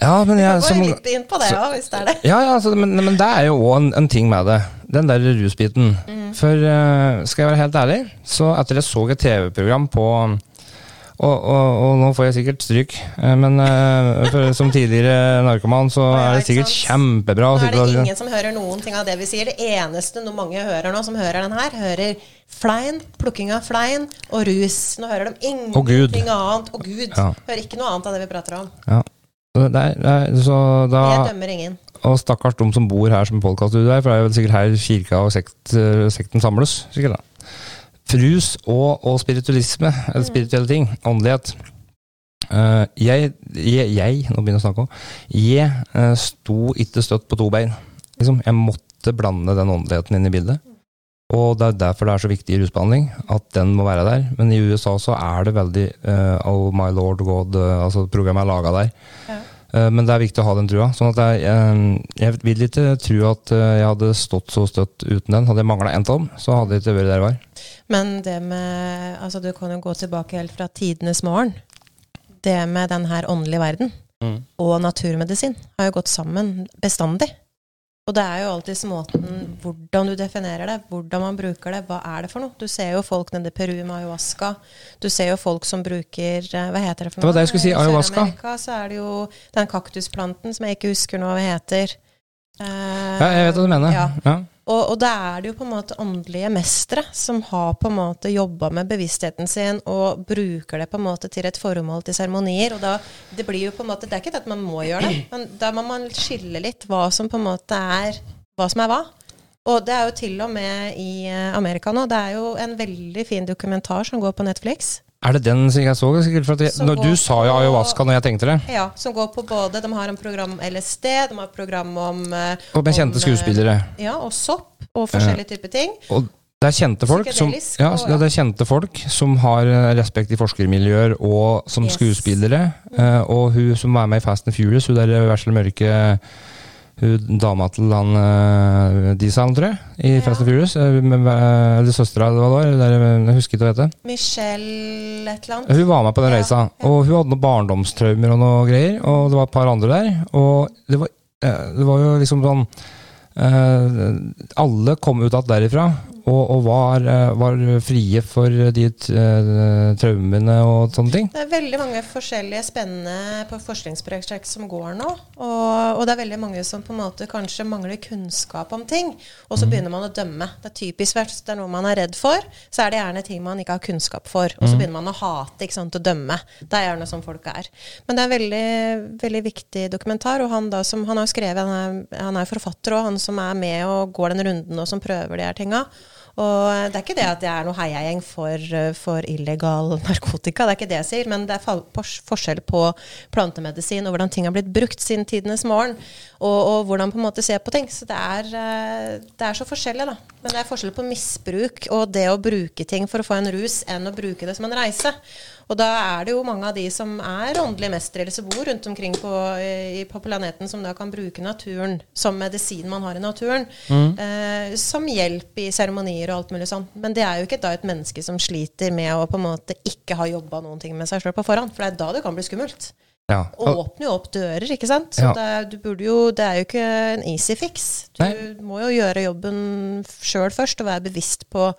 A: Ja, men jeg som
B: litt inn på det òg, hvis det er det.
A: Ja, ja, altså, men, men det er jo òg en, en ting med det. Den der rusbiten. For uh, skal jeg være helt ærlig, så etter jeg så et TV-program på og, og, og nå får jeg sikkert stryk, eh, men eh, for, som tidligere narkoman så er det sikkert kjempebra. å
B: Nå er det ingen som hører noen ting av det vi sier. Det eneste noe mange hører nå, som hører den her, hører flein, plukking av flein og rus. Nå hører de ingenting oh, annet. Og Gud.
A: Ja.
B: Hører ikke noe annet av det vi prater om.
A: Ja. Så det er- det er- så da,
B: Jeg dømmer ingen.
A: og stakkars de som bor her som podkaststudio her, for det er jo sikkert her kirka og sekt, eh, sekten samles. sikkert da. Rus og, og spiritualisme, eller spirituelle ting, åndelighet. Uh, jeg, jeg, jeg, nå begynner jeg å snakke om, jeg uh, sto ikke støtt på to bein. Liksom, jeg måtte blande den åndeligheten inn i bildet. Og det er derfor det er så viktig i rusbehandling, at den må være der. Men i USA så er det veldig uh, Oh my lord God, eh, altså programmet er laga der.
B: Ja.
A: Eh, Men det er viktig å ha den trua. Sånn at jeg, eh, jeg vil ikke tro at eh, jeg hadde stått så støtt uten den. Hadde jeg mangla en tom, så hadde jeg ikke vært der jeg var.
B: Men det med Altså, du kan jo gå tilbake helt fra tidenes morgen. Det med den her åndelige verden og naturmedisin har jo gått sammen bestandig. Og det er jo alltid måten hvordan du definerer det, hvordan man bruker det, hva er det for noe? Du ser jo folk nede i Peru med ayahuasca. Du ser jo folk som bruker eh, Hva heter det for
A: noe? Det var det jeg skulle si, ayahuasca.
B: I Amerika så er det jo den kaktusplanten som jeg ikke husker nå hva heter.
A: Uh, ja, jeg vet hva du mener. Ja. ja.
B: Og, og da er det jo på en måte åndelige mestere som har på en måte jobba med bevisstheten sin og bruker det på en måte til et formål til seremonier. Og da, det blir jo på en måte, det er ikke det at man må gjøre det, men da må man skille litt hva som på en måte er hva som er hva. Og det er jo til og med i eh, Amerika nå. Det er jo en veldig fin dokumentar som går på Netflix.
A: Er det den jeg så? sikkert? For jeg, når, du sa jo ayahuasca når jeg tenkte det.
B: Ja, som går på både De har en program om LSD, de har et program om
A: eh, Og med kjente skuespillere.
B: Ja, og sopp og forskjellige typer ting.
A: Og det er kjente folk som, ja, det er kjente folk som har eh, respekt i forskermiljøer og som yes. skuespillere. Og hun som er med i Fast and Furious, hun der vesle mørke hun dama til han uh, Diesel, tror jeg, i ja. Fast and Furious. Uh, eller søstera, hva det var. Jeg husker ikke hva det heter.
B: Michelle et eller annet.
A: Hun var med på den reisa. Og hun hadde noen barndomstraumer og noe greier. Og det var et par andre der. Og det var, uh, det var jo liksom sånn Alle kom ut igjen derifra og, og var, eh, var, frie for de uh, traumene og sånne ting?
B: Det er veldig mange forskjellige spennende på forskningsprosjekt som går nå. Og, og, det er veldig mange som på en måte kanskje mangler kunnskap om ting. Og så mm. begynner man å dømme. Det er typisk hvis det er noe man er redd for, så er det gjerne ting man ikke har kunnskap for. Og så mm. begynner man å hate, ikke sant, å dømme. Det er gjerne sånn folk er. Men det er en veldig, veldig viktig dokumentar. Og han da som han har skrevet, han er, han er forfatter og han som er med og går den runden og som prøver de her tinga. Og det er ikke det at jeg er noe heiagjeng for, for, illegal narkotika, det er ikke det jeg sier, men det er forskjell på plantemedisin og hvordan ting har blitt brukt siden tidenes morgen, og, og, hvordan på en måte se på ting. Så det er, eh, det er, så forskjellig, da. Men det er forskjell på misbruk og det å bruke ting for å få en rus, enn å bruke det som en reise. Og da er det jo mange av de som er åndelige mestere, eller som bor rundt omkring på, i, på, planeten, som da kan bruke naturen som medisin man har i naturen, mm. eh, som hjelp i seremonier og alt mulig sånt. Men det er jo ikke da et menneske som sliter med å på en måte ikke ha jobba noen ting med seg sjøl på forhånd, for det er da det kan bli skummelt. Ja. Åpner jo opp dører, ikke sant. Så ja. det, er, jo, det, er jo ikke en easy fix. Du Nei. må jo gjøre jobben sjøl først, og være bevisst på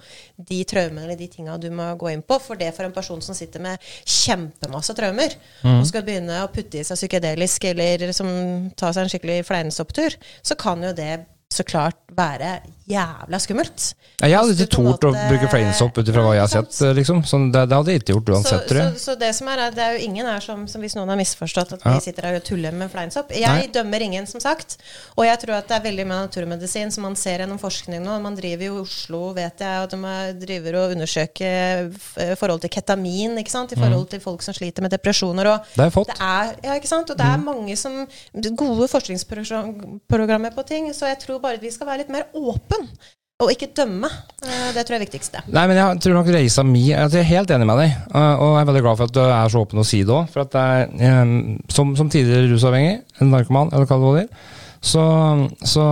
B: de traumene eller de tinga du må gå inn på. For det for en person som sitter med kjempemasse traumer, mm. og skal begynne å putte i seg psykedelisk eller som tar seg en skikkelig fleinsopptur, så kan jo det så klart være jævla skummelt.
A: Ja, jeg hadde ikke tort å bruke flamesopp ut ifra hva jeg har sett. Liksom. Sånn, det, det, hadde jeg ikke gjort uansett,
B: tror jeg. Så, så, det som er, det er jo ingen her som, som hvis noen har misforstått at ja. vi sitter her og tuller med fleinsopp. Jeg Nei. dømmer ingen, som sagt. Og jeg tror at det er veldig med naturmedisin som man ser gjennom forskning nå. Man driver jo i Oslo, vet jeg, og de driver og undersøker eh, forhold til ketamin, ikke sant? i forhold mm. til folk som sliter med depresjoner. Og
A: det er.
B: Det er, ja, ikke sant? Og det er mm. mange som Gode forskningsprogrammer på ting. Så jeg tror bare at vi skal være litt mer åpen. Og ikke dømme. Eh, det tror jeg er viktigste.
A: Nei, men Jeg tror nok reisa mi Jeg er helt enig med deg, og jeg er veldig glad for at du er så åpen å si det òg. For at jeg, som, som, tidligere rusavhengig, en narkoman, eller hva det er, så, så,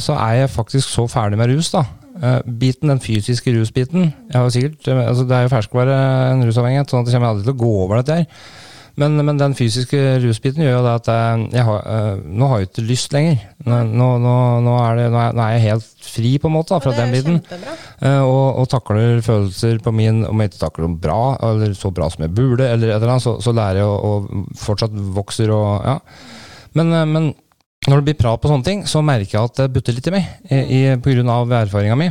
A: så, er jeg faktisk så ferdig med rus, da. Eh, biten, Den fysiske rusbiten jeg har jo sikkert, altså Det er jo ferskvare, en rusavhengighet, sånn at det kommer aldri til å gå over dette her. Men, men, den fysiske rusbiten gjør jo det at jeg, jeg har, uh, nå har jeg ikke lyst lenger. Nå, nå, nå, er det, nå, er jeg helt fri på en måte da, fra den biten. Uh, og, og, takler følelser på min Om jeg ikke takler dem bra, eller så bra som jeg burde, eller et eller annet, så, så lærer jeg å, fortsatt vokser og ja. Men, men, når det blir prat på sånne ting, så merker jeg at det butter litt i meg, i, i, av erfaringa mi.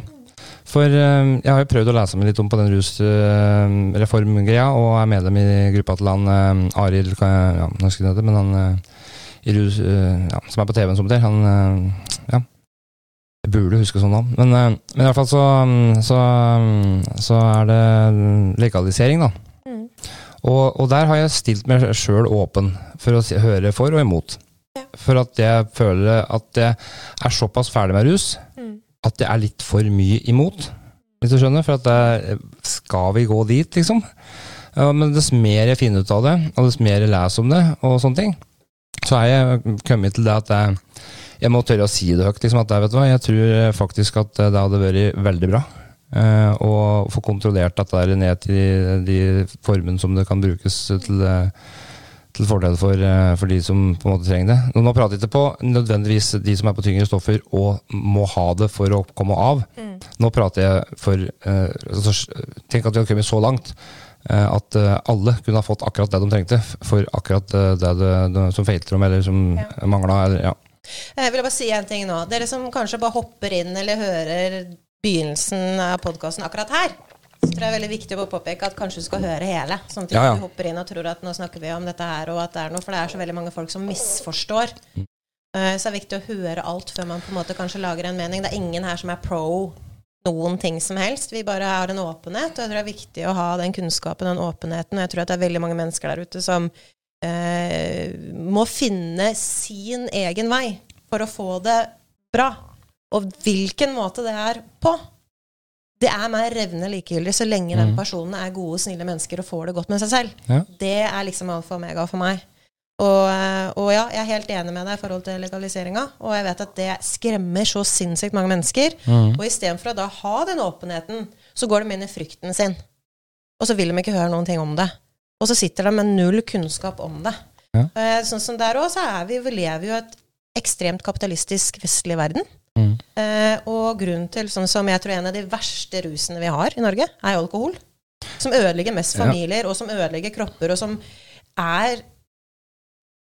A: For uh, jeg har jo prøvd å lese meg litt om på den rusreformgreia, uh, og er medlem i gruppa til han uh, Arild ja, Nå skal jeg det, men han i rus, ja, som er på TV-en som det, han ja, jeg burde huske sånn navn. Men, men, i hvert fall så, så, så er det legalisering, da. Mm. Og, og, der har jeg stilt meg sjøl åpen for å høre for og imot. Ja. For at jeg føler at jeg er såpass ferdig med rus at jeg er litt for mye imot, hvis du skjønner. For at det, skal vi gå dit, liksom? Ja, men dess mer jeg finner ut av det, og dess mer jeg leser om det, og sånne ting, så er jeg kommet til det at jeg, jeg må tørre å si det høyt. Liksom, at jeg, vet hva, jeg tror faktisk at det hadde vært veldig bra. Uh, og få kontrollert dette ned til de, formene som det kan brukes til, til fordel for, eh, for de som på en måte trenger det. Nå, prater jeg ikke på nødvendigvis de som er på tyngre stoffer og må ha det for å komme av. Nå prater jeg for eh, altså, Tenk at vi hadde kommet så langt eh, at alle kunne ha fått akkurat det de trengte for akkurat det, det, det som feilte dem, eller som
B: Ja.
A: mangla. Ja.
B: Jeg vil bare si en ting nå. Dere som kanskje bare hopper inn eller hører begynnelsen av podkasten akkurat her, så tror jeg det er veldig viktig å påpeke at kanskje du skal høre hele. Sånn at
A: Ja, ja.
B: du hopper inn og tror at nå snakker vi om dette her, og at det er noe, for det er så veldig mange folk som misforstår. Eh, Så det er viktig å høre alt før man på en måte kanskje lager en mening. Det er ingen her som er pro noen ting som helst. Vi bare har en åpenhet, og jeg tror det er viktig å ha den kunnskapen, den åpenheten. Og jeg tror at det er veldig mange mennesker der ute som eh, må finne sin egen vei for å få det bra. Og hvilken måte det er på, det er meg revnende likegyldig så lenge den personen er gode, snille mennesker og får det godt med seg selv.
A: Ja.
B: Det er liksom alfa og omega for meg. Og, eh, og ja, jeg er helt enig med deg i forhold til legaliseringa, og jeg vet at det skremmer så sinnssykt mange mennesker. Og istedenfor å da ha den åpenheten, så går de inn i frykten sin. Og så vil de ikke høre noen ting om det. Og så sitter de med null kunnskap om det.
A: Ja.
B: Eh, Sånn som der òg, så er vi, vi lever jo i et ekstremt kapitalistisk vestlig verden.
A: Mm.
B: Eh, og grunnen til, sånn som jeg tror en av de verste rusene vi har i Norge, er alkohol. Som ødelegger mest
A: Ja.
B: familier, og som ødelegger kropper, og som er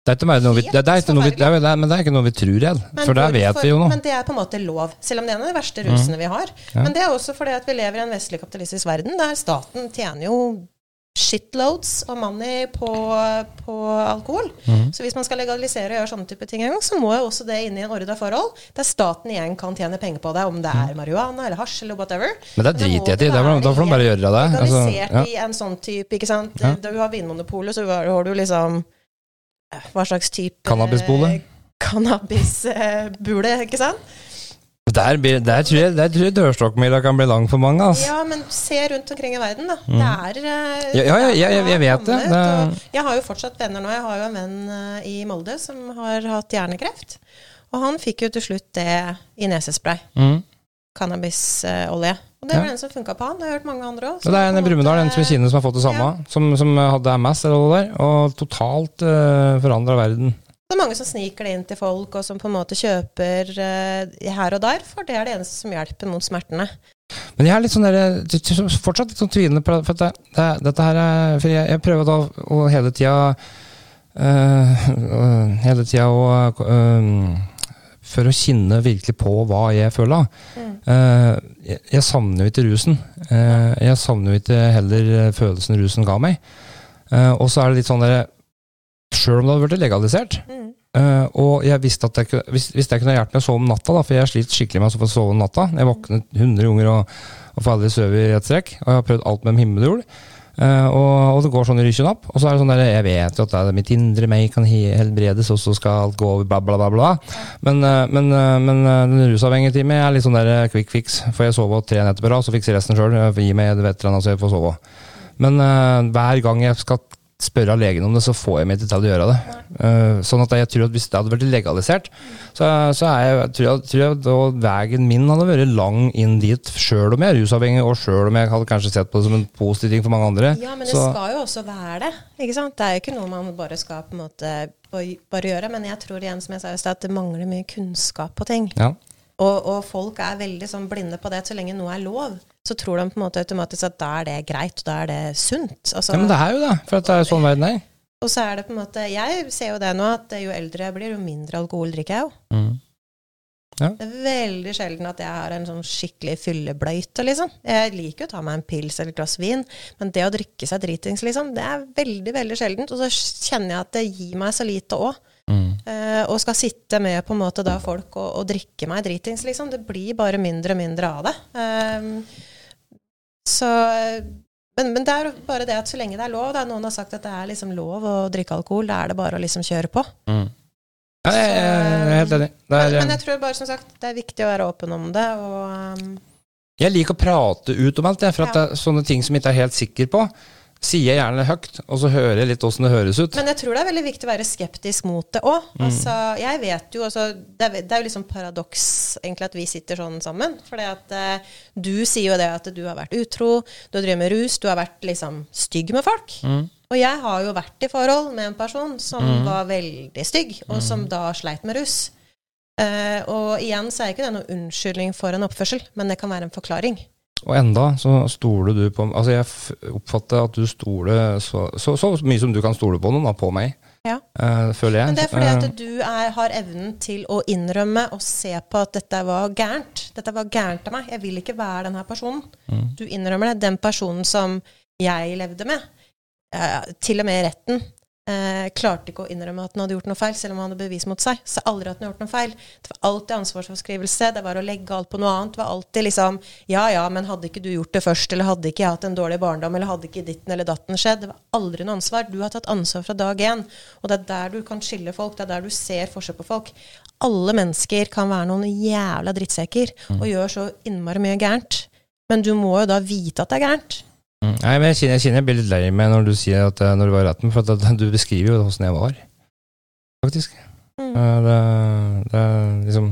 A: Det er ikke noe vi, det, det er ikke noe vi, det er, men det er ikke noe vi tror,
B: igjen,
A: For det vet vi jo nå.
B: Men det er på en måte lov, selv om det er en av de verste rusene vi har.
A: Mm. Ja.
B: Men det er også fordi at vi lever i en vestlig kapitalistisk verden der staten tjener jo shitloads of money på, på alkohol.
A: Mm.
B: Så hvis man skal legalisere og gjøre sånne type ting så må jo også det inn i en ordna forhold, der staten igjen kan tjene penger på det, om det er marihuana eller hasj eller whatever.
A: Mhm. Men det driter jeg i. Da får de bare gjøre det. Altså, ja.
B: i en sånn type, ikke sant.
A: Ja.
B: Da du har Vinmonopolet, så har har du liksom eh, Hva slags type
A: Cannabisbole?
B: Cannabisbule, ikke sant?
A: Der, der tror jeg, der tror jeg dørstokkmila kan bli lang for mange. Altså.
B: Ja, men se rundt omkring i verden, da. Det er eh,
A: Ja, ja, ja, jeg- jeg vet det.
B: kommet,
A: Det-
B: Jeg har jo fortsatt venner nå. Jeg har jo en venn eh, i Molde som har hatt hjernekreft. Og han fikk jo til slutt det i nesespray.
A: Mm.
B: Cannabisolje. Og det
A: Ja.
B: var den som funka på han. Det har jeg hørt mange andre òg.
A: Det er en i Brumunddal, en som i Kine, som har fått det samme. Som, som hadde MS eller noe der, og totalt uh, forandra verden.
B: Det er mange som sniker det inn til folk, og som på en måte kjøper uh, her og der, for det er det eneste som hjelper mot smertene.
A: Men jeg er litt sånn der, t- fortsatt litt sånn tvilende på for det, det, dette her er For jeg, jeg prøver da å hele tida øh, Hele tida å uh, For å kjenne virkelig på hva jeg føler.
B: Mm.
A: Jeg, jeg savner jo ikke rusen. Jeg savner jo ikke heller følelsen rusen ga meg. Og så er det litt sånn der Sjøl om det hadde blitt legalisert,
B: Mm.
A: Eh, og jeg visste at jeg, hvis, hvis jeg kunne hjulpet meg å sove om natta, da, for jeg sliter skikkelig med å få sove om natta Jeg våknet 100 ganger og, og får aldri sove i ett strekk. Og jeg har prøvd alt med himmeljord. Uh, og, og det går sånn i rykken opp. Og så er det sånn der, jeg vet jo at det er mitt indre meg kan he- helbredes, og så skal alt gå over, bla, bla, bla. bla. Men, uh, men, eh, men eh, den rusavhengige timen er litt sånn der eh, quick fix. Får jeg sove tre netter på rad, så fikser resten sjøl. Gi meg et eller så jeg får sove. Men eh, hver gang jeg skal spørre legen om det, så får jeg meg ikke til å gjøre det. Uh, sånn at jeg tror at hvis det hadde vært legalisert, så, så jeg, tror jeg, tror jeg da veien min hadde vært lang inn dit, sjøl om jeg er rusavhengig, og sjøl om jeg hadde kanskje sett på det som en positiv ting for mange andre.
B: Ja, men det skal jo også være det. ikke sant? Det er jo ikke noe man bare skal på en måte bare gjøre. Men jeg tror igjen, som jeg sa i stad, at det mangler mye kunnskap på ting.
A: ja.
B: Og, og folk er veldig sånn blinde på det. Så lenge noe er lov, så tror de på en måte automatisk at da er det greit, og da er det sunt. Altså,
A: ja, men det er jo det, for at det er sånn verden er.
B: Og så er det på en måte Jeg ser jo det nå, at jo eldre jeg blir, jo mindre alkohol drikker jeg jo.
A: Mm.
B: Det er veldig sjelden at jeg har en sånn skikkelig fyllebløyte, liksom. Jeg liker jo å ta meg en pils eller et glass vin, men det å drikke seg dritings, liksom, det er veldig, veldig sjeldent. Og så kjenner jeg at det gir meg så lite òg.
A: Mm.
B: Eh, og skal sitte med på en måte da folk og, og drikke meg dritings, liksom. Det blir bare mindre og mindre av det. Ehm, så men, men det er bare det at så lenge det er lov, da noen har sagt at det er liksom lov å drikke alkohol, da er det bare å liksom kjøre på.
A: Mm. Ja, jeg, er helt enig.
B: Men, men jeg tror bare som sagt det er viktig å være åpen om det. Og um,
A: Jeg liker å prate ut om alt, jeg, for at
B: Ja.
A: det er sånne ting som jeg ikke er helt sikker på, sier jeg gjerne høyt, og så hører jeg litt åssen det høres ut.
B: Men jeg tror det er veldig viktig å være skeptisk mot det òg.
A: Mm.
B: Altså, jeg vet jo altså, det, er, det er jo liksom paradoks egentlig at vi sitter sånn sammen. For eh, du sier jo det at du har vært utro, du har drevet med rus, du har vært liksom stygg med folk.
A: Mm.
B: Og jeg har jo vært i forhold med en person som
A: Mm.
B: var veldig stygg, og som da sleit med rus. Eh, og igjen så er ikke det noen unnskyldning for en oppførsel, men det kan være en forklaring.
A: Og enda så stoler du på Altså, jeg oppfatter at du stoler så, så, så mye som du kan stole på noen, da, på meg.
B: Ja.
A: Uh, føler jeg.
B: Men det er fordi
A: Eh,
B: at du er, har evnen til å innrømme og se på at dette var gærent. Dette var gærent av meg. Jeg vil ikke være denne personen.
A: Mm.
B: Du innrømmer det. Den personen som jeg levde med, Uh, til og med i retten, eh, klarte ikke å innrømme at den hadde gjort noe feil, selv om han hadde bevis mot seg. Så aldri at hadde gjort noe feil. Det var alltid ansvarsforskrivelse. Det var å legge alt på noe annet. Det var alltid liksom Ja ja, men hadde ikke du gjort det først, eller hadde ikke jeg hatt en dårlig barndom, eller hadde ikke ditten eller datten skjedd? Det var aldri noe ansvar. Du har tatt ansvar fra dag én. Og det er der du kan skille folk. Det er der du ser forskjell på folk. Alle mennesker kan være noen jævla drittsekker og gjør så innmari mye gærent. Men du må jo da vite at det er gærent.
A: Mm. Nei, men jeg kjenner, jeg kjenner jeg blir litt lei meg når du sier at eh, når du var i retten, for at, du beskriver jo åssen jeg var, faktisk.
B: Mm.
A: Eh, Det, det er liksom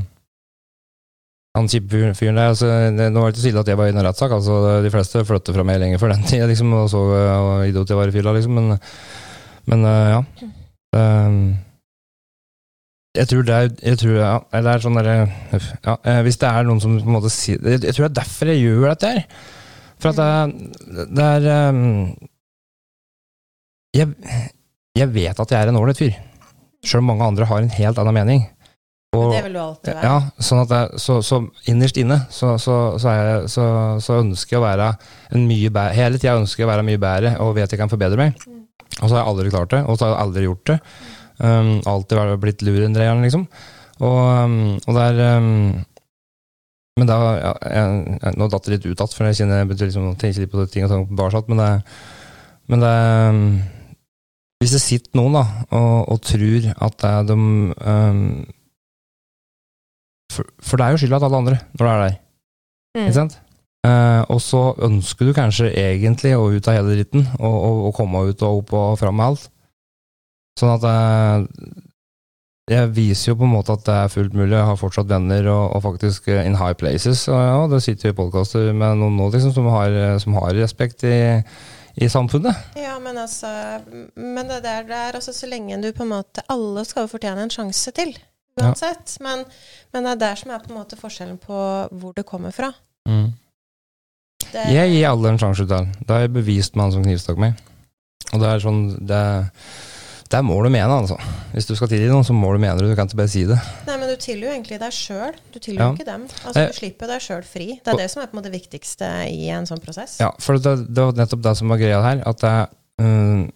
A: Han kjipe fyren- der altså, det, Nå var det ikke så ille at jeg var i en rettssak. Altså, de fleste flyttet fra meg lenge før den tida, liksom, og så eh, hvor idiot jeg var i fylla, liksom. Men, men eh, ja. Det, jeg tror det er, jeg tror, ja, det er sånn derre ja, eh, Hvis det er noen som på en måte sier Jeg, jeg tror det er derfor jeg gjør dette her. For at det, det er um, jeg, jeg vet at jeg er en ålreit fyr. Sjøl om mange andre har en helt annen mening.
B: Men det vil du alltid være.
A: ja, sånn at jeg, så, så innerst inne så, så, så, jeg, så, så ønsker jeg å være en mye bedre Hele tida ønsker jeg å være mye bedre og vet jeg kan forbedre meg. Og så har jeg aldri klart det, og så har jeg aldri gjort det. Um, alltid blitt lurendreieren, liksom. Og, um, og det er um, Men da ja, jeg, jeg, Nå datt det litt ut igjen, for jeg kjenner jeg liksom tenker litt på det ting og tang barsatt, men det, men det um, Hvis det sitter noen da og, og tror at det er de um, for, for det er jo skylda til alle andre når det er der.
B: Mm.
A: Ikke sant? Uh, og så ønsker du kanskje egentlig å ut av hele dritten, og, og, og komme ut og opp og fram med alt. Sånn at eh, jeg viser jo på en måte at det er fullt mulig. Jeg har fortsatt venner og, og faktisk in high places. Og ja, det sitter jo podkaster med noen nå liksom, som, har, som har respekt i, i samfunnet.
B: Ja, men altså Men det der det er altså så lenge du på en måte Alle skal jo fortjene en sjanse til, uansett. Men, men det er der som er på en måte forskjellen på hvor det kommer fra. Det,
A: Jeg gir alle en sjanse til. Det har jeg bevist med han som knivstakk meg. Og det er sånn det, det må du mene, altså. Hvis du skal tilgi noen, så må du mene det. Du kan ikke bare si det.
B: Nei, men du tilgir jo egentlig deg sjøl. Du tilgir
A: Ja.
B: jo ikke dem. Altså,
A: Eh,
B: du slipper deg sjøl fri. Det er det som er på en måte det viktigste i en sånn prosess.
A: Ja, for det, det var nettopp det som var greia her. At jeg øh,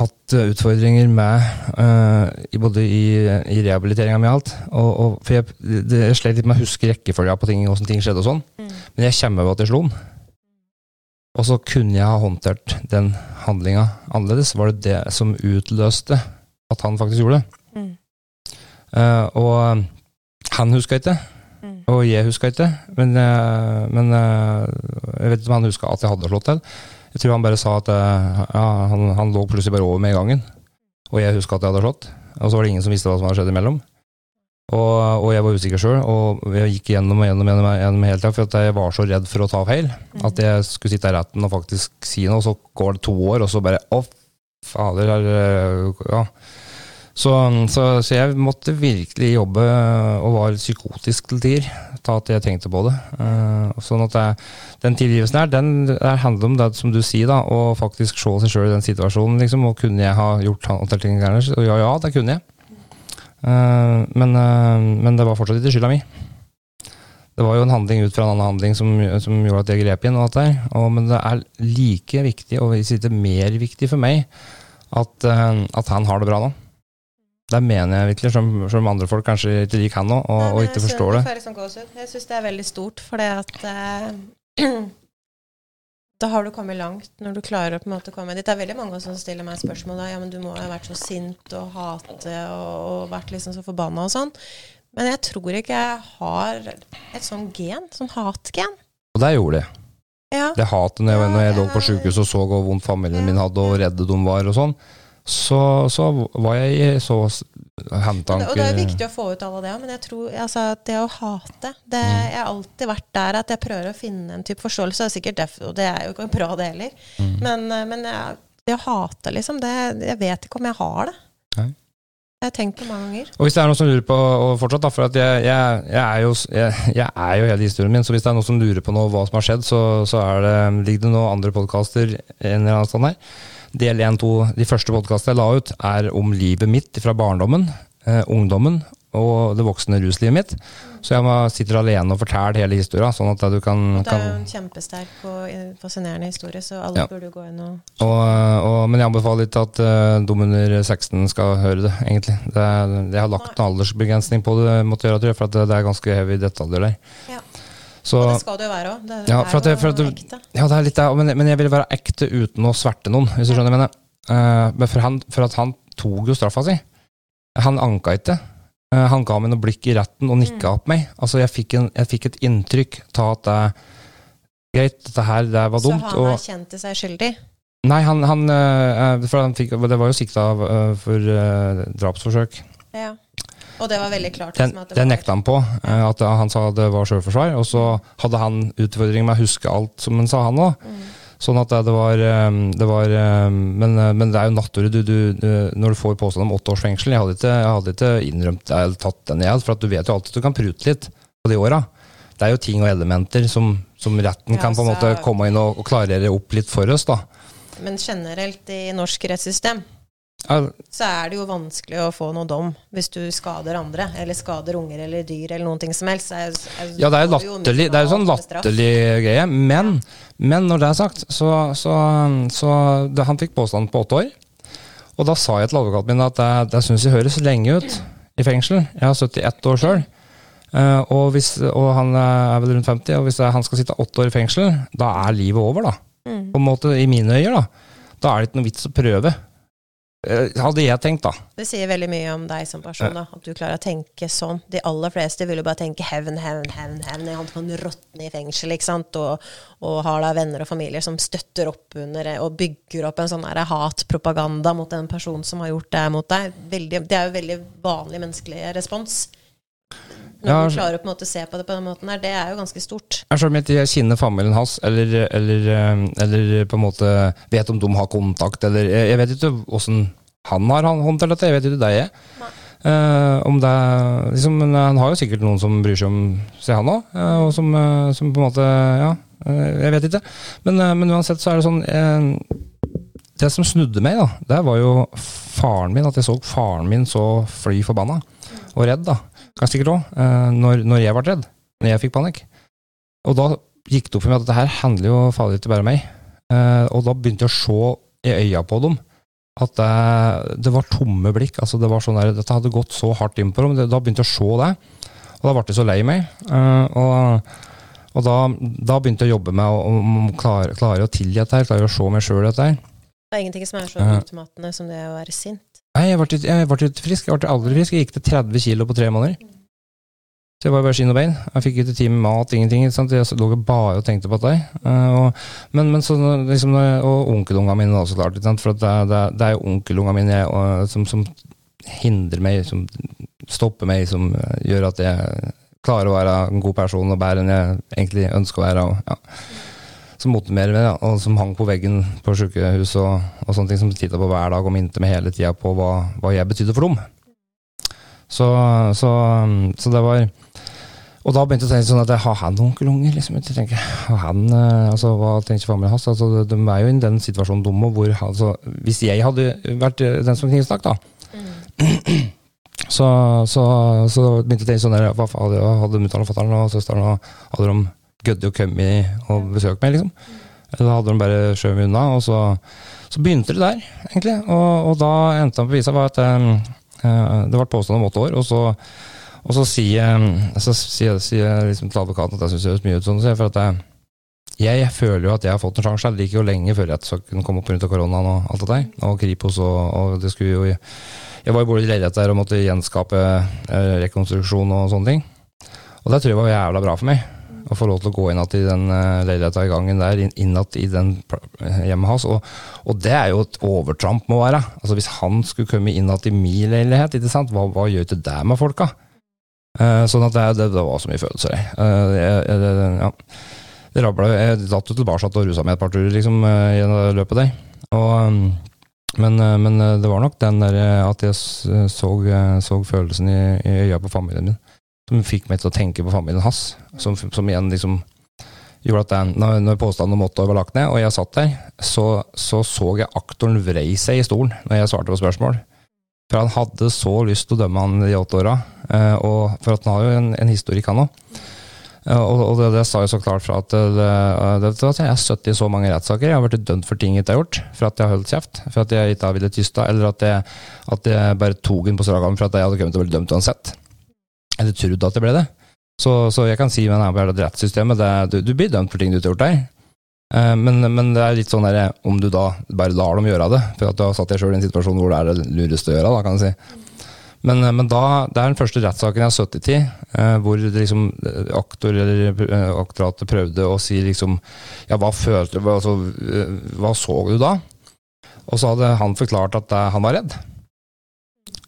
A: hatt utfordringer med øh, i både i, i rehabiliteringa mi og alt. Og, og, for jeg, det, jeg slet litt med å huske rekkefølga på ting, åssen ting skjedde og sånn.
B: Mm.
A: Men jeg kommer over at jeg slo den. Og så kunne jeg ha håndtert den handlinga annerledes. Var det det som utløste at han faktisk gjorde det?
B: Mm.
A: Uh, og han huska ikke,
B: Mm.
A: og jeg huska ikke. Men, uh, men uh, jeg vet ikke om han huska at jeg hadde slått til. Jeg tror han bare sa at eh, ja, han, han lå plutselig bare over meg i gangen. Og jeg huska at jeg hadde slått. Og så var det ingen som visste hva som hadde skjedd imellom. Og, og jeg var usikker sjøl, og jeg gikk gjennom og gjennom, gjennom, gjennom hele tida, for jeg var så redd for å ta feil. At jeg skulle sitte i retten og faktisk si noe, og så går det to år, og så bare Å, fader, er ja. Så, så, så jeg måtte virkelig jobbe og var psykotisk til tider. Ta at jeg tenkte på det. Eh, sånn at jeg, den tilgivelsen her, den handler om det som du sier, da, å faktisk se seg sjøl i den situasjonen. liksom, Og kunne jeg ha gjort andre ja, ja, det kunne jeg. Eh, men, eh, men det var fortsatt ikke skylda mi. Det var jo en handling ut fra en annen handling som, som gjorde at jeg grep inn. og alt der. Og, men det er like viktig, og hvis ikke mer viktig for meg, at, eh, at han har det bra nå. Det mener jeg virkelig, selv om andre folk kanskje ikke liker han nå, og, og ikke forstår det.
B: jeg syns det er veldig stort, for det at eh, Da har du kommet langt når du klarer å på en måte komme dit. Det er veldig mange som stiller meg spørsmål da, ja, men du må ha vært så sint og hate og, og vært liksom så forbanna og sånn. Men jeg tror ikke jeg har et sånn gen, sånn hatgen.
A: Og det gjorde jeg.
B: Ja.
A: Det hatet når jeg, når jeg lå på sjukehus og så hvor vondt familien min hadde, og redde de var og sånn, så, så var jeg så hentanke
B: Og det, er viktig å få ut alle det, men jeg tror altså, det å hate det,
A: Mm.
B: Jeg har alltid vært der at jeg prøver å finne en type forståelse. Det er sikkert derfor, og det er jo ikke bra, det heller.
A: Mm.
B: Men, eh, men jeg Det å hate, liksom, det, jeg vet ikke om jeg har det.
A: Nei.
B: Jeg har tenkt på mange ganger.
A: Og hvis det er noen som lurer på og fortsatt, da, for at jeg, jeg, jeg, er jo, jeg, er jo hele historien min, så hvis det er noen som lurer på noe, hva som har skjedd, så, så er det, ligger det noen andre podkaster en eller annen stand her. Del 1, 2, de første podkastene jeg la ut, er om livet mitt fra barndommen, eh, ungdommen og det voksne ruslivet mitt. Så jeg må, sitter alene og forteller hele historia, sånn at du kan,
B: Og det er jo en kjempesterk og eh, fascinerende historie, så alle
A: Ja.
B: burde gå inn og
A: og, og, Men jeg anbefaler litt at uh, de under 16 skal høre det, egentlig. Det, jeg har lagt en aldersbegrensning på det, måtte gjøre, for at det, det er ganske heavy detaljer der.
B: Ja.
A: Så,
B: Og det skal det jo være òg.
A: Ja, for at for at
B: jo ekte.
A: ja, det er litt det, men, men jeg vil være ekte uten å sverte noen, hvis du skjønner hva jeg mener. Uh, men for, han, for at han tok jo straffa si. Han anka ikke. Uh, han ga meg noe blikk i retten og nikka opp meg. Altså, jeg fikk, en, jeg fikk et inntrykk av at det greit, dette her det var dumt.
B: Så han
A: og,
B: erkjente seg skyldig?
A: nei, han, han, uh, for han fikk, Det var jo sikta for drapsforsøk.
B: Ja. Og det var veldig klart.
A: Den,
B: liksom, det
A: nekta han på. eh, At han sa det var sjølforsvar. Og så hadde han utfordring med å huske alt som han sa, han òg.
B: Mm.
A: Sånn at det det var, eh, det var eh, men, eh, men det er jo naturlig du, du, du, når du får påstand om åtte års fengsel. Jeg hadde ikke, jeg hadde ikke innrømt eller tatt den i for at du vet jo alltid at du kan prute litt på de åra. Det er jo ting og elementer som, som retten
B: Ja,
A: kan på en måte komme inn og, og klarere opp litt for oss. da.
B: Men generelt i norsk rettssystem så er det jo vanskelig å få noe dom hvis du skader andre, eller skader unger eller dyr eller noen ting som helst. Er, er,
A: Ja, det er latterlig, det er jo sånn latterlig greie. Men, men når det er sagt, så, så, så det, Han fikk påstand på åtte år. Og da sa jeg til advokaten min at det, det syns jeg høres lenge ut i fengsel. Jeg har 71 år sjøl. og, hvis- og han er vel rundt 50, og hvis han skal sitte åtte år i fengsel, da er livet over, da.
B: Mm.
A: På en måte, I mine øyne, da. Da er det ikke noe vits å prøve. Eh, Hadde jeg tenkt, da.
B: Det sier veldig mye om deg som person, da, at du klarer å tenke sånn. De aller fleste vil jo bare tenke hevn, hevn, hevn. hevn. Han kan råtne i fengsel, ikke sant, og, og har da venner og familier som støtter opp under og bygger opp en sånn hatpropaganda mot den personen som har gjort det mot deg. Veldig, det er jo veldig vanlig menneskelig respons. Når
A: Ja,
B: du klarer å på en måte se på det på den måten her, det er jo ganske stort.
A: Jeg Selv om jeg ikke kjenner familien hans, eller, eller, eh, eller på en måte vet om de har kontakt, eller Jeg, vet ikke åssen han har han- håndtert dette, jeg vet ikke det jeg.
B: Nei.
A: Eh, om det liksom, men han har jo sikkert noen som bryr seg om seg, han òg. og som, uh, som på en måte Ja, eh, jeg vet ikke. Men, eh, men uansett så er det sånn eh, Det som snudde meg, da, det var jo faren min. At jeg så faren min så fly forbanna og redd, da. Kanskje sikkert òg. når, når jeg ble redd. Når jeg fikk panikk. Og da gikk det opp for meg at dette her handler jo fader ikke bare meg. Eh, og da begynte jeg å se i øya på dem at det, det var tomme blikk. altså det var sånn der, Dette hadde gått så hardt inn på dem. Da begynte jeg å se det. Og da ble jeg så lei meg. Eh, og og da, da begynte jeg å jobbe med å, å klare, klare å tilgi dette, klare å se meg sjøl dette. her.
B: Det er ingenting som er så utmattende som det å være sint.
A: Nei, jeg ble, jeg ble ikke frisk. Jeg ble aldri frisk. Jeg gikk til 30 kilo på tre måneder. Så jeg var bare skinn og bein. Jeg fikk ikke tid med mat, ingenting. Sant? Jeg lå bare og tenkte på deg. Uh, og, men, men liksom, Og onkelungene mine også, klart. For det, det, det er jo onkelungene mine jeg, og, som, som hindrer meg, som stopper meg, som eh, gjør at jeg klarer å være en god person og bedre enn jeg egentlig ønsker å være. Og, ja. Som motiverer meg, og som hang på veggen på sykehus og, og sånne ting, som titta på hver dag og minte meg hele tida på hva, hva jeg betydde for dem. Så, så, så det var Og da begynte jeg å tenke sånn at jeg har han onkelunger, liksom. Jeg tenker, har han, eh, altså, Hva tenker familien hans? Altså, de, de er jo i den situasjonen dumme hvor altså, Hvis jeg hadde vært den som knivstakk, da, så, så, så begynte jeg å tenke sånn der, hva hadde, hadde mutter'n og fatter'n og søsteren og hadde de gødde å komme og besøke meg, liksom? Da hadde de bare skjøvet meg unna? Og så, så begynte det der, egentlig. Og, og da endte han på visa var at eh, eh, det ble påstand om åtte år, og så, og så sier, så sier, sier liksom til advokaten at jeg syns det høres mye ut sånn, for at jeg, jeg føler jo at jeg har fått en sjanse. Det gikk jo lenge før jeg kunne komme opp pga. koronaen og alt det der. Og Kripos og, og det skulle jo Jeg var jo både i leilighet der og måtte gjenskape eh, rekonstruksjon og sånne ting. Og det tror jeg var jævla bra for meg. Å få lov til å gå inn i den uh, leiligheta i gangen der, inn, inn igjen i den pl- hjemmet hans. Og, og det er jo et overtramp må være. Altså Hvis han skulle komme inn igjen i min leilighet, ikke sant? Hva, hva gjør det med folka? Uh, sånn at det, det, det var så mye følelser, jeg. Eh, jeg- det- ja. Det rabla Jeg datt jo tilbake og rusa meg et par turer liksom, eh, i løpet der. Og, um, men, uh, men uh, det var nok den der uh, at jeg så, uh, så følelsen i, i øya på familien min, som fikk meg til å tenke på familien hans. Som, som igjen liksom gjorde at den, når, når påstanden om år var lagt ned, og jeg satt der, så så, så jeg aktoren vrei seg i stolen når jeg svarte på spørsmål. For han hadde så lyst til å dømme han de åtte åra, eh, og for at han har jo en, en historikk, han òg. Og, og det, det sa jo så klart fra at det, det, det, jeg har støtt i så mange rettssaker. Jeg har blitt dømt for ting jeg ikke har gjort, for at jeg har holdt kjeft, for at jeg ikke har villet tyste, eller at jeg, at jeg bare tok den på strak arm for at jeg hadde kommet til å bli dømt uansett. Eller trodde at det ble det. Så, så jeg kan si med det rettssystemet du, du blir dømt for ting du ikke har gjort der. Eh, Men, men det er litt sånn der, om du da bare lar dem gjøre det, for at du har satt deg sjøl i en situasjon hvor det er det lureste å gjøre, da, kan jeg si. Men, men da, det er den første rettssaken jeg har sittet i, eh, hvor liksom, eh, aktor eller eh, aktoratet prøvde å si liksom Ja, hva følte du? Altså, eh, hva så du da? Og så hadde han forklart at eh, han var redd.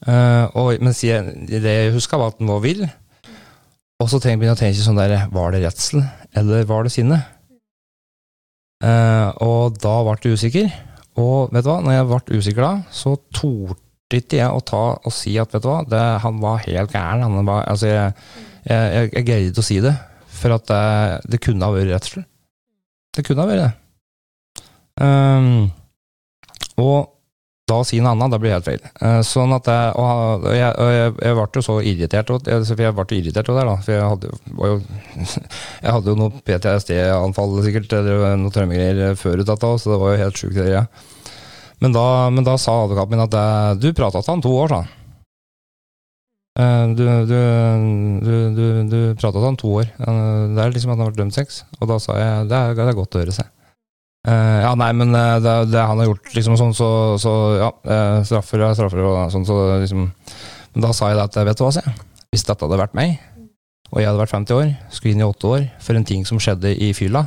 A: Eh, og, mens jeg, det jeg huska, var at den var vill. Og så begynner jeg å tenke sånn der Var det redsel, eller var det sinne? Uh, og da ble jeg usikker. Og vet du hva, når jeg ble usikker da, så torde ikke jeg å ta og si at vet du hva, det, han var helt gæren. Han var, altså jeg, jeg, jeg, jeg greide å si det, for at det, det kunne ha vært redsel. Det kunne ha vært det. Um, og da si noe annet, da blir helt feil. Eh, sånn at jeg, og, jeg, og jeg, jeg ble jo så irritert, for jeg ble irritert av det, da. For jeg hadde, jo, jeg hadde jo noe PTSD-anfall sikkert, eller noe trømmegreier før ut dette, så det var jo helt sjukt. det, Ja. Men, da, men da sa advokaten min at jeg, du prata til han to år, sa han. Eh, Du, du, du, du, du prata til han to år. Eh, Det er liksom at han har vært dømt seks. Og da sa jeg det er, det er godt å høre seg. Eh, ja, nei, men uh, det, det han har gjort, liksom sånn, så, så ja, Uh, straffer er straffer og sånn, så liksom Men da sa jeg det at vet du hva, sier. Hvis dette hadde vært meg, og jeg hadde vært 50 år, skulle inn i 8 år for en ting som skjedde i fylla,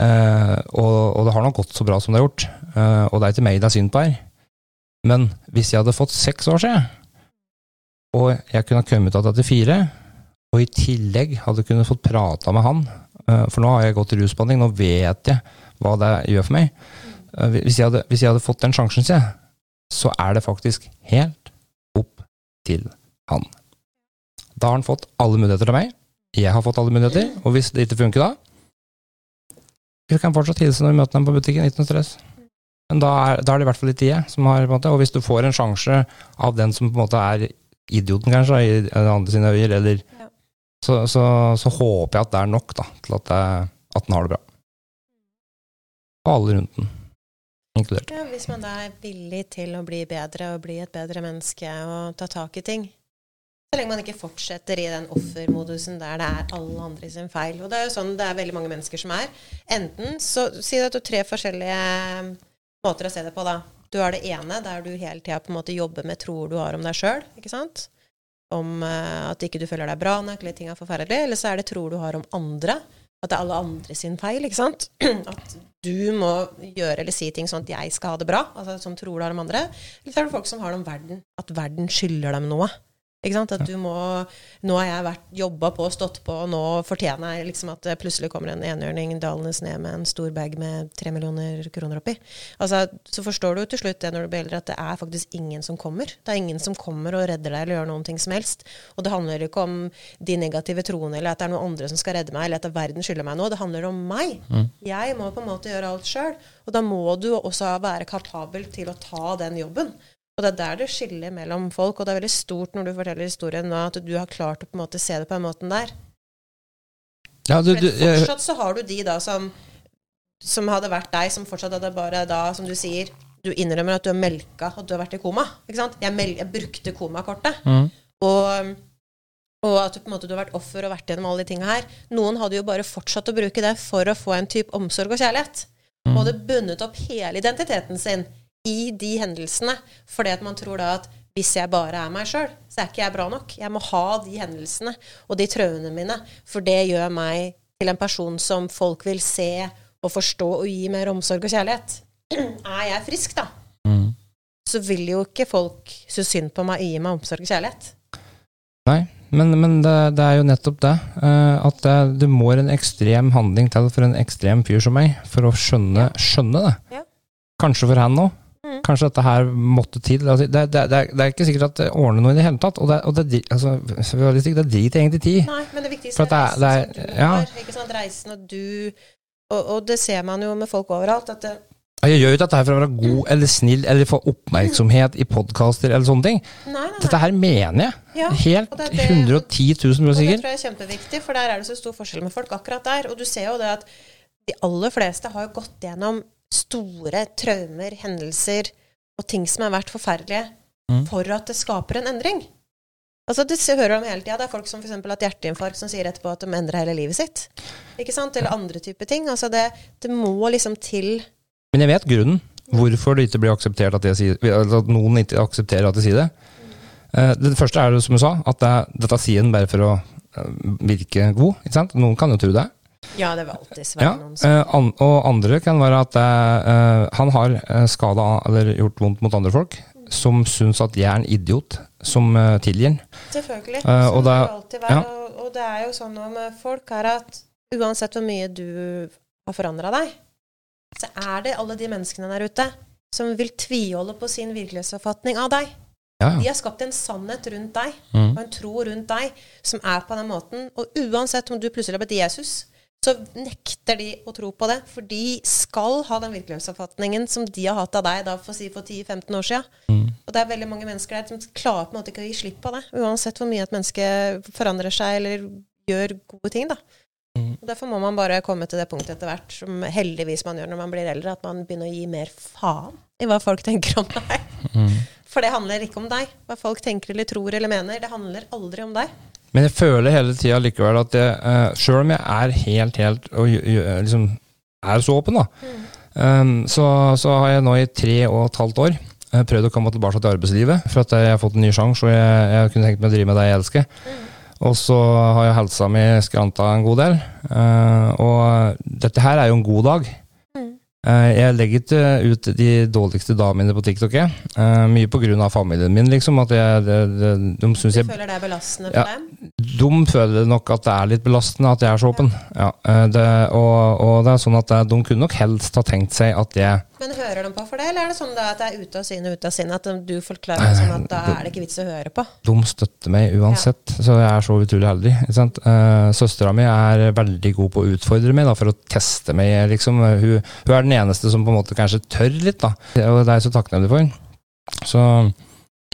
A: og, og det har nok gått så bra som det har gjort, og det er ikke meg det er synd på her, men hvis jeg hadde fått seks år siden, og jeg kunne ha kommet av til fire, og i tillegg hadde kunnet fått prata med han, for nå har jeg gått i rusbehandling, nå vet jeg hva det gjør for meg. Eh, Hvis jeg hadde, hvis jeg hadde fått den sjansen, sier jeg, så er det faktisk helt opp til han. Da har han fått alle muligheter til meg. Jeg har fått alle muligheter, og hvis det ikke funker da Vi kan fortsatt hilse når vi møter dem på butikken, ikke noe stress. Men da er, da er det i hvert fall ikke jeg som har måte, Og hvis du får en sjanse av den som på en måte er idioten, kanskje, i andre sine øyer, eller
B: Ja.
A: så, så, så håper jeg at det er nok da, til at, det, at den har det bra. Og alle rundt den, inkludert.
B: Ja, hvis man da er villig til å bli bedre og bli et bedre menneske og ta tak i ting. Så lenge man ikke fortsetter i den offermodusen der det er alle andre sin feil. Og det er jo sånn det er veldig mange mennesker som er. Enten så Si at du har tre forskjellige måter å se det på, da. Du har det ene der du hele tida på en måte jobber med troer du har om deg sjøl, ikke sant? Om uh, at ikke du føler deg bra nok, eller ting er forferdelig. Eller så er det troer du har om andre. At det er alle andre sin feil, ikke sant? At du må gjøre eller si ting sånn at jeg skal ha det bra. Altså som tror du har om andre. Eller så er det folk som har det om verden. At verden skylder dem noe. At du må Nå har jeg vært jobba på og stått på, og nå fortjener jeg liksom at det plutselig kommer en enhjørning dalende ned med en stor bag med tre millioner kroner oppi. Altså, så forstår du til slutt det når du blir eldre, at det er faktisk ingen som kommer. Det er ingen som kommer og redder deg eller gjør noen ting som helst. Og det handler ikke om de negative troene eller at det er noen andre som skal redde meg, eller at verden skylder meg noe. Det handler om meg. Jeg må på en måte gjøre alt sjøl. Og da må du også være kapabel til å ta den jobben. Og det er der det skiller mellom folk, og det er veldig stort når du forteller historien nå, at du har klart å på en måte se det på den måten der.
A: Ja, du, du,
B: fortsatt så har du de da som, som hadde vært deg, som fortsatt hadde bare da, som du sier, du innrømmer at du har melka at du har vært i koma. Ikke sant? Jeg, mel jeg brukte komakortet.
A: mm,
B: Og, og at du på en måte du har vært offer og vært gjennom alle de tinga her. Noen hadde jo bare fortsatt å bruke det for å få en type omsorg og kjærlighet. Og hadde bundet opp hele identiteten sin i de hendelsene, fordi at man tror da at hvis jeg bare er meg sjøl, så er ikke jeg bra nok. Jeg må ha de hendelsene og de trauene mine, for det gjør meg til en person som folk vil se og forstå og gi mer omsorg og kjærlighet. Er jeg frisk, da,
A: mm.
B: så vil jo ikke folk synes synd på meg og gi meg omsorg og kjærlighet.
A: Nei, men, men det, det er jo nettopp det. eh, at det, det må en ekstrem handling til for en ekstrem fyr som meg, for å skjønne, skjønne det.
B: Ja.
A: Kanskje for han òg. Kanskje dette her måtte til. Altså, det, det, det, er, er ikke sikkert at det ordner noe i det hele tatt. Og det, og det, altså, det driter egentlig tid.
B: Nei, men det viktigste er
A: det er-
B: reisen som du
A: ja.
B: har. Ikke sant? Reisen og du og, og det ser man jo med folk overalt. At det,
A: Jeg gjør jo ikke dette her for å være god eller snill eller få oppmerksomhet i podkaster eller sånne ting.
B: nei, nei, nei.
A: Dette her mener jeg.
B: Ja,
A: Helt
B: det det-
A: 110 000
B: sikker. det tror jeg er kjempeviktig, for der er det så stor forskjell med folk akkurat der. Og du ser jo det at de aller fleste har jo gått gjennom store traumer, hendelser og ting som har vært forferdelige,
A: Mm.
B: for at det skaper en endring. Altså, Det hører om hele tida. Det er folk som f.eks. har hatt hjerteinfarkt, som sier etterpå at de endrer hele livet sitt. Ikke sant? Eller andre typer ting. Altså, det, det må liksom til
A: Men jeg vet grunnen. Hvorfor det ikke blir akseptert at, jeg sier, altså at noen ikke aksepterer at jeg sier det. Eh, Det første er som du sa, at det, dette sier en bare for å eh, virke god. ikke sant? Noen kan jo tro det.
B: Ja, det vil alltid være
A: Ja,
B: noen som
A: eh, Og andre kan være at eh, han har skada eller gjort vondt mot andre folk, som syns at jeg er en idiot som uh, tilgir han.
B: Selvfølgelig.
A: Eh,
B: sånn
A: og det-
B: det være. Og, og det er jo sånn om med folk her at uansett hvor mye du har forandra deg, så er det alle de menneskene der ute som vil tviholde på sin virkelighetsoppfatning av deg.
A: Ja,
B: De har skapt en sannhet rundt deg
A: Mm.
B: og en tro rundt deg som er på den måten. Og uansett om du plutselig har blitt Jesus, så nekter de å tro på det. For de skal ha den virkelighetsoppfatningen som de har hatt av deg da, for, si, for 10-15 år siden.
A: Mm.
B: Og det er veldig mange mennesker der som klarer på en måte ikke å gi slipp på det. Uansett hvor mye et menneske forandrer seg eller gjør gode ting. da.
A: Mm.
B: Og Derfor må man bare komme til det punktet etter hvert, som heldigvis man gjør når man blir eldre, at man begynner å gi mer faen i hva folk tenker om deg.
A: Mm.
B: For det handler ikke om deg. Hva folk tenker eller tror eller mener. Det handler aldri om deg.
A: Men jeg føler hele tida likevel at jeg, uh, sjøl om jeg er helt, helt og liksom er så åpen, da, um, så, så har jeg nå i tre og et halvt år eh, prøvd å komme tilbake til arbeidslivet. For at jeg har fått en ny sjanse, og jeg, jeg kunne tenkt meg å drive med det jeg elsker. Og så har jeg helsa mi skranta en god del. Uh, og dette her er jo en god dag. Eh, jeg legger ikke ut de dårligste damene på TikTok, jeg. Eh, mye av familien min, liksom. At jeg, de, de, de syns
B: Du
A: jeg
B: føler det er belastende for
A: Ja.
B: dem?
A: de føler nok at det er litt belastende at jeg er så åpen. Ja, eh, det, og, og det er sånn at eh, de kunne nok helst ha tenkt seg at jeg
B: Men hører de på for det, eller er det sånn at det er ute av syne, ute av sinne? At du forklarer sånn at da er det ikke vits å høre på?
A: de støtter meg uansett, så jeg er så utrolig heldig. Ikke sant? Eh, Søstera mi er veldig god på å utfordre meg da, for å teste meg. Liksom. Hun, hun er den eneste som på en måte kanskje tør litt, da. og det er jeg så takknemlig for. Så,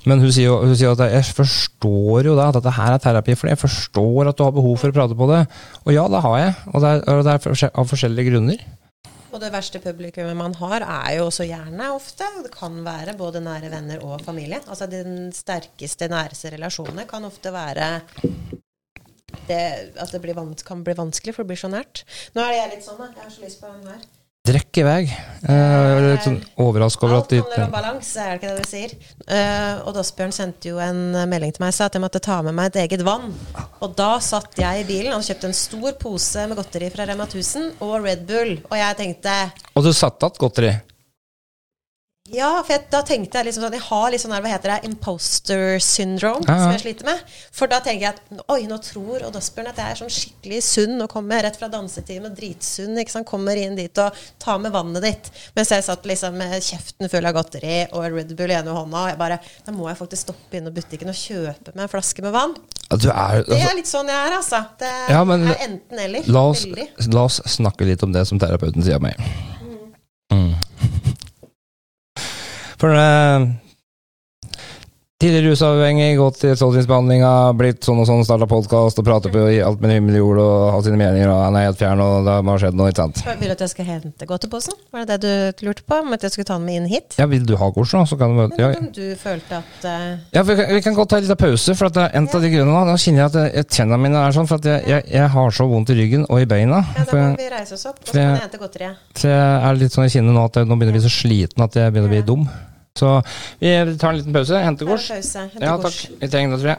A: men hun sier hun sier at jeg forstår jo det, at dette her er terapi for deg. Jeg forstår at du har behov for å prate på det. Og ja, det har jeg, og det er, og det er av forskjellige grunner.
B: Og det verste publikummet man har, er jo også gjerne ofte. Det kan være både nære venner og familie. Altså den sterkeste, næreste relasjonene kan ofte være det, at det blir kan bli vanskelig, for det blir så nært. Nå er det jeg litt sånn, da. Jeg har så lyst på den her.
A: Drekk i vei. Eh, jeg er litt sånn overraska over at
B: Alt handler om balanse, er det ikke det du sier? Uh, og Asbjørn sendte jo en eh, melding til meg og sa at jeg måtte ta med meg et eget vann. Og da satt jeg i bilen og kjøpte en stor pose med godteri fra Rema 1000 og Red Bull. Og jeg tenkte
A: Og du satte igjen godteri.
B: Ja, for jeg, da tenkte jeg liksom sånn Jeg har litt sånn her, hva heter det, imposter syndrome,
A: ja.
B: som jeg sliter med. For da tenker jeg at oi, nå tror Odd Asbjørn at jeg er sånn skikkelig sunn og kommer rett fra dansetime, dritsunn, ikke sant. Kommer inn dit og tar med vannet ditt. Mens jeg satt liksom med kjeften full av godteri og Red Bull i ene hånda, og jeg bare Da må jeg faktisk stoppe innom butikken og kjøpe meg en flaske med vann.
A: Er,
B: Det
A: altså,
B: er litt sånn jeg er, altså. Det
A: Ja, men
B: er enten-eller.
A: la, oss, la oss snakke litt om det som terapeuten sier meg. Mm. For uh, tidligere rusavhengig, gått til ståltidsbehandlinga, blitt sånn og sånn, starta podkast og prater på alt med himmel og jord og har sine meninger, og han er helt fjern, og det har skjedd noe, ikke sant.
B: Vil du at jeg skal hente godteposen? Var det det du lurte på? Om at jeg skulle ta den med inn hit?
A: Ja, vil du ha kors nå, så kan du
B: møte
A: ja,
B: om du følte at uh...
A: ja, vi, kan, vi kan godt ta en liten pause, for at det en av de grunnene nå, kjenner jeg at jeg- tennene mine er sånn, for at jeg, jeg, jeg har så vondt i ryggen og i beina.
B: Ja, da
A: kan
B: vi reise oss opp, og så kan
A: jeg
B: hente godteriet.
A: så jeg er litt sånn i kinnet nå at jeg nå begynner å bli så sliten at jeg begynner å bli dum. Så vi tar en liten pause, henter kors.
B: pause.
A: Ja, takk. Vi trenger det, tror jeg.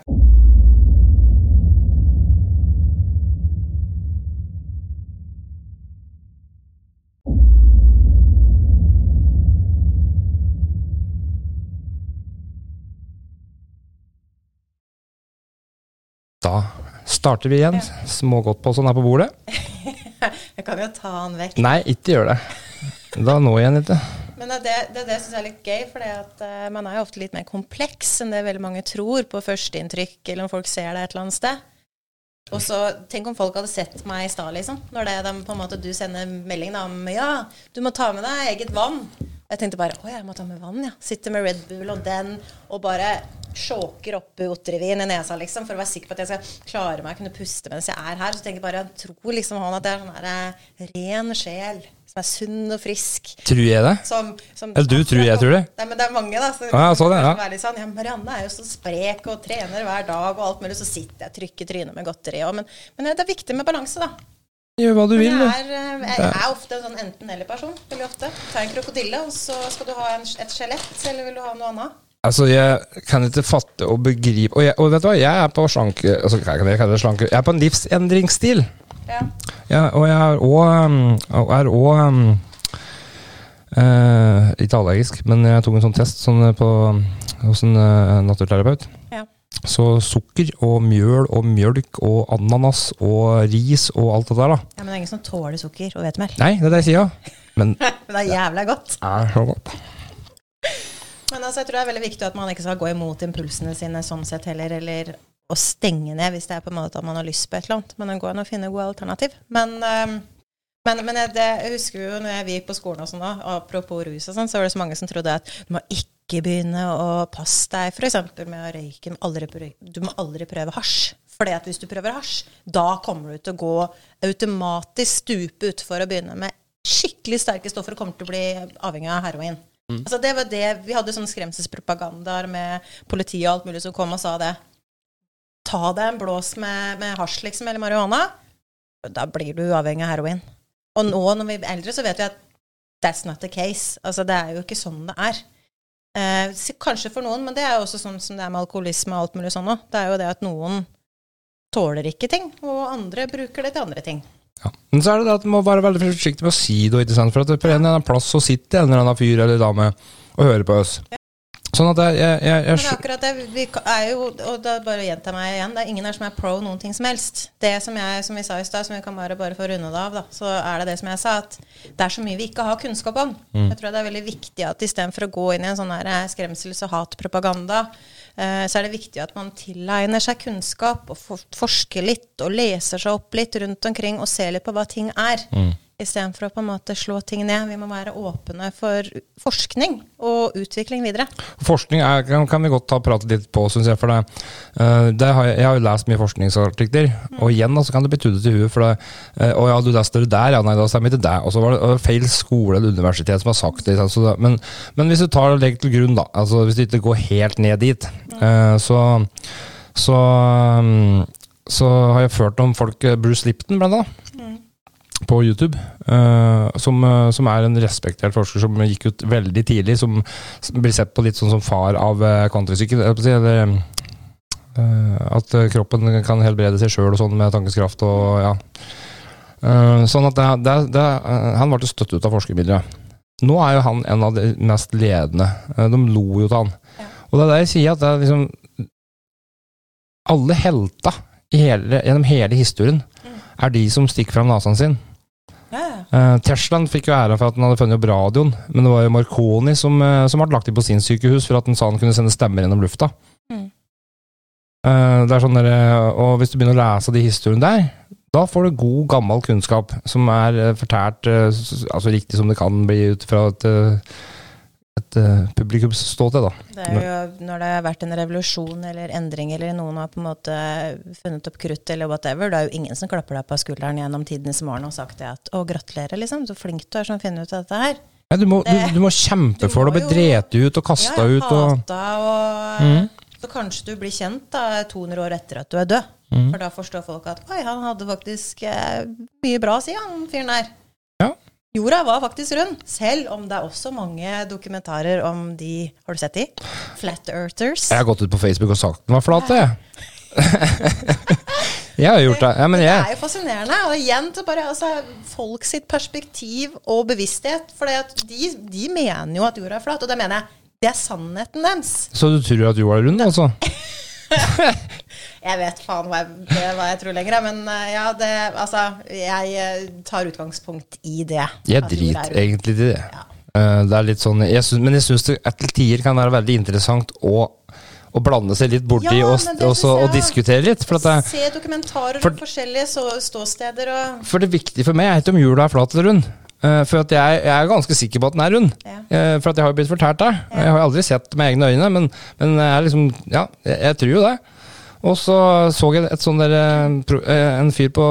A: Da starter vi igjen. Smågodtposen er på bordet.
B: Jeg kan jo ta den vekk.
A: Nei, ikke gjør det. Da når jeg den ikke.
B: Men det, det, det syns jeg er litt gøy, for uh, man er jo ofte litt mer kompleks enn det veldig mange tror på førsteinntrykk, eller om folk ser deg et eller annet sted. Og så, Tenk om folk hadde sett meg i stad, liksom. Når det, de, på en måte, du sender melding da, om ja, du må ta med deg eget vann. Jeg tenkte bare å, jeg må ta med vann, ja. Sitte med Red Bull og den, og bare sjåker oppi Otrivin i nesa, liksom, for å være sikker på at jeg skal klare meg å kunne puste mens jeg er her. Så tenker jeg bare, jeg tror liksom han at jeg er sånn her eh, ren sjel som er sunn og frisk.
A: Tror jeg det?
B: Som, som,
A: Eller du tror jeg tror det?
B: Nei, men det er mange, da. Så,
A: ah, ja, er ja.
B: Sånn, ja, Marianne er jo så sprek og trener hver dag og alt mulig, så sitter jeg og trykker trynet med godteri. òg. men, men, det er viktig med balanse, da.
A: Gjør hva du vil.
B: Jeg, er, jeg, er ofte en sånn enten-eller-person. Veldig ofte. Ta en krokodille, og så skal du ha en, et skjelett, eller vil du ha noe annet?
A: Altså, Jeg kan ikke fatte og begripe Og, jeg, og vet du hva, jeg er på slanke altså, jeg, slanke, jeg er på en livsendringsstil. Ja. ja og jeg er òg um, uh, Ikke allergisk, men jeg tok en sånn test sånn på, hos en uh, naturterapeut. Ja. Så sukker og mjøl og mjølk og ananas og ris og alt det der, da.
B: Ja, Men det er ingen som tåler sukker og hvetemel?
A: Nei, det er det jeg sier.
B: Men, men det er jævlig godt.
A: Det er så godt.
B: Men altså, jeg tror det er veldig viktig at man ikke skal gå imot impulsene sine sånn sett heller, eller å stenge ned hvis det er på en måte at man har lyst på et eller annet. Men det går an å finne gode alternativ. Men, um, men, men jeg, det, jeg, husker jo når jeg gikk på skolen og sånn, apropos rus og sånn, så var det så mange som trodde at du må ikke begynne å passe deg f.eks. med å røyke. Du må aldri prøve hasj. Fordi at hvis du prøver hasj, da kommer du til å gå automatisk stupe utfor å begynne med skikkelig sterke stoffer og kommer til å bli avhengig av heroin. Mm. Altså det var det, Vi hadde sånn skremselspropagandaer med politiet og alt mulig som kom og sa det. Ta deg en blås med, med hasj liksom, eller marihuana. Da blir du uavhengig av heroin. Og nå når vi er eldre, så vet vi at that's not the case. Altså Det er jo ikke sånn det er. Eh, kanskje for noen, men det er jo også sånn som det er med alkoholisme og alt mulig sånn òg. Det er jo det at noen tåler ikke ting, og andre bruker det til andre ting.
A: Ja. Men så er det det at du må være veldig forsiktig med å si det, ikke sant? for at på en eller annen plass så sitter en eller annen fyr eller dame og hører på oss. Sånn at jeg, jeg, jeg, jeg
B: Men akkurat det, vi er jo, og da bare gjenta meg igjen, det er ingen her som er pro noen ting som helst. Det som, jeg, som vi sa i stad, som vi kan bare, bare få runde det av, da, så er det det som jeg sa, at det er så mye vi ikke har kunnskap om. Mm. Jeg tror det er veldig viktig at istedenfor å gå inn i en sånn her skremsels- og hatpropaganda, Eh, så er det viktig at man tilegner seg kunnskap og forsker litt og leser seg opp litt rundt omkring og ser litt på hva ting er. Mm. Istedenfor å på en måte slå ting ned. Vi må være åpne for forskning og utvikling videre.
A: Forskning er, kan vi godt ta prate litt på, syns jeg. For det, uh, det har jeg, jeg, har jo lest mye forskningsartikler, mm. og igjen så kan det bli tuddet i huet. For det, uh, å ja, du leste det der, ja nei, da stemmer ikke det. Og så var det feil skole eller universitet som har sagt det. det men, men, hvis du tar det legger til grunn, da, altså hvis du ikke går helt ned dit, mm. uh, så, så, um, så har jeg ført om folk Bruce Lipton, blant annet på YouTube, uh, som, uh, som, er en respektert forsker som gikk ut veldig tidlig, som, som blir sett på litt sånn som far av uh, countrysykkel. Uh, at kroppen kan helbrede seg sjøl og sånn med tankeskraft og ja. sånn at det, det, det, Han ble støtt ut av forskermiljøet. Nå er jo han en av de mest ledende. de lo jo til han. Ja. Og det er det jeg sier, at det er liksom Alle helta hele, gjennom hele historien mm. er de som stikker fram nesen sin. Uh, Teslaen fikk jo æra for at den hadde funnet opp radioen, men det var jo Marconi som, uh, som ble lagt inn på sin sykehus for at den sa han kunne sende stemmer gjennom lufta. Mm. Uh, det er sånn der, og Hvis du begynner å lese de historiene der, da får du god, gammel kunnskap som er fortært altså riktig som det kan bli ut fra et et uh, til, da.
B: Det er jo når det har vært en revolusjon eller endring, eller noen har på en måte funnet opp krutt eller whatever, det er jo ingen som klapper deg på skulderen gjennom tidenes morgen og sagt det at 'å, gratulerer', liksom, så flink du er som finner ut av dette her.
A: Ja, du, må, det, du, du må kjempe for det, og bli drept ut og kasta ja, ut og
B: og mm. Så kanskje du blir kjent da 200 år etter at du er død. Mm. For da forstår folk at 'oi, han hadde faktisk eh, mye bra å si, han fyren der'. Jorda var faktisk rund, selv om det er også mange dokumentarer om de Har du sett de? Flat Earthers.
A: Jeg har gått ut på Facebook og sagt den var flat, jeg. jeg har gjort det. Ja, men jeg.
B: Det er jo fascinerende. Og igjen til bare altså, folk sitt perspektiv og bevissthet. For de, de, mener jo at jorda er flat, og det mener jeg. Det er sannheten deres.
A: Så du tror at jorda er rund, altså?
B: jeg vet faen hva jeg, hva jeg, tror lenger, men eh, ja, det Altså, jeg eh, tar utgangspunkt i det.
A: Jeg driter egentlig i det. Ja. Eh, det er litt sånn, jeg synes, men jeg syns det til tider kan være veldig interessant å, å blande seg litt borti
B: Ja,
A: og,
B: men
A: og, så, og diskutere litt. For, at det,
B: Se dokumentarer
A: For-
B: om forskjellige så, ståsteder og
A: for det viktige for meg er ikke om jula er flat eller rund. Eh, for at jeg, jeg er ganske sikker på at den er rund.
B: Ja.
A: Eh, for at jeg har blitt fortalt det. Jeg har aldri sett det med egne øyne, men, men jeg er liksom, ja, jeg, jeg tror jo det. Og så så jeg et sånn der, eh, en fyr på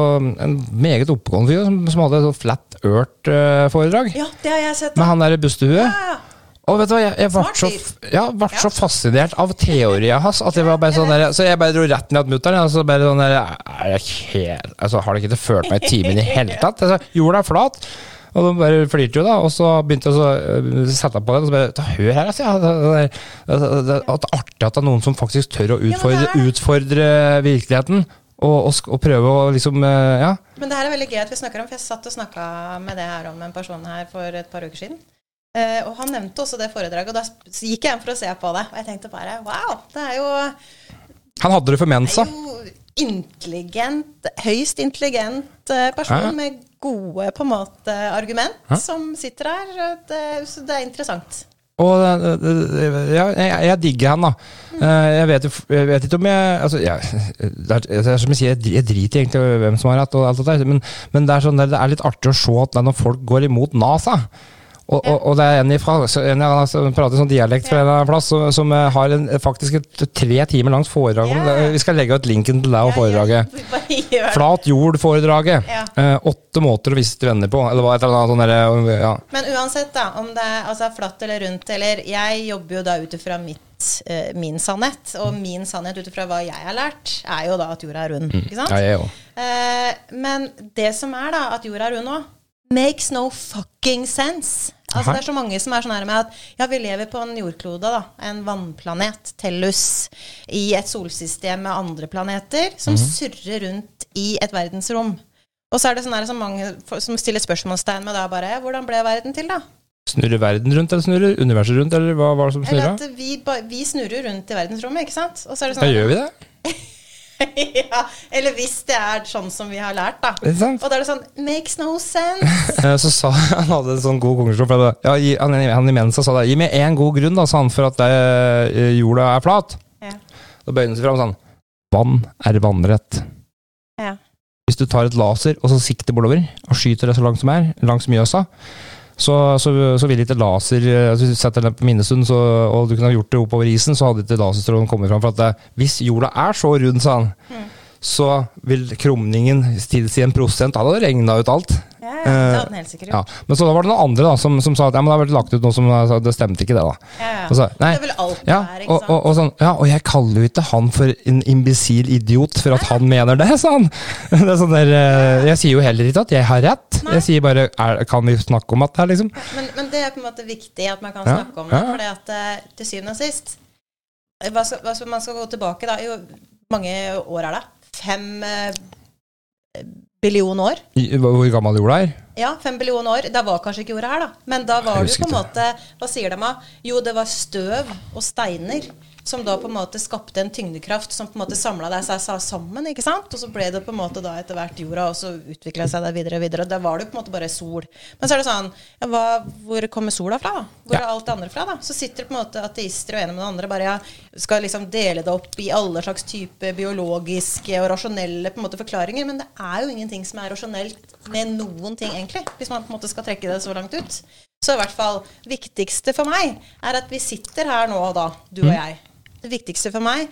A: En meget oppegående fyr som, som hadde et sånt Flat Earth-foredrag.
B: Ja, det har jeg sett.
A: Med han der bustehuet.
B: Ja,
A: Og vet du hva, jeg, jeg ble så, ja, så fascinert av teorien hans at jeg var bare sånn der, Så jeg bare dro rett ned til mutter'n. Så bare sånn der, er jeg helt, altså, Har dere ikke ført meg i timen i hele tatt? Altså, jorda er flat. Og de bare flirte jo, da. Og så begynte jeg å øh, sette på den. Og så bare Hør her, altså. Ja, det, er artig at det er noen som faktisk tør å utfordre, utfordre virkeligheten. Og, og, og prøve å liksom øh, Ja.
B: Men det her er veldig gøy at vi snakker om, for jeg satt og snakka med det her om en person her for et par uker siden. Eh, og han nevnte også det foredraget, og da gikk jeg hjem for å se på det. Og jeg tenkte bare wow, det er jo,
A: Han hadde det for
B: det er jo intelligent, høyst intelligent eh, person
A: Ja.
B: med gode på en måte argument
A: Hæ?
B: som sitter her. Det, så det er interessant.
A: Og det- det- ja, jeg, jeg digger han, da. Mm. Jeg vet, jeg vet ikke om jeg altså, jeg, det, er, det er som jeg sier, jeg driter egentlig i hvem som har rett, og alt det der, men, men det, er sånn, det er litt artig å se at når folk går imot NASA og, og, og det er en, fra, så en som prater sånn dialekt fra en plass, som, som eh, har en, faktisk et tre timer langt foredrag om det. Vi skal legge ut linken til deg og foredraget. Flat jord-foredraget. Eh, åtte måter å vise venner på. Eller hva et eller annet sånn derre ja.
B: Men uansett, da, om det er altså, flatt eller rundt eller Jeg jobber jo da ut ifra mitt, eh, min sannhet, og min sannhet ut ifra hva jeg har lært, er jo da at jorda er rund. Ikke sant?
A: ja, jeg òg.
B: Eh, men det som er, da, at jorda er rund nå, makes no fucking sense. Altså, det er så mange som er sånn her med at ja, vi lever på en jordklode, da, en vannplanet, Tellus, i et solsystem med andre planeter, som surrer rundt i et verdensrom. Og så er det sånn her som mange som stiller spørsmålstegn med da bare Hvordan ble verden til, da?
A: Snurrer verden rundt, eller snurrer universet rundt, eller hva var det som snurra?
B: vi, vi snurrer rundt i verdensrommet, ikke sant? Og så er det
A: Ja,
B: sånn
A: gjør vi det?
B: ja, eller hvis det er sånn som vi har lært, da. Og da er det sånn Makes no sense.
A: Eh, Så sa han hadde en sånn god konklusjon. For det, ja, gi- han, han i Mensa sa det. Gi meg én god grunn da, sa han, for at det, eh, jorda er flat.
B: Ja.
A: Da bøyde han seg fram sånn. Vann er vannrett.
B: Ja.
A: Hvis du tar et laser og så sikter bortover, og skyter det så langt som er, langs Mjøsa, så, så, så vil ikke laser eh, altså Hvis du setter den på Minnesund, og du kunne gjort det oppover isen, så hadde ikke laserstrålen kommet fram. For at det, hvis jorda er så rund, sa han,
B: Mm.
A: Så vil krumningen tilsi en prosent. Da hadde regna ut alt.
B: Ja, det hadde den helt sikkert
A: Ja, men så da var det noen andre da, som, som sa at ja, men det har vært lagt ut noe som sa, det stemte ikke, det. da.
B: Ja, ja.
A: Og så, nei,
B: Det vil
A: ja,
B: ikke
A: og,
B: sant?
A: og, og, sånn, ja, og jeg kaller jo ikke han for en imbisil idiot for at han mener det, sa han. Det er sånn der, eh, jeg sier jo heller ikke at jeg har rett.
B: Nei.
A: Jeg sier bare er, kan vi snakke om det her liksom
B: Men, men det er på en måte viktig at man kan snakke om det, for at eh, til syvende og sist eh, hva skal, hva skal, Man skal gå tilbake, da. Jo mange år er det? Fem eh, billion år?
A: hvor gammel jorda er.
B: Ja, fem billion år. Da var kanskje ikke jorda her, da. Men da var
A: du
B: det jo på en måte Hva sier de da? Jo, det var støv og steiner som da på en måte skapte en tyngdekraft som på en måte samla seg sa- sammen. ikke sant? Og så ble det på en måte da etter hvert jorda, og så utvikla seg det videre og videre. Og da var det på en måte bare sol. Men så er det sånn ja, hva, Hvor kommer sola fra? da? Hvor er alt det andre fra? da? Så sitter på en måte ateister og ene med det andre bare ja, skal liksom dele det opp i alle slags type biologiske og rasjonelle på en måte forklaringer. Men det er jo ingenting som er rasjonelt med noen ting, egentlig. Hvis man på en måte skal trekke det så langt ut. Så i hvert fall, viktigste for meg er at vi sitter her nå da, du og jeg. Det viktigste for meg,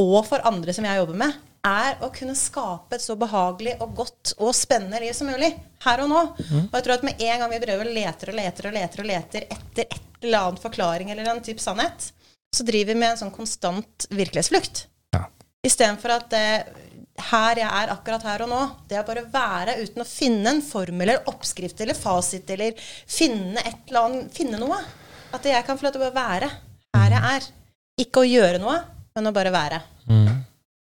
B: og for andre som jeg jobber med, er å kunne skape et så behagelig og godt og spennende liv som mulig. Her og nå. Og jeg tror at med en gang vi prøver å leter og leter og leter og leter etter et eller annet forklaring eller en type sannhet, så driver vi med en sånn konstant virkelighetsflukt.
A: Ja.
B: Istedenfor at det, her jeg er akkurat her og nå, det er bare å være uten å finne en formel eller oppskrift eller fasit eller finne et eller annet, finne noe. At jeg kan få lov til å bare være her jeg er. Ikke å gjøre noe, men å bare være.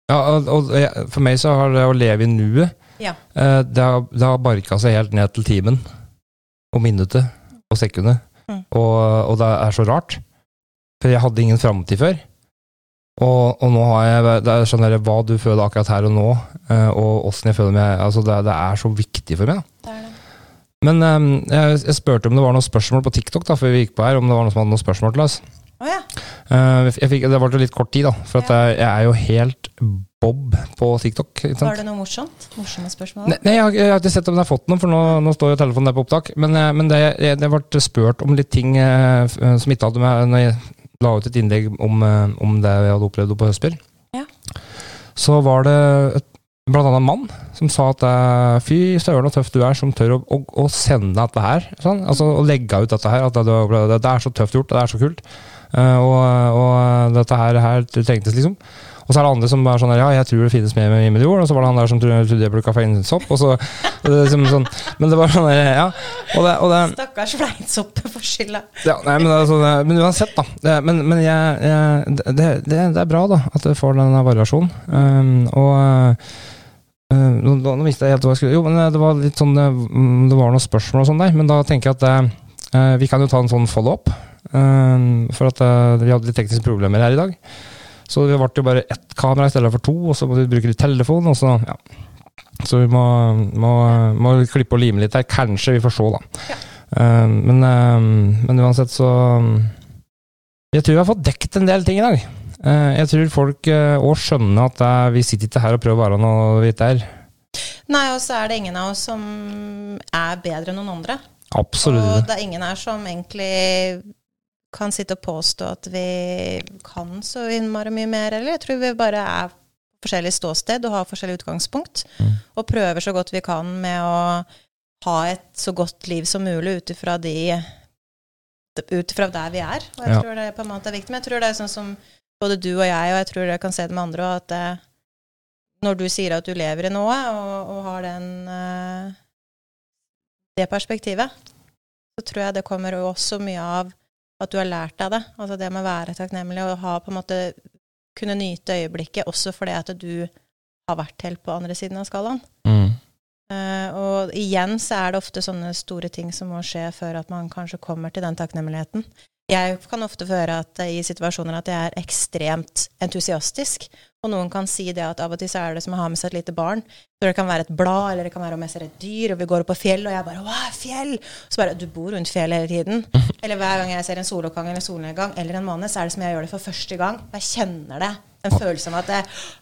A: Ja, og, og for meg så har det å leve i nuet
B: Ja.
A: eh, Det har, det har barka seg helt ned til timen. Og minuttet. Og sekundet.
B: Mm.
A: Og, og det er så rart. For jeg hadde ingen framtid før. Og, og nå har jeg Det er sånn der, hva du føler akkurat her og nå, eh, og åssen jeg føler meg altså det, det er så viktig for meg.
B: er det.
A: Men um, jeg, jeg spurte om det var noen spørsmål på TikTok da, før vi gikk på her, om det var noen som hadde noen spørsmål til oss.
B: Å ja.
A: Jeg fikk, det var jo litt kort tid, da, for at jeg, jeg er jo helt bob på TikTok.
B: Var det noe morsomt? Morsomme spørsmål?
A: Nei, nei jeg, har, jeg har ikke sett om jeg har fått noe, for nå, nå står jo telefonen der på opptak. Men, eh, men det, det ble spurt om litt ting eh, som ikke hadde med Når jeg la ut et innlegg om, eh, om det jeg hadde opplevd på Høstbyr,
B: Ja.
A: så var det et, blant annet en mann som sa at eh, fy søren så tøff du er som tør å, å, å sende dette her. Sånn? Altså Å legge ut dette her. At det, det, det er så tøft gjort, det er så kult. Eh, og, og dette her, her trengtes, liksom. Og så er det andre som bare sånn der, ja, jeg tror det finnes mer med himmel jord. Og så var det han der som trodde jeg ble kaffeinsopp. Og så, og det, er liksom sånn, men det var sånn der, ja. Og det, og det,
B: Stakkars fleinsopp for skylda.
A: ja, nei, men, det er sånn, eh, men uansett, da. Det, men men jeg, jeg, det, det, det er bra, da, at du får denne variasjonen. Um, og uh, nå, nå visste jeg helt hva jeg skulle Jo, men eh, det var litt sånn eh, mm, Det var noen spørsmål og sånn der, men da tenker jeg at uh, vi kan jo ta en sånn follow-up. Um, for at eh, vi hadde litt tekniske problemer her i dag. Så det ble jo bare ett kamera i stedet for to, og så må vi bruke litt telefon. Og så, ja. så vi må, må, må klippe og lime litt her. Kanskje vi får se, da. Um, men, um, men uansett så Jeg tror vi har fått dekt en del ting i dag. Uh, jeg tror folk òg skjønner at uh, vi sitter ikke her og prøver å være noe vi ikke er.
B: Nei, og så er det ingen av oss som er bedre enn noen andre.
A: Absolutt
B: Og det er ingen her som egentlig kan sitte og påstå at vi kan så innmari mye mer, eller jeg tror vi bare er forskjellig ståsted og har forskjellig utgangspunkt,
A: Mm.
B: og prøver så godt vi kan med å ha et så godt liv som mulig ut ifra de ut ifra der vi er. Og jeg
A: Ja.
B: tror det på en måte er viktig. Men jeg tror det er sånn som både du og jeg, og jeg tror jeg kan se det med andre òg, at det, når du sier at du lever i noe, og, og har den eh, det perspektivet, så tror jeg det kommer også mye av at du har lært deg det. Altså det med å være takknemlig og ha på en måte kunne nyte øyeblikket også fordi at du har vært helt på andre siden av skalaen.
A: Mm.
B: Uh, og igjen så er det ofte sånne store ting som må skje før at man kanskje kommer til den takknemligheten. Jeg kan ofte høre at eh, i situasjoner at jeg er ekstremt entusiastisk, og noen kan si det at av og til så er det som å ha med seg et lite barn. Så det kan være et blad, eller det kan være om jeg ser et dyr, og vi går opp på fjell, og jeg bare Wow, fjell! Så bare Du bor rundt fjellet hele tiden. Eller hver gang jeg ser en soloppgang eller solnedgang eller en måned, så er det som jeg gjør det for første gang. Jeg kjenner det. En følelse av at det,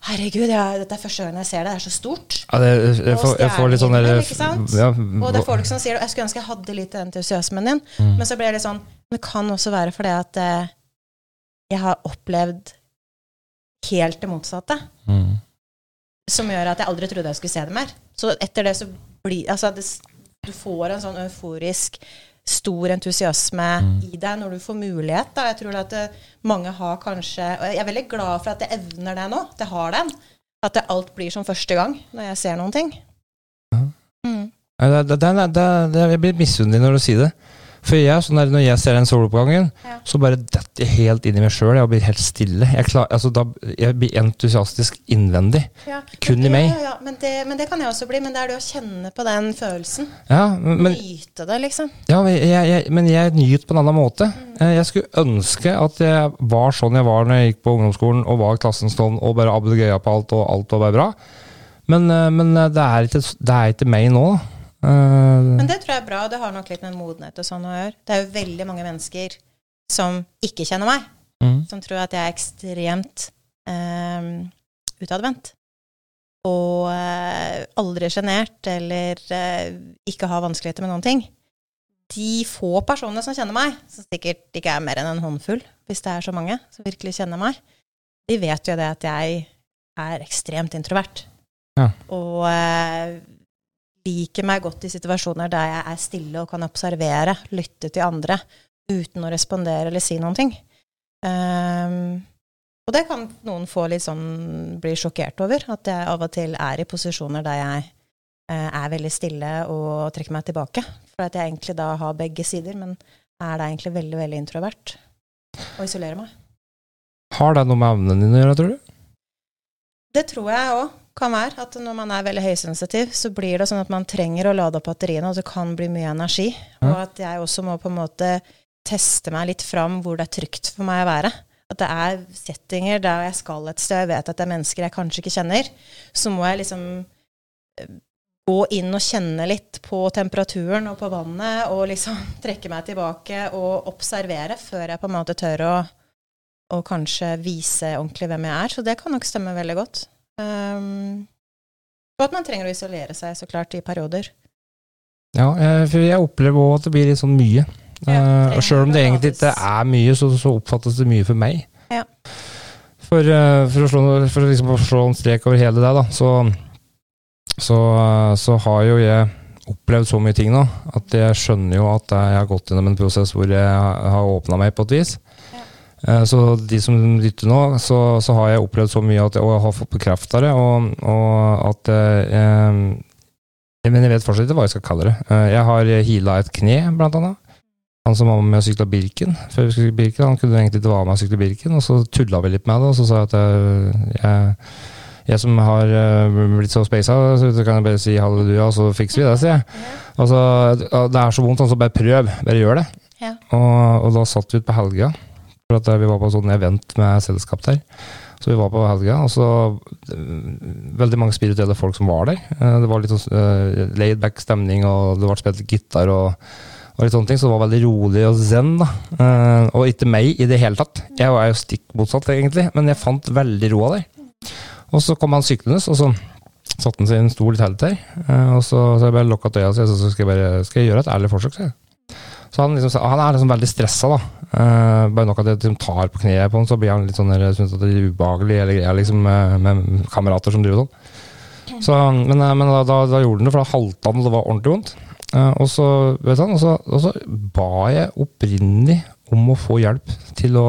B: Herregud, jeg, dette er første gang jeg ser det. Det er så stort.
A: Ja, det, jeg, får, jeg får litt sånn der ja,
B: Og det er folk som sier Jeg skulle ønske jeg hadde litt entusiasmen din.
A: Mm.
B: Men så ble det litt sånn Det kan også være fordi at eh, jeg har opplevd helt det motsatte.
A: mm.
B: Som gjør at jeg aldri trodde jeg skulle se det mer. Så etter det så blir Altså, det, du får en sånn euforisk stor entusiasme
A: Mm.
B: i deg når du får mulighet. Da. Jeg tror at eh, mange har kanskje Og jeg er veldig glad for at jeg evner det nå. At jeg har den. At det alt blir som første gang når jeg ser noen ting.
A: Ja.
B: Mm.
A: Det, det, det, det, det, jeg blir misunnelig når du sier det. For jeg, sånn der, når jeg ser den soloppgangen,
B: Ja.
A: så bare detter jeg helt inn i meg sjøl. Jeg blir helt stille. Jeg, klar, altså, da, jeg blir entusiastisk innvendig.
B: Ja,
A: Kun
B: men
A: i meg.
B: Ja, ja, men, det, men det kan jeg også bli. Men det er det å kjenne på den følelsen.
A: Ja, men,
B: Nyte det, liksom.
A: ja, men jeg, jeg, men jeg nyter på en annen måte.
B: Mm.
A: Eh, Jeg skulle ønske at jeg var sånn jeg var når jeg gikk på ungdomsskolen og var klassens klovn og bare abdegøya på alt, og alt var bare bra. Men, eh, men eh, det, er ikke, det er ikke meg nå, da. Eh,
B: Men det tror jeg er bra. og Det har nok litt med modenhet og sånn å gjøre. Det er jo veldig mange mennesker som ikke kjenner meg,
A: mm.
B: som tror at jeg er ekstremt um, utadvendt. Og uh, aldri sjenert eller uh, ikke har vanskeligheter med noen ting. De få personene som kjenner meg, som sikkert ikke er mer enn en håndfull, hvis det er så mange som virkelig kjenner meg, de vet jo det at jeg er ekstremt introvert.
A: Ja.
B: Og liker meg godt i situasjoner der jeg er stille og kan observere, lytte til andre, uten å respondere eller si noen ting. Um, og det kan noen få litt sånn bli sjokkert over, at jeg av og til er i posisjoner der jeg eh, er veldig stille og trekker meg tilbake. For at jeg egentlig da har begge sider, men er da egentlig veldig, veldig introvert. Og isolerer meg.
A: Har det noe med evnene dine å gjøre, tror du?
B: Det tror jeg òg kan være. At når man er veldig høysensitiv, så blir det sånn at man trenger å lade opp batteriene, og det kan bli mye energi. Og at jeg også må på en måte teste meg litt fram hvor det er trygt for meg å være. At det er settinger der jeg skal et sted, jeg vet at det er mennesker jeg kanskje ikke kjenner. Så må jeg liksom eh, gå inn og kjenne litt på temperaturen og på vannet, og liksom trekke meg tilbake og observere før jeg på en måte tør å, å kanskje vise ordentlig hvem jeg er. Så det kan nok stemme veldig godt. Um, og at man trenger å isolere seg, så klart, i perioder.
A: Ja, eh, for jeg opplever òg at det blir litt sånn mye.
B: Ja,
A: Eh, og Sjøl om det egentlig ikke er mye, så, så oppfattes det mye for meg.
B: Ja.
A: For, eh, for å slå, for liksom å slå en strek over hele det, da, så, så, så har jo jeg opplevd så mye ting nå at jeg skjønner jo at jeg har gått gjennom en prosess hvor jeg har åpna meg på et vis. Eh, Så de som lytter nå, så, så har jeg opplevd så mye at og jeg har fått bekrefta det, og, og at eh, Men jeg vet fortsatt ikke hva jeg skal kalle det. Eh, Jeg har heala et kne, blant annet. Han som var med og sykla Birken, før vi skulle Birken, han kunne egentlig ikke være med og sykle Birken, og så tulla vi litt med det, og så sa jeg at jeg, jeg, jeg som har eh, blitt så speisa, så kan jeg bare si halleluja, og så fikser vi det, sier jeg. Altså, det er så vondt, så bare prøv, bare gjør det.
B: Ja.
A: Og, og da satt vi ut på helga, for at vi var på sånn event med selskap der. Så vi var på helga, og så eh, Veldig mange spirituelle folk som var der. Eh, Det var litt sånn laid back stemning, og det ble spilt gitar og, og litt sånne ting, så det var veldig rolig og zen. da. Eh, og ikke meg i det hele tatt. Jeg var jo stikk motsatt, egentlig, men jeg fant veldig roa der. Og så kom han syklende, og så satte han seg i en stol i teltet der. eh, og så, så jeg bare lukka øya så skal jeg bare skal jeg gjøre et ærlig forsøk. Så, jeg. Så han, liksom, han er liksom veldig stressa, da. Uh, bare nok at jeg liksom tar på kneet på han, så blir han litt sånn der, synes at det er ubehagelig eller greier, liksom, med, med kamerater som driver sånn. Så, men eh, men da, da, da gjorde han det, for da halta han, og det var ordentlig vondt. Uh, og så vet han, og så, og så ba jeg opprinnelig om å få hjelp til å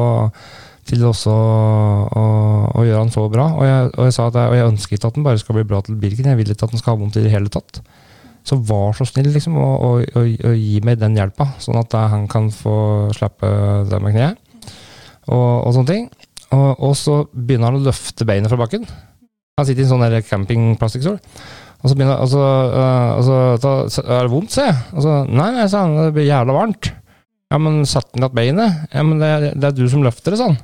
A: til også å, å gjøre han så bra. Og jeg, og jeg sa at jeg, jeg ønsker ikke at den bare skal bli bra til Birken, jeg vil ikke at den skal ha vondt i det hele tatt. Så vær så snill liksom, og, å, å, å gi meg den hjelpa, sånn at han kan få slappe det med kneet. Og, og sånne ting. Og, og så begynner han å løfte beinet fra bakken. Han sitter i en sånn campingplastikkstol. Og så begynner og så, uh, og så Er det vondt, jeg. Og så, nei, nei, sa han, det blir jævla varmt. Ja, men satt han igjen beinet? Ja, men det, det er du som løfter det, sa han.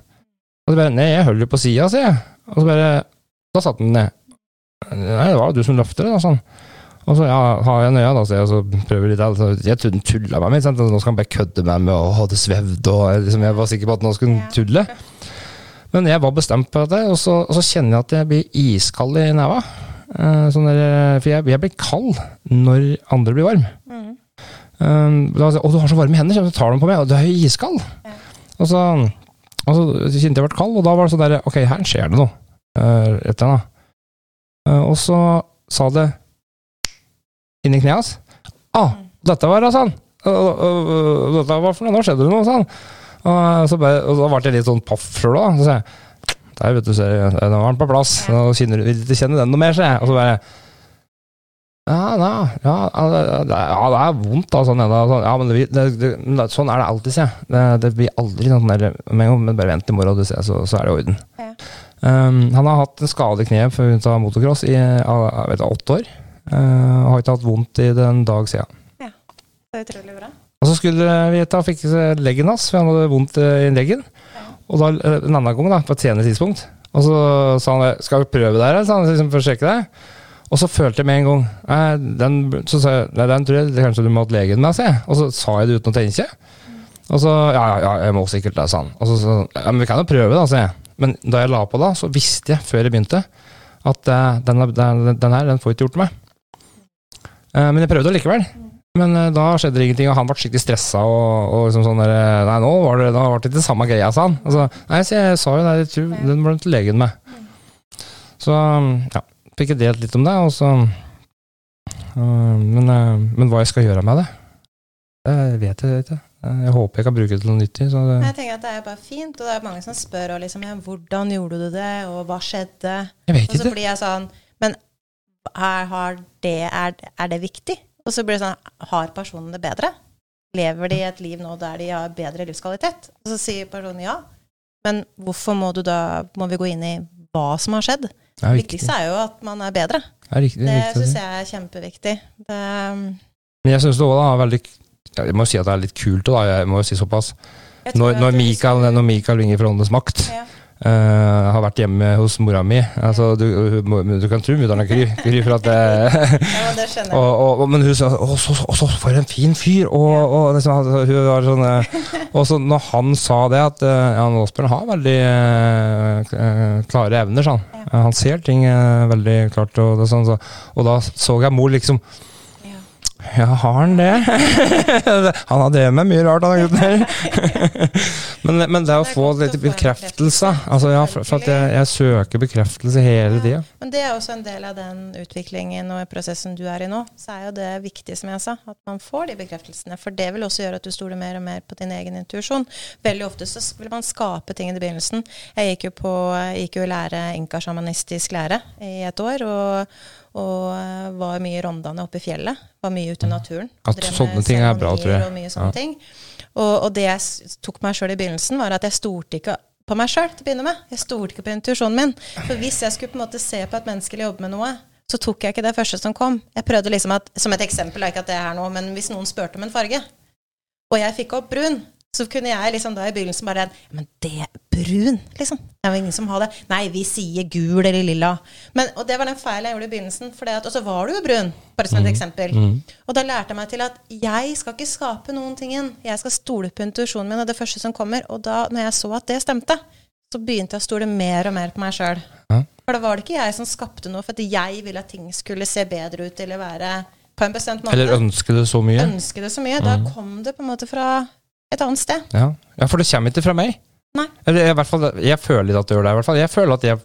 A: Og så bare, nei, jeg holder jo på sida, sier jeg. Og så bare, da satt han ned. Nei, det var jo du som løfter det, da, sånn. Og så ja, har jeg nøya, da, så jeg, så prøver litt altså, Jeg trodde han tulla med meg. Nå skal han bare kødde med meg, og det svevde, og jeg, liksom, jeg var sikker på at nå skulle han tulle. Men jeg var bestemt på det, og så, og så kjenner jeg at jeg blir iskald i neva. Eh, sånn der, for jeg, jeg blir kald når andre blir varm.
B: Mm.
A: Um, da, og du har så varme hender, så tar de på meg, og du er jo iskald.
B: Ja.
A: Og så, og så kjente jeg ble kald, og da var det sånn der Ok, her skjer det noe. Uh, etter da. Uh, og så sa det inni kneet hans Ah, dette var det, og dette var for noe, nå skjedde det noe, han. Og, så bare, og da ble jeg litt sånn paff sjøl, da. Så sa jeg der, vet du, ser nå var den på plass. Nå kjenner du vil ikke kjenne den noe mer, sa jeg. Og så bare ja, da, ja, ja, det, ja, det er vondt, da. Sånn, da, sånn, ja, men det, det, det, sånn er det alltid, sier jeg. Det, det blir aldri sånn der men bare vent til morgen, du ser, så, så er det i orden.
B: Ja.
A: Um, han har hatt en skade i kneet tar motocross i jeg vet, åtte år. Uh, har ikke hatt vondt i det en dag siden.
B: Ja, Det er utrolig bra.
A: Og så skulle vi ta fikse leggen hans, for han hadde vondt eh, i leggen. Og da eh, en annen gang, da, på et senere tidspunkt. Og så sa han skal vi prøve det her, sa han, liksom, for å sjekke det. Og så følte jeg med en gang nei, den, Så sa jeg nei, den tror jeg kanskje du må ha legen med, sa jeg. Og så sa jeg det uten å tenke. Og så ja, ja, ja, jeg må sikkert det, sa han. Og så sa han ja, men vi kan jo prøve, da, sa jeg. Men da jeg la på da, så visste jeg før jeg begynte at uh, den, den, den her, den får ikke gjort meg. Eh, men jeg prøvde likevel. Men eh, da skjedde det ingenting, og han ble skikkelig stressa. Og, og liksom sånn der, eh, Nei, nå var det, nå var det ikke samme greia, sa han. Altså, nei, så jeg sa jo det, jeg tror den ble til legen med. Så ja, fikk jeg delt litt om det, og så uh, men, uh, men hva jeg skal gjøre med det, det vet jeg ikke. Jeg håper jeg kan bruke det til noe nyttig. Så det,
B: Jeg tenker at det er bare fint, og det er mange som spør og liksom, ja, hvordan gjorde du det, og hva skjedde?
A: jeg vet ikke.
B: Og så blir jeg sånn Men er, har det, er, er det viktig? Og så blir det sånn Har personen det bedre? Lever de et liv nå der de har bedre livskvalitet? Og så sier personen ja. Men hvorfor må du da Må vi gå inn i hva som har skjedd?
A: Det
B: Det viktigste er jo at man er bedre.
A: Det er riktig,
B: Det
A: riktig.
B: syns jeg er kjempeviktig. Det,
A: Men jeg syns det òg er veldig Jeg må si at det er litt kult, da. Jeg må jo si såpass. Når, når, Mikael, når Mikael ringer fra Åndenes makt,
B: Ja.
A: Eh, har vært hjemme hos mora mi. Altså, du, du kan tro mutter'n er kry, kry for at det,
B: Ja, det skjønner jeg.
A: og, og, Men hun sa 'Å, så, så, for en fin fyr!' Og, og liksom, altså, hun var sånn eh, Og så når han sa det, at eh, Jan Aasbjørn har veldig uh, eh, klare evner, han.
B: Ja.
A: Han ser ting uh, veldig klart, og, det, sånn, så, og da så jeg mor liksom
B: Ja.
A: Har han det? han har drevet med mye rart, han gutten her. men, men det å få litt bekreftelse altså ja, for, for at jeg, jeg søker bekreftelse hele
B: Ja. Men det er også en del av den utviklingen og prosessen du er i nå. Så er jo det viktig, som jeg sa, at man får de bekreftelsene. For det vil også gjøre at du stoler mer og mer på din egen intuisjon. Veldig ofte så vil man skape ting i begynnelsen. Jeg gikk jo på jeg gikk jo lære inkasjamanistisk lære i et år. og og eh, var mye i Rondane oppe i fjellet. Var mye ute i naturen.
A: At sånne ting er bra, tror jeg.
B: Og mye sånne
A: Ja.
B: ting. Og, og det jeg tok meg sjøl i begynnelsen, var at jeg stolte ikke på meg sjøl til å begynne med. Jeg stolte ikke på intuisjonen min. For hvis jeg skulle på en måte se på et menneske eller jobbe med noe, så tok jeg ikke det første som kom. Jeg prøvde liksom at, Som et eksempel, ikke at det er nå, men hvis noen spurte om en farge, og jeg fikk opp brun, så kunne jeg liksom da i begynnelsen bare Men det er brun, liksom. Det er jo ingen som har det. Nei, vi sier gul eller lilla. Men, og det var den feilen jeg gjorde i begynnelsen. At, og så var du jo brun, bare som et eksempel. Og da lærte jeg meg til at jeg skal ikke skape noen ting. Jeg skal stole på intuisjonen min og det første som kommer. Og da når jeg så at det stemte, så begynte jeg å stole mer og mer på meg sjøl.
A: Ja.
B: For da var det ikke jeg som skapte noe for at jeg ville at ting skulle se bedre ut eller være på en bestemt måte.
A: Eller ønske det så mye.
B: Ønske det så mye. Da kom det på en måte fra et annet sted.
A: Ja. ja, for det kommer ikke fra meg.
B: Nei.
A: Eller i hvert fall, jeg føler at det gjør det. i hvert fall. Jeg føler at jeg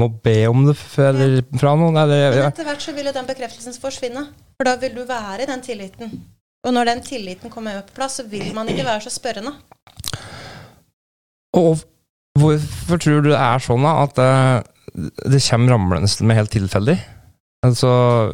A: må be om det f- eller fra noen. Eller,
B: Men etter hvert så vil jo den bekreftelsen forsvinne. For da vil du være i den tilliten. Og når den tilliten kommer på plass, så vil man ikke være så spørrende.
A: Og hvorfor tror du det er sånn da, at det, det kommer ramlende med helt tilfeldig? Altså,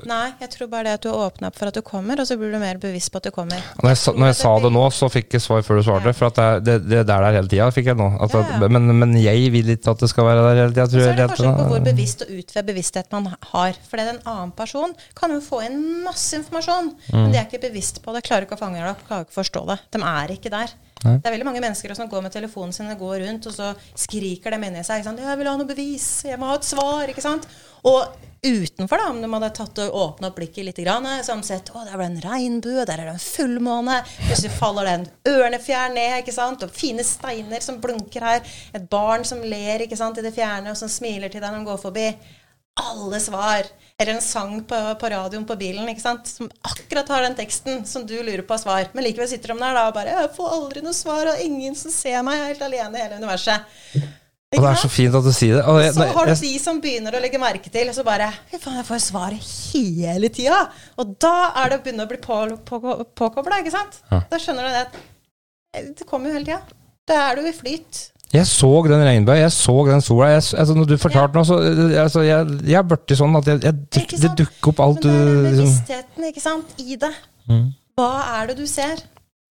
B: Nei, jeg tror bare det at du åpna opp for at du kommer, og så blir du mer bevisst på at du kommer.
A: når jeg, sa- når jeg sa det nå, så fikk jeg svar før du svarte.
B: Ja.
A: For at det, det, det er der er hele tida, fikk jeg nå. At,
B: Ja, ja.
A: Men, men jeg vil ikke at det skal være der hele tida.
B: Så er det forskjell på hvor bevisst og utved bevissthet man har. For en annen person kan jo få inn masse informasjon, men de er ikke bevisst på det, klarer ikke å fange det opp, klarer ikke å forstå det. De er ikke der.
A: Nei.
B: Det er veldig mange mennesker som går med telefonen sin og går rundt, og så skriker de inni seg. 'Jeg vil ha noe bevis. Jeg må ha et svar.' ikke sant? Og utenfor, da, om de hadde tatt og åpna opp blikket litt, så hadde de sett 'Å, der var det en regnbue. Der er det en fullmåne.' Plutselig faller det en ørnefjær ned, ikke sant? og fine steiner som blunker her. Et barn som ler ikke sant, i det fjerne, og som smiler til deg når de går forbi. Alle svar. Eller en sang på, på radioen på bilen ikke sant? som akkurat har den teksten som du lurer på svar. Men likevel sitter de der da og bare 'Jeg får aldri noe svar, og ingen som ser meg. Jeg er helt alene i hele universet'.
A: Og det er så fint at du sier det. Jeg,
B: Så har du de som begynner å legge merke til, og så bare Fy faen, jeg får svaret hele tida! Og da er det å begynne å bli på, på, påkobla, ikke sant?
A: Ja.
B: Da skjønner du det det kommer jo hele tida. Da er du i flyt.
A: Jeg så den regnbuen, jeg så den sola. Jeg, altså, når du fortalte noe, så altså, jeg, jeg er blitt sånn at jeg, jeg, det,
B: det
A: dukker opp alt
B: Men det er den
A: liksom,
B: bevisstheten, ikke sant, i det.
A: Mm.
B: Hva er det du ser?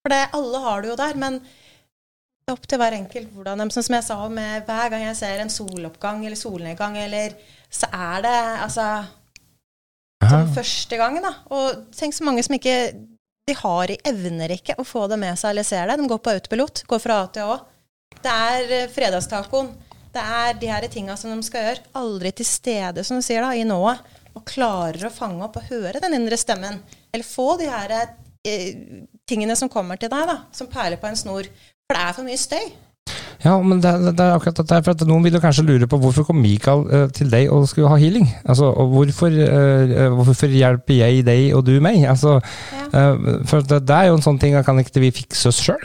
B: For det, alle har det jo der, men det er opp til hver enkelt hvordan de Sånn som jeg sa med hver gang jeg ser en soloppgang eller solnedgang, eller så er det altså
A: Ja.
B: Som første gangen, da. Og tenk så mange som ikke De har evner ikke å få det med seg eller ser det. De går på autopilot. Går fra A til Å. Det er eh, fredagstacoen. Det er de her tinga som de skal gjøre. Aldri til stede, som du sier, da, i nået. Og klarer å fange opp og høre den indre stemmen. Eller få de her eh, tingene som kommer til deg, da. Som perler på en snor. For det er for mye støy.
A: Ja, men det, det er akkurat dette for at Noen vil jo kanskje lure på hvorfor kom Mikael eh, til deg og skulle ha healing? Altså, hvorfor, eh, eh, hvorfor hjelper jeg deg og du meg? Altså,
B: Ja.
A: eh, for det, det er jo en sånn ting, kan ikke vi fikse oss sjøl?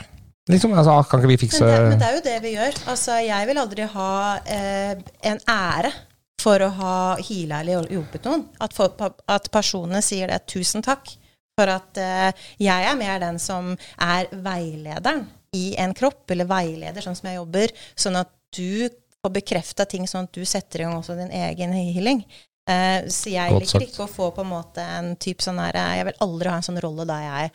A: Liksom, altså, kan ikke vi fikse
B: Men det, men det er jo det vi gjør. Altså, jeg vil aldri ha eh, en ære for å ha heala eller hjulpet noen. At, folk, at personene sier det 'tusen takk'. For at eh, jeg er mer den som er veilederen i en kropp, eller veileder sånn som jeg jobber, sånn at du får bekrefta ting, sånn at du setter i gang også din egen healing. Eh, så jeg liker ikke å få på en måte en type sånn her Jeg vil aldri ha en sånn rolle der jeg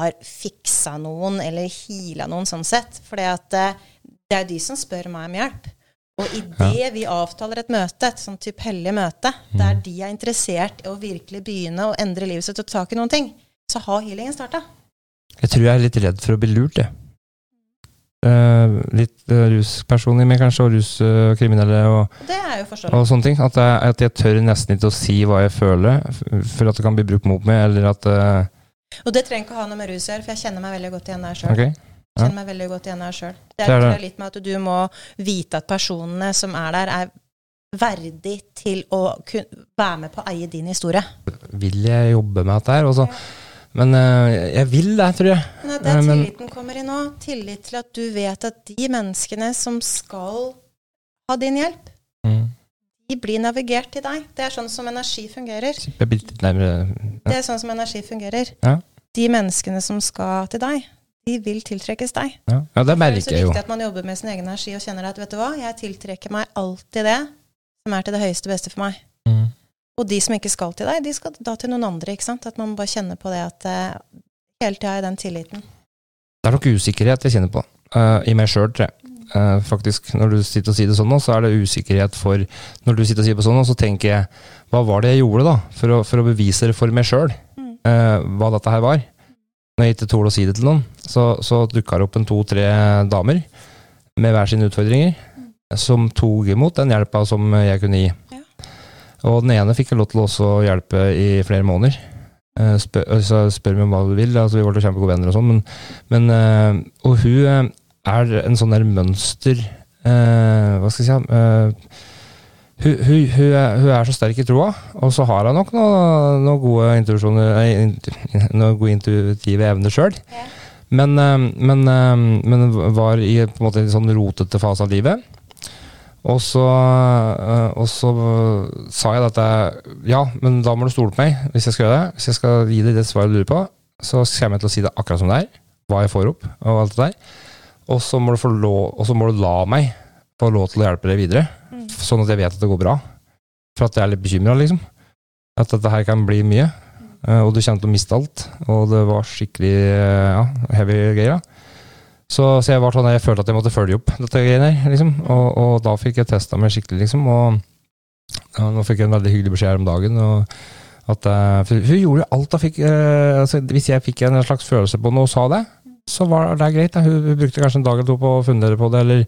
B: har fiksa noen eller heala noen sånn sett. For det er de som spør meg om hjelp. Og idet vi avtaler et møte, et sånn type hellig møte, der de er interessert i å virkelig begynne å endre livet sitt og ta tak i noen ting, så har healingen starta.
A: Jeg tror jeg er litt redd for å bli lurt, jeg. Uh, litt uh, ruspersonlig med, kanskje, og ruskriminelle og,
B: Det er jo
A: og sånne ting. At jeg, at jeg tør nesten ikke å si hva jeg føler, for at det kan bli brukt mot meg, eller at eh,
B: Og det trenger ikke å ha noe med rus å gjøre, for jeg kjenner meg veldig godt igjen der sjøl.
A: Ok. ja.
B: Kjenner meg veldig godt igjen der sjøl. Det er,
A: det.
B: litt med at du må vite at personene som er der, er verdig til å være med på å eie din historie.
A: Vil jeg jobbe med dette her? Og så- Men eh, jeg vil det, tror jeg.
B: Nei, det er tilliten kommer i nå. Tillit til at du vet at de menneskene som skal ha din hjelp,
A: Mm.
B: De blir navigert til deg. Det er sånn som energi fungerer.
A: Jeg
B: Det er sånn som energi fungerer.
A: Ja.
B: De menneskene som skal til deg, de vil tiltrekkes deg.
A: Ja, ja det
B: Det er så viktig at man jobber med sin egen energi og kjenner at vet du hva, jeg tiltrekker meg alltid det som er til det høyeste beste for meg.
A: Mm.
B: Og de som ikke skal til deg, de skal da til noen andre. ikke sant? At man bare kjenner på det at eh, hele tida er den tilliten.
A: Det er nok usikkerhet jeg kjenner på, uh, i meg sjøl, tror jeg. Eh, faktisk, når du sitter og sier det sånn nå, så er det usikkerhet for Når du sitter og sier det sånn nå, så tenker jeg Hva var det jeg gjorde, da? For å, for å bevise det for meg sjøl,
B: Mm.
A: hva dette her var. Når jeg ikke torde å si det til noen, så, så dukka det opp en to-tre damer med hver sine utfordringer, som tok imot den hjelpa som jeg kunne gi.
B: Ja.
A: Og den ene fikk jeg lov til å hjelpe i flere måneder. Eh, Spør, så spør meg om hva du vil. Altså, vi ble kjempegode venner og sånn, men, men eh, Og hun eh, er en sånn der mønster eh, Hva skal jeg si eh, hun, hun, hun, er, hun er så sterk i troa, og så har hun nok noen Noen gode intuitive evner sjøl.
B: Ja.
A: Men, eh, men, eh, men var i på en måte en sånn rotete fase av livet. Og så, eh, og så sa jeg at jeg, ja, men da må du stole på meg hvis jeg skal gjøre det. Hvis jeg skal gi deg det svaret du lurer på, så kommer jeg til å si det akkurat som det er. Hva jeg får opp, og alt det der. Og så må du, få lov, og så må du la meg få lov til å hjelpe deg videre.
B: Mm.
A: Sånn at jeg vet at det går bra. For at jeg er litt bekymra, liksom. At dette her kan bli mye. Eh, Og du kommer til å miste alt. Og det var skikkelig eh, ja, heavy greier. Så, så jeg var sånn, jeg følte at jeg måtte følge opp dette greiene her. Liksom. Og, og da fikk jeg testa meg skikkelig, liksom. Og ja, nå fikk jeg en veldig hyggelig beskjed her om dagen. Og at, eh, hun gjorde jo alt hun fikk eh, altså, Hvis jeg fikk en slags følelse på noe og sa det, så var det greit. Hun, hun brukte kanskje en dag eller to på å fundere på det, eller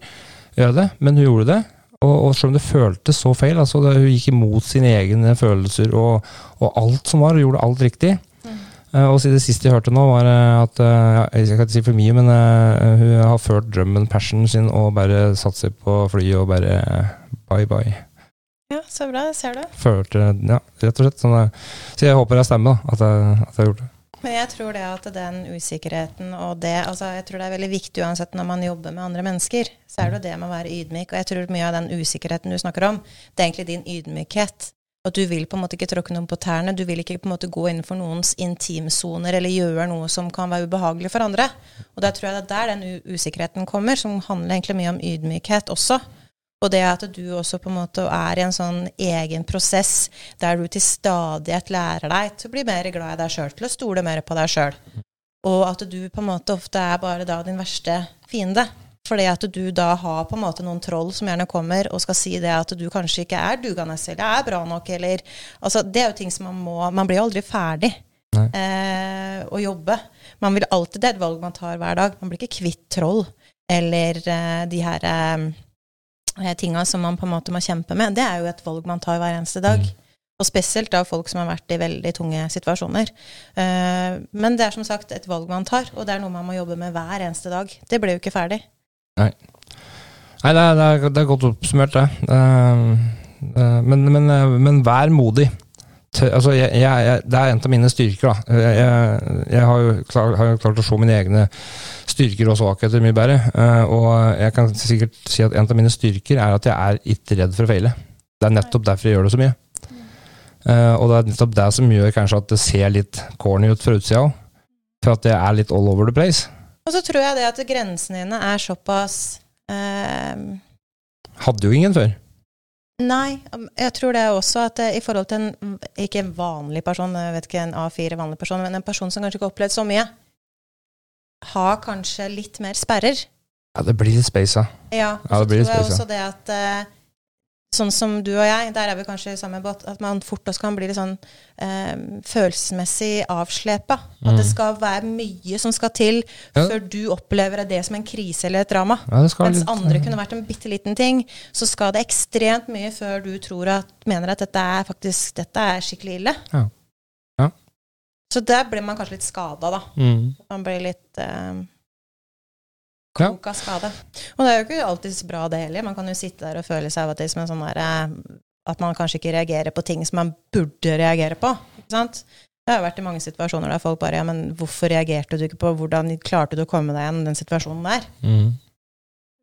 A: gjøre det, men hun gjorde det. Og, og selv om det føltes så feil, altså det, hun gikk imot sine egne følelser og, og alt som var, og gjorde alt riktig.
B: Mm.
A: Eh, og det siste jeg hørte nå, var eh, at ja, Jeg skal ikke si for mye, men uh, hun har ført drømmen, passionen sin, og bare satt seg på flyet og bare bye bye.
B: Ja, så bra. Ser du.
A: Følte, ja, rett og slett. Sånn, så jeg håper jeg stemmer, da, at jeg, at jeg har gjort det.
B: Men jeg tror det at den usikkerheten og det altså Jeg tror det er veldig viktig uansett når man jobber med andre mennesker, så er det det med å være ydmyk. Og jeg tror mye av den usikkerheten du snakker om, det er egentlig din ydmykhet. At du vil på en måte ikke tråkke noen på tærne. Du vil ikke på en måte gå innenfor noens intimsoner eller gjøre noe som kan være ubehagelig for andre. Og da tror jeg det er der den usikkerheten kommer, som handler egentlig mye om ydmykhet også. Og det at du også på en måte er i en sånn egen prosess der du til stadighet lærer deg til å bli mer glad i deg sjøl, til å stole mer på deg sjøl. Og at du på en måte ofte er bare da din verste fiende. Fordi at du da har på en måte noen troll som gjerne kommer og skal si det at du kanskje ikke er dugende eller er bra nok, eller Altså, det er jo ting som man må Man blir jo aldri ferdig eh, å jobbe. Man vil alltid Det er et valg man tar hver dag. Man blir ikke kvitt troll eller eh, de her eh, tinga som man på en måte må kjempe med. Det er jo et valg man tar hver eneste dag.
A: Mm.
B: Og spesielt da folk som har vært i veldig tunge situasjoner. Eh, men det er som sagt et valg man tar, og det er noe man må jobbe med hver eneste dag. Det ble jo ikke ferdig.
A: Nei, det er, det er, det er godt oppsummert, det. Eh, eh, men, men, eh, men vær modig. Altså, jeg, jeg, det er en av mine styrker. da. Jeg, jeg, har, jo klart, har jo klart å se mine egne styrker og svakheter mye bedre. eh, og jeg kan sikkert si at en av mine styrker er at jeg er ikke redd for å feile. Det er nettopp derfor jeg gjør det så mye. Eh, og det er nettopp det som gjør kanskje at det ser litt corny ut fra utsida òg. For at jeg er litt all over the place.
B: Og så tror jeg det at grensene dine er såpass eh,
A: Hadde jo ingen før.
B: Nei, um, jeg tror det også at eh, i forhold til en ikke en vanlig person, jeg vet ikke en A4 vanlig person, men en person som kanskje ikke har opplevd så mye, har kanskje litt mer sperrer.
A: Ja, det blir litt space, ja.
B: Ja,
A: Ja,
B: så
A: det blir
B: tror jeg også det at eh, sånn som du og jeg, der er vi kanskje i samme båt, at man fort også kan bli litt sånn eh, følelsesmessig avslepa. At det skal være mye som skal til
A: Ja.
B: før du opplever det som en krise eller et drama.
A: Ja,
B: Mens
A: litt-
B: andre kunne vært en bitte liten ting, så skal det ekstremt mye før du tror at, mener at dette er faktisk dette er skikkelig ille.
A: Ja. Ja.
B: Så der blir man kanskje litt skada, da.
A: Mm.
B: Man blir litt eh. Klok av skade. Og det er jo ikke alltid så bra, det heller. Man kan jo sitte der og føle seg av og til som en sånn der, eh, At man kanskje ikke reagerer på ting som man burde reagere på. Ikke sant? Det har vært i mange situasjoner der folk bare Ja, men hvorfor reagerte du ikke på Hvordan klarte du å komme deg gjennom den situasjonen der?
A: Mm.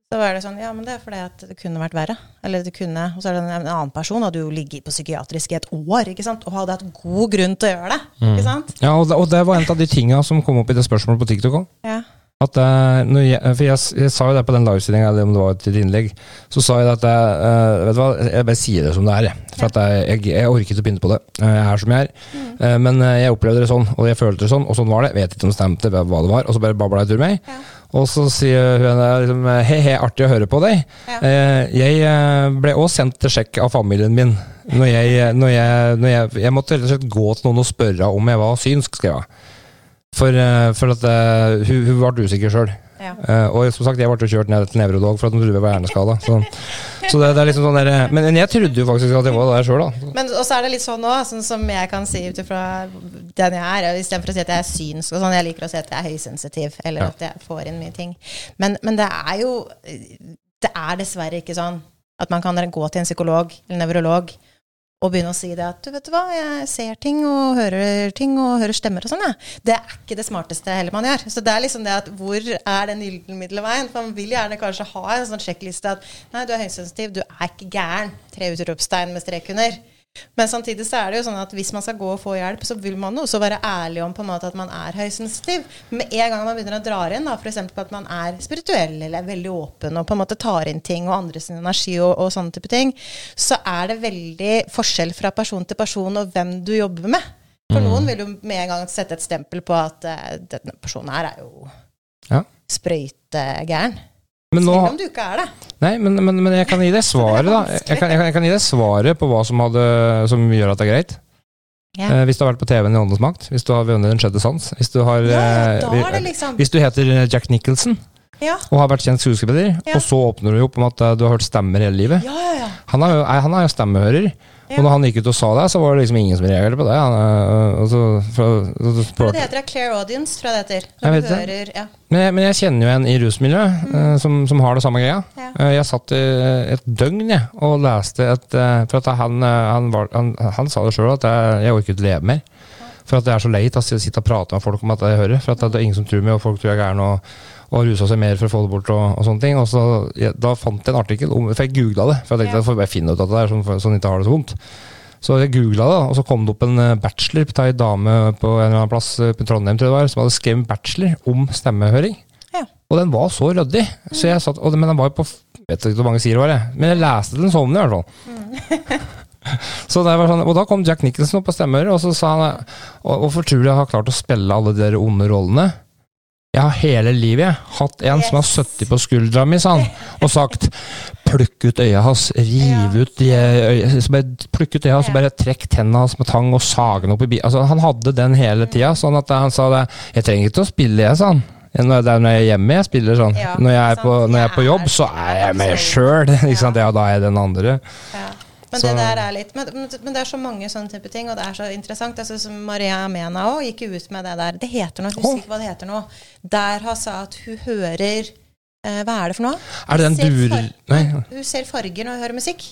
B: Så var det sånn Ja, men det er fordi at det kunne vært verre. Eller det kunne Og så er det en, en annen person hadde jo ligget på psykiatrisk i et år, ikke sant? Og hadde hatt god grunn til å gjøre det. Ikke sant?
A: Ja, og det, og det var en av de tinga som kom opp i det spørsmålet på TikTok òg.
B: Ja.
A: At eh, når jeg, for jeg, jeg sa jo det på den livesendinga, eller om det var et innlegg, så sa jeg at jeg, uh, vet du hva, jeg bare sier det som det er. jeg. For at jeg, jeg, jeg orker ikke å pynte på det. Eh, Jeg er som jeg er. Eh, Men eh, jeg opplevde det sånn, og jeg følte det sånn, og sånn var det. Vet ikke om det stemte, hva det var. Og så bare babla jeg tur meg.
B: Ja.
A: Og så sier hun eh, liksom, hei, hei, artig å høre på deg.
B: Ja.
A: Uh, Jeg eh, ble også sendt til sjekk av familien min. Når jeg, når jeg, når jeg, jeg måtte rett og slett gå til noen og spørre om jeg var synsk, skrev jeg. For, eh, for at uh, hun, hun ble usikker sjøl.
B: Ja.
A: Uh, og som sagt, jeg ble kjørt ned til nevrolog for at hun trodde jeg var hjerneskada. Så, så det, det er liksom sånn der, men, jeg trodde jo faktisk at jeg var der sjøl, da.
B: Men også er det litt sånn nå, sånn som jeg kan si ut ifra den jeg er, istedenfor å si at jeg er synsk og sånn, jeg liker å si at jeg er høysensitiv, eller
A: Ja.
B: at jeg får inn mye ting. Men, men det er jo Det er dessverre ikke sånn at man kan gå til en psykolog eller nevrolog og begynne å si det at du vet du hva, jeg ser ting og hører ting og hører stemmer og sånn, jeg. Det er ikke det smarteste heller man gjør. Så det er liksom det at hvor er den gylne middelveien? For man vil gjerne kanskje ha en sånn sjekkliste at nei, du er høysensitiv, du er ikke gæren. Tre utropstegn med strek under. Men samtidig så er det jo sånn at hvis man skal gå og få hjelp, så vil man også være ærlig om på en måte at man er høysensitiv. Med en gang man begynner å dra inn, da, f.eks. på at man er spirituell eller er veldig åpen og på en måte tar inn ting og andres energi og, og sånne type ting, så er det veldig forskjell fra person til person og hvem du jobber med. For noen vil jo med en gang sette et stempel på at uh, denne personen her er jo
A: Ja.
B: sprøytegæren.
A: Men nå,
B: Selv om du ikke er det.
A: nei, men, men, men jeg kan gi deg svaret, da. Jeg kan, jeg, kan, jeg kan gi deg svaret på hva som, hadde, som gjør at det er greit.
B: Ja.
A: Eh, hvis du har vært på TV-en i Åndenes makt, hvis du har vunnet Den sjette sans, hvis du har
B: Ja,
A: eh,
B: liksom
A: Hvis du heter Jack Nicholson
B: Ja,
A: og har vært kjent skuespiller, og så åpner du opp om at eh, du har hørt stemmer hele livet.
B: ja, ja. ja.
A: Han jo, han er jo stemmehører.
B: Ja.
A: Og når han gikk ut og sa det, så var det liksom ingen som reagerte på det. Han, og så, fra, så, så
B: det heter? Clear audience, tror jeg det heter.
A: Jeg
B: hører ja.
A: men, jeg, men jeg kjenner jo en i rusmiljøet øh, som, som har det samme greia.
B: Ja.
A: Øh, Jeg satt i et døgn jeg, og leste et For at han, han, var, han, sa det sjøl, at jeg, jeg å leve mer. For at det er så leit å sitte og prate med folk om at jeg hører. For at det er ingen som tror meg, og folk tror jeg er gæren og, og rusa seg mer for å få det bort. og, og sånne ting. Og så, ja, Da fant jeg en artikkel, om, for jeg googla det. For jeg tenkte
B: Ja.
A: jeg får bare finne ut at det er sånn, sånn ikke har det så vondt. Så jeg googla det, og så kom det opp en eh, bachelor på ei dame på en eller annen plass eh, på Trondheim tror jeg det var, som hadde skrevet en bachelor om stemmehøring.
B: Ja.
A: Og den var så ryddig. Så jeg satt, og, men den var jo på vet ikke hvor mange sider det var, jeg. men jeg leste den sånn i hvert fall. så det var sånn, og da kom Jack Nicholson opp på stemmehører, og så sa han Hvorfor tror du jeg har klart å spille alle de onde rollene? Jeg har hele livet hatt en som har
B: Yes.
A: sittet på skuldra mi, sa han, og sagt Plukk ut øya hans, riv
B: Ja.
A: ut de øya, så bare Plukk ut øya hans,
B: Ja.
A: bare trekk tennene hans med tang og sage den opp i bilen. Altså, han hadde den hele tida, sånn at han sa det Jeg trenger ikke å spille, jeg, sa han. Når det er når jeg er hjemme jeg spiller sånn.
B: Ja,
A: når, jeg på, når jeg er på jobb, så er jeg meg sjøl. Ja. Ja, da er jeg den andre.
B: Ja. Men
A: Så-
B: det litt men, men det er så mange sånne type ting, og det er så interessant. Altså, som Maria Mena òg gikk ut med det der. Det heter noe, jeg husker ikke hva det heter nå. Der hun sa at hun hører eh, Hva er det for noe?
A: Er det den
B: Ser
A: dur... Nei.
B: Hun ser farger når hun hører musikk.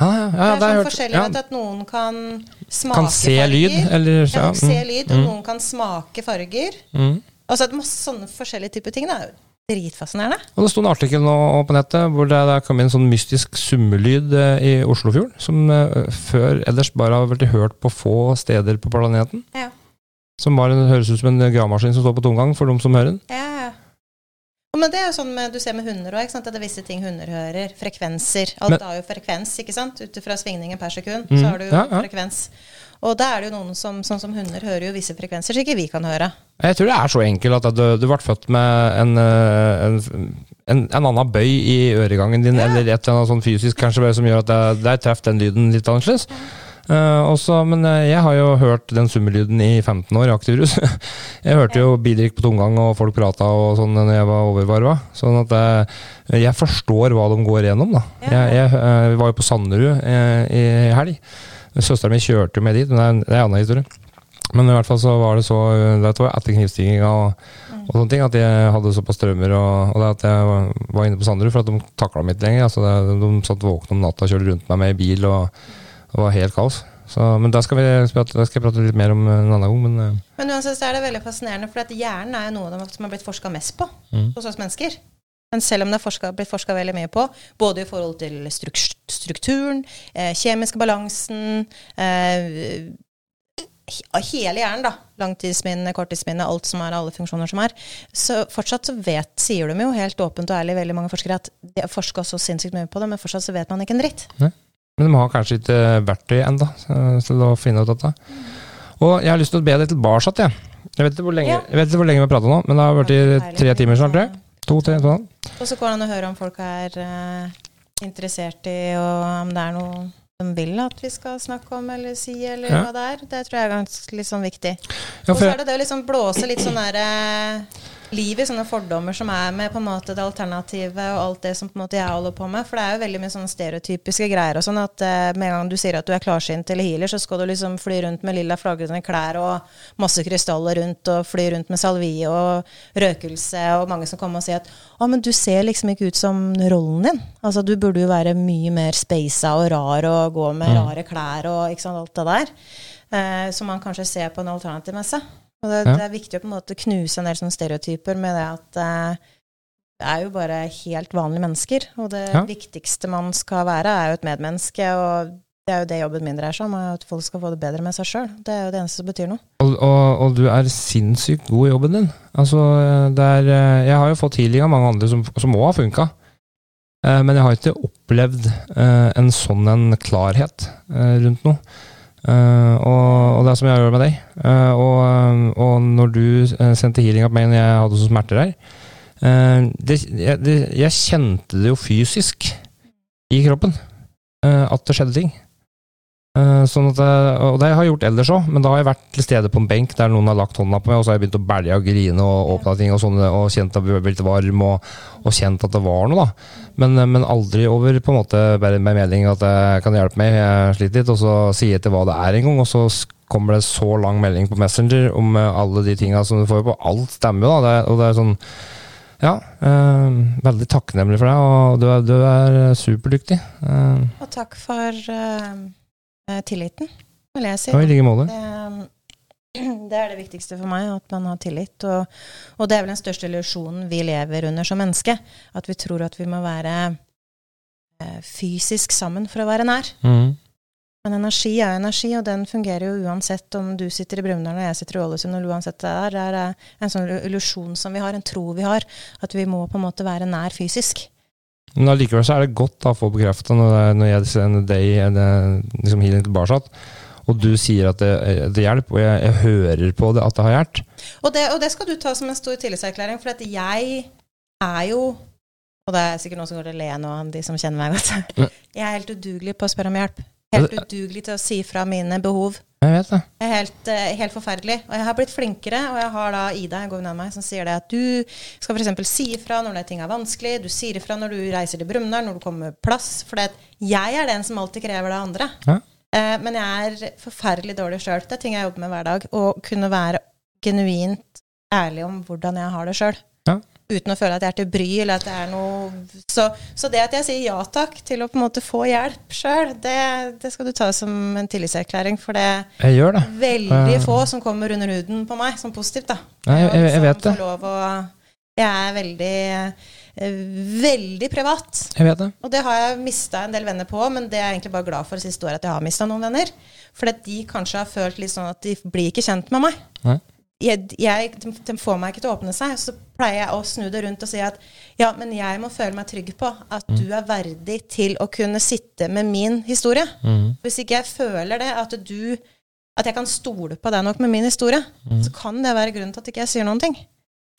A: Ja, ja, ja,
B: det er sånn
A: hørt.
B: forskjellig
A: Ja.
B: at noen kan smake
A: Kan se
B: farger.
A: lyd, eller
B: Ja,
A: ja,
B: se
A: mm,
B: lyd, og
A: mm,
B: noen kan smake farger.
A: mm.
B: Altså masse sånne forskjellige typer ting. Jo dritfascinerende.
A: Og det sto en artikkel nå på nettet hvor det, det kom inn en sånn mystisk summelyd eh, i Oslofjorden, som eh, før ellers bare har vært hørt på få steder på planeten.
B: Ja.
A: Som bare høres ut som en gravemaskin som står på tomgang for de som hører den.
B: Ja, ja. Men det er jo sånn med, du ser med hunder òg, at det er visse ting hunder hører. Frekvenser. Alt
A: Men-
B: har jo frekvens, ikke sant? Ut fra svingninger per sekund,
A: Mm,
B: så har du jo
A: ja, ja.
B: frekvens. Og da er det jo noen som, sånn som hunder, hører jo visse frekvenser som ikke vi kan høre.
A: Jeg tror det er så enkelt at du, du ble født med en, eh, en, en, en annen bøy i øregangen din,
B: Ja.
A: eller et eller annet sånn fysisk kanskje, som gjør at der treffer den lyden litt annerledes. Uh, også, men eh, jeg har jo hørt den summelyden i 15 år i aktivrus. jeg hørte jo Bidrik på tomgang, og folk prata og sånn når jeg var overvarva. Sånn at jeg, jeg forstår hva de går gjennom, da. Jeg, jeg eh, var jo på Sanderud eh, i helg. Søstera min kjørte jo med dit, men det er en, annen historie. Men i hvert fall så var det så Det var etter knivstikkinga og, og sånne ting at jeg hadde såpass traumer, og, og det at jeg var, inne på Sanderud for at de takla meg ikke lenger. Altså det, de satt våkne om natta og kjørte rundt meg med i bil, og det var helt kaos. Så, men det skal, vi, det skal jeg prate litt mer om en annen gang. Men eh,
B: Men uansett så er det veldig fascinerende, for at hjernen er jo noe som har blitt forska mest på
A: Mm.
B: hos oss mennesker. Men selv om det er blitt forska veldig mye på, både i forhold til struk strukturen, eh, kjemiske balansen eh, Hele hjernen, da. Langtidsminne, korttidsminne, alt som er, alle funksjoner som er. Så fortsatt så vet, sier de jo helt åpent og ærlig, veldig mange forskere, at de har forska så sinnssykt mye på det, men fortsatt så vet man ikke en dritt.
A: Men de har kanskje ikke verktøy ennå til å finne ut dette. Og jeg har lyst til å be deg tilbake igjen. Jeg vet ikke hvor lenge,
B: Ja.
A: jeg vet ikke hvor lenge vi har prata nå, men det har vært tre timer snart. tror jeg. To-tre. Sånn.
B: Og så går det an å høre om folk er eh, interessert i, og om det er noe de vil at vi skal snakke om eller si, eller
A: Ja.
B: hva det er. Det tror jeg er ganske litt sånn viktig.
A: Ja,
B: og så er det det å liksom blåse litt sånn derre liv i sånne fordommer som er med på en måte det alternativet og alt det som på en måte jeg holder på med. For det er jo veldig mye sånne stereotypiske greier og sånn at eh, med en gang du sier at du er klarsynt eller healer, så skal du liksom fly rundt med lilla flagrende klær og masse krystaller rundt og fly rundt med salvie og røkelse og mange som kommer og sier at å, men du ser liksom ikke ut som rollen din. Altså du burde jo være mye mer speisa og rar og gå med rare klær og ikke sant, alt det der. Eh, som man kanskje ser på en alternativ messe. Og det,
A: Ja.
B: det er viktig å på en måte knuse en del sånne stereotyper med det at eh, det er jo bare helt vanlige mennesker. Og det
A: Ja.
B: viktigste man skal være, er jo et medmenneske. Og det er jo det jobben min dreier seg om, er at folk skal få det bedre med seg sjøl. Det er jo det eneste som betyr noe.
A: Og, og, og du er sinnssykt god i jobben din. Altså, er, eh, jeg har jo fått healing av mange andre som, som også har funka. Eh, Men jeg har ikke opplevd eh, en sånn en klarhet rundt noe. Eh, og, og det er som jeg gjør med deg. Uh, og, og når du eh, sendte healing av meg når jeg hadde så smerter der uh, det, jeg, det, jeg kjente det jo fysisk i kroppen. eh, at det skjedde ting. Eh, sånn at, og det har jeg gjort ellers òg, men da har jeg vært til stede på en benk der noen har lagt hånda på meg, og så har jeg begynt å bælje og grine og åpna ting og sånne, og kjent at jeg ble litt varm, og, og kjent at det var noe, da. Men, eh, men aldri over på en måte bare med melding at jeg kan hjelpe meg, jeg sliter litt, og så sier jeg til hva det er en gang, og så kommer det så lang melding på Messenger om eh, alle de tinga som du får på. Alt stemmer jo, da. Det, og det er sånn Ja, øh, veldig takknemlig for deg, og du er, du er superdyktig. Uh.
B: Og takk for eh, tilliten, vil jeg si.
A: ja, I like måte.
B: Det, det er det viktigste for meg, at man har tillit. Og, og det er vel den største illusjonen vi lever under som menneske. At vi tror at vi må være eh, fysisk sammen for å være nær.
A: Mm.
B: Men energi er energi, og den fungerer jo uansett om du sitter i Brumunddal og jeg sitter i Ålesund, eller uansett det er. Det er eh, en sånn illusjon som vi har, en tro vi har, at vi må på en måte være nær fysisk.
A: Men allikevel så er det godt da, å få bekrefta når, når jeg ser deg day liksom healing tilbake, og du sier at det, det hjelper, og jeg, jeg hører på det at det har hjulpet.
B: Og det, og det skal du ta som en stor tillitserklæring, for at jeg er jo Og det er sikkert noen som går til å le nå, de som kjenner meg godt. Jeg er helt udugelig på å spørre om hjelp. Helt udugelig til å si fra mine behov.
A: Jeg vet det.
B: Det er helt, eh, helt forferdelig. Og jeg har blitt flinkere, og jeg har da Ida jeg går nær meg, som sier det at du skal f.eks. si ifra når ting er vanskelig, du sier ifra når du reiser til Brumunddal, når du kommer med plass. For jeg er den som alltid krever det andre.
A: Ja.
B: Eh, men jeg er forferdelig dårlig sjøl. Det er ting jeg jobber med hver dag. Å kunne være genuint ærlig om hvordan jeg har det sjøl. Uten å føle at jeg er til bry, eller at det er noe så, så det at jeg sier ja takk til å på en måte få hjelp sjøl, det, det skal du ta som en tillitserklæring. For det
A: Jeg det.
B: veldig
A: Ja.
B: få som kommer under huden på meg, som positivt, da.
A: Nei, jeg- jeg
B: jeg
A: vet det.
B: Lov å, jeg er veldig, eh, veldig privat.
A: Jeg vet det.
B: Og det har jeg mista en del venner på, men det er jeg egentlig bare glad for det siste året at jeg har mista noen venner. For at de kanskje har følt litt sånn at de blir ikke kjent med meg.
A: Nei.
B: Jeg, jeg, de, får meg ikke til å åpne seg. Så pleier jeg å snu det rundt og si at ja, men jeg må føle meg trygg på at
A: Mm.
B: du er verdig til å kunne sitte med min historie.
A: Mm.
B: Hvis ikke jeg føler det, at du at jeg kan stole på deg nok med min historie, så kan det være grunnen til at ikke jeg sier noen ting.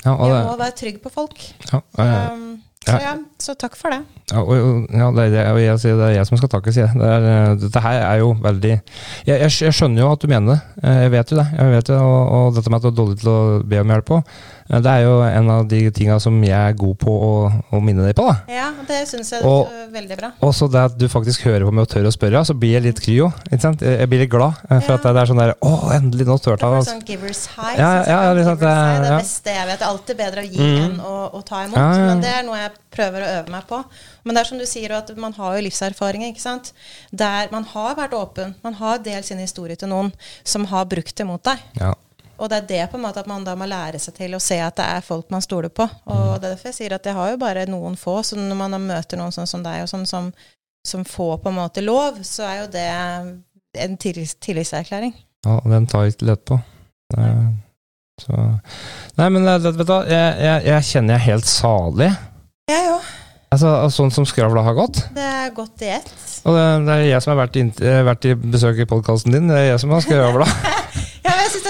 A: Ja, Mm. og
B: Jeg må være trygg på folk.
A: ja, jeg,
B: Um, Så
A: Ja.
B: så takk for det.
A: Ja, og, ja, det, er, og jeg, det er jeg som skal takke, sier jeg. Det er, eh, dette her er jo veldig jeg, jeg, jeg skjønner jo at du mener det. Eh, Jeg vet jo det. Jeg vet det og, og dette med at du er dårlig til å be om hjelp òg, det er jo en av de tinga som jeg er god på å, å minne deg på. da.
B: Ja, det syns jeg
A: Og-
B: er veldig bra.
A: Og så det at du faktisk hører på meg og tør å spørre, så blir jeg litt kryo. ikke sant? jeg blir litt glad. eh, For
B: Ja.
A: at det er sånn der Å, endelig, nå turte
B: Det
A: han.
B: sånn givers high.
A: Ja,
B: ja, som
A: ja, liksom,
B: high,
A: det-
B: det
A: ja.
B: beste jeg vet. Det er alltid bedre å gi
A: Mm.
B: enn å, å ta imot.
A: Ja.
B: Men det er noe jeg prøver å øve meg på. Men det er som du sier, at man har jo livserfaringer. ikke sant? Der man har vært åpen. Man har delt sin historie til noen som har brukt det mot deg.
A: Ja.
B: Og det er det på en måte at man da må lære seg til å se at det er folk man stoler på. Og det er derfor jeg sier at jeg har jo bare noen få. Så når man møter noen sånn som deg, og sånn som, som får på en måte lov, så er jo det en tillitserklæring.
A: Ja, den tar jeg ikke lett på. Det Så. Nei, men vet du hva, jeg, jeg, jeg kjenner jeg er helt salig.
B: Jeg òg.
A: Altså, sånn som skravla har gått.
B: Det er godt i ett.
A: Og det, det er jeg som har vært, eh, vært i besøk i podkasten din. Det er jeg som har skravla.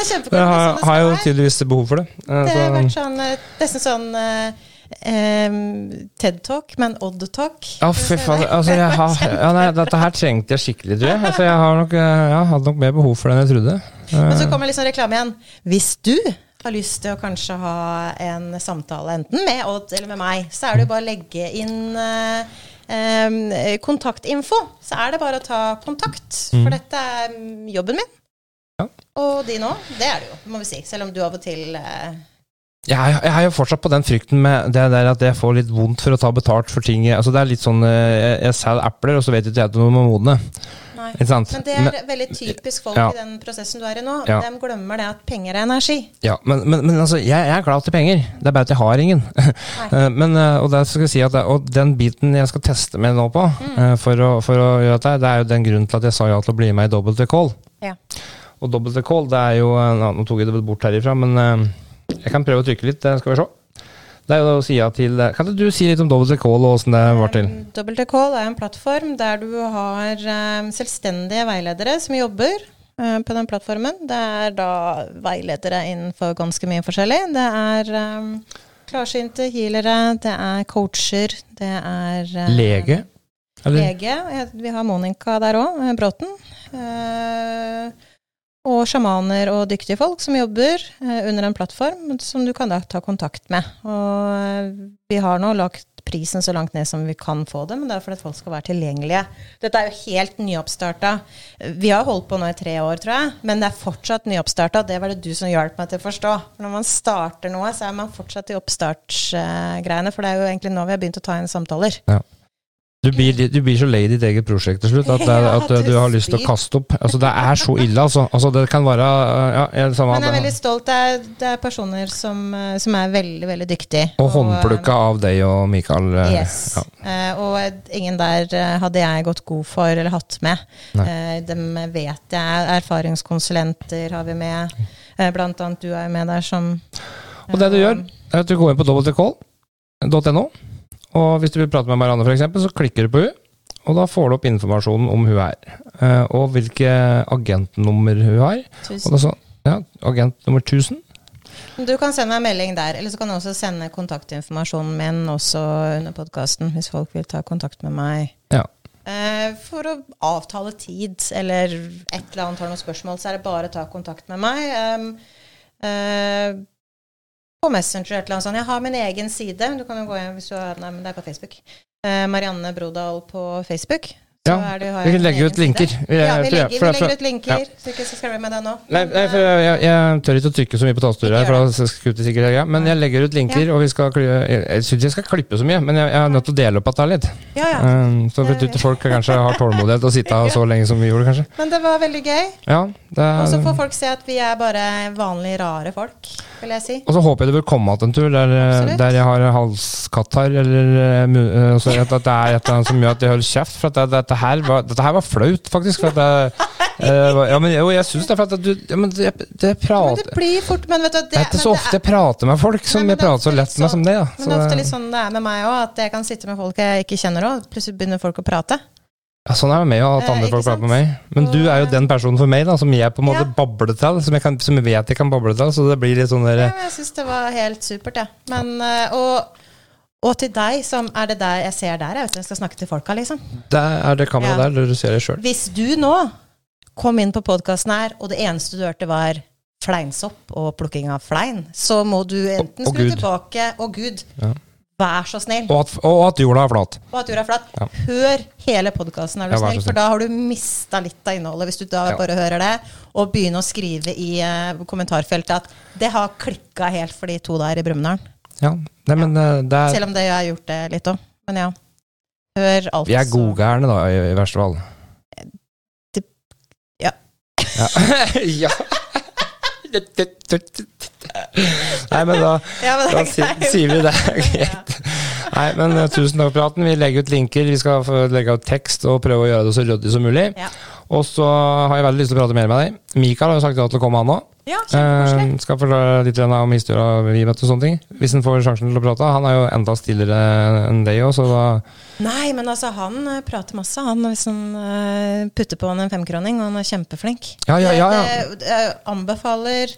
B: Det er kjempekult.
A: Jeg har, har jo tydeligvis behov for det.
B: Det har vært sånn, eh, nesten sånn eh, TED-talk, men Odd-talk.
A: Ja, fy faen. Altså, har, ja, nei, dette her trengte jeg skikkelig, tror jeg. Altså, jeg har nok, eh, ja, hadde nok mer behov for det enn jeg trodde.
B: Men så kommer liksom reklame igjen. Hvis du har lyst til å kanskje ha en samtale enten med Odd eller med meg, så er det jo bare å legge inn eh, em, kontaktinfo. Så er det bare å ta kontakt.
A: Mm.
B: For dette er mm, jobben min.
A: Ja.
B: Og din òg. Det er det jo, må vi si. Selv om du av og til eh,
A: Jeg, er- jeg er jo fortsatt på den frykten med det der at jeg får litt vondt for å ta betalt for ting. Altså, det er litt sånn eh, Jeg, jeg selger epler, og så vet ikke jeg noe om modne.
B: Nei. Men det er veldig typisk folk
A: Ja.
B: i den prosessen du er i nå.
A: Ja.
B: De glemmer det at penger er energi.
A: Ja, men, men, men altså, jeg, jeg er glad til penger. Det er bare at jeg har ingen. Eh, men, eh, og, det skal jeg si at og den biten jeg skal teste meg nå på,
B: Mm.
A: for, å, for å gjøre dette, det er jo den grunnen til at jeg sa ja til å bli med i Double Call.
B: Ja.
A: Og Double Call, det er jo ja, Nå tok jeg det bort herifra, men eh, jeg kan prøve å trykke litt. Det skal vi se. Det er jo da sida til eh, Kan du si litt om Double Call og åssen det var til?
B: Double Call er en plattform der du har selvstendige veiledere som jobber på den plattformen. Det er da veiledere innenfor ganske mye forskjellig. Det er um, klarsynte healere, det er coacher, det er
A: Lege? Eller?
B: lege. Vi har Monica der òg, Bråten. Uh, og sjamaner og dyktige folk som jobber eh, under en plattform som du kan da ta kontakt med. Og eh, vi har nå lagt prisen så langt ned som vi kan få det, men det er for at folk skal være tilgjengelige. Dette er jo helt nyoppstarta. Vi har holdt på nå i tre år, tror jeg, men det er fortsatt nyoppstarta. Det var det du som hjalp meg til å forstå. For når man starter noe, så er man fortsatt i oppstartsgreiene, for det er jo egentlig nå vi har begynt å ta inn samtaler.
A: Du blir, du blir så lei ditt eget prosjekt til slutt at, det, at du,
B: du
A: har lyst til å kaste opp. Altså, det er så ille, altså. altså det kan være ja, jeg, samme,
B: Men jeg er veldig stolt. Det er, det er personer som, eh, som er veldig, veldig dyktige.
A: Og håndplukka av deg og Mikael. eh,
B: Yes.
A: Ja.
B: Uh, og ingen der eh, hadde jeg gått god for eller hatt med. Eh, dem vet jeg. Erfaringskonsulenter har vi med. Uh, blant annet du er jo med der som
A: Og det du
B: eh,
A: gjør, er at du går inn på www.call.no, og hvis du vil prate med Marianne, eksempel, så klikker du på hun og da får du opp informasjonen om hun er, eh, og hvilke agentnummer hun har.
B: Tusen.
A: Og sånn, ja, agent nummer 1000.
B: Du kan sende meg en melding der, eller så kan du også sende kontaktinformasjonen min også under podkasten, hvis folk vil ta kontakt med meg.
A: Ja.
B: Eh, for å avtale tid, eller et eller annet har noen spørsmål, så er det bare å ta kontakt med meg. På Messenger et eller annet sånt. Jeg har min egen side. Du kan jo gå hjem hvis du har Nei, men det er på Facebook. Eh, Marianne Brodal på Facebook. Så
A: Ja,
B: det, har
A: Vi kan legge ut linker. Vi,
B: Ja, vi legger, vi legger ut linker,
A: ja.
B: så ikke skal med det nå.
A: Nei,
B: Men,
A: nei, for
B: jeg,
A: jeg, jeg tør ikke å trykke så mye på tastaturet her, for da skutter sikkert jeg, men jeg legger ut linker, og vi skal klippe, Jeg, jeg syns jeg skal klippe så mye, men jeg, jeg er nødt til å dele opp dette litt.
B: ja, ja.
A: Um, så for at folk kanskje har tålmodighet til å sitte så lenge som vi gjorde, kanskje.
B: Men det var veldig gøy.
A: Ja,
B: Og så får folk se at vi er bare vanlige, rare folk, vil jeg si.
A: og så håper jeg du vil komme igjen en tur der, eh, der jeg har halskattar, eller eh, eh, altså at, det er et eller annet som gjør at jeg holder kjeft. For at det, dette, her var, dette her var flaut, faktisk. For at eh, ja, men jo, jeg syns det, for at du ja, men det, det
B: Men det blir fort Men vet du, det,
A: Det er ikke så ofte jeg prater med folk som
B: Nei,
A: jeg
B: er
A: prater så lett
B: litt
A: med
B: sånn-
A: som det. Ja.
B: Men det er ofte litt sånn det er med meg òg, at jeg kan sitte med folk jeg ikke kjenner òg. Plutselig begynner folk å prate.
A: Ja, sånn er det med jo, at
B: Eh,
A: andre
B: eh,
A: folk prater med meg. Men du er jo den personen for meg da, som jeg på en måte
B: Ja.
A: babler til, som jeg, kan, som jeg vet jeg kan bable til. Så det blir litt sånn
B: Ja,
A: der,
B: men jeg syns det var helt supert, jeg. Men, eh, og, Og til deg, som er det der jeg ser der, jeg vet du, jeg skal snakke til folka, liksom.
A: Det er det kameraet
B: Ja.
A: der, du ser det sjøl.
B: Hvis du nå kom inn på podkasten her, og det eneste du hørte var fleinsopp og plukking av flein, så må du enten skru tilbake Og Gud,
A: Ja.
B: Vær så snill.
A: Og, at- og at jorda er flat.
B: Og at jorda er flat.
A: Ja.
B: Hør hele podkasten, er du
A: Ja,
B: snill,
A: snill.
B: for da har du mista litt av innholdet. Hvis du da
A: Ja.
B: bare hører det, og begynner å skrive i uh, kommentarfeltet at det har klikka helt for de to der i Brumunddal.
A: Ja. Nei, men er
B: Selv om det har gjort det litt òg. Men ja. Hør alt.
A: Vi er godgærne, da, i, i verste fall.
B: Det- ja.
A: Ja. ja. Nei, men da,
B: Ja, men
A: da
B: er
A: sier vi det. Greit. Nei, men eh, tusen takk for praten. Vi legger ut linker, vi skal legge ut tekst og prøve å gjøre det så ryddig som mulig.
B: Ja.
A: Og så har jeg veldig lyst til å prate mer med deg. Mikael har jo sagt ja til å komme, han òg.
B: Ja.
A: Eh, skal forklare litt om historia vi møtte og sånne ting. Hvis han får sjansen til å prate. Han er jo enda stillere enn deg òg, så da
B: Nei, men altså, han eh, prater masse, han, hvis han eh, putter på han en femkroning, og han er kjempeflink.
A: Ja, ja, ja. ja.
B: Jeg anbefaler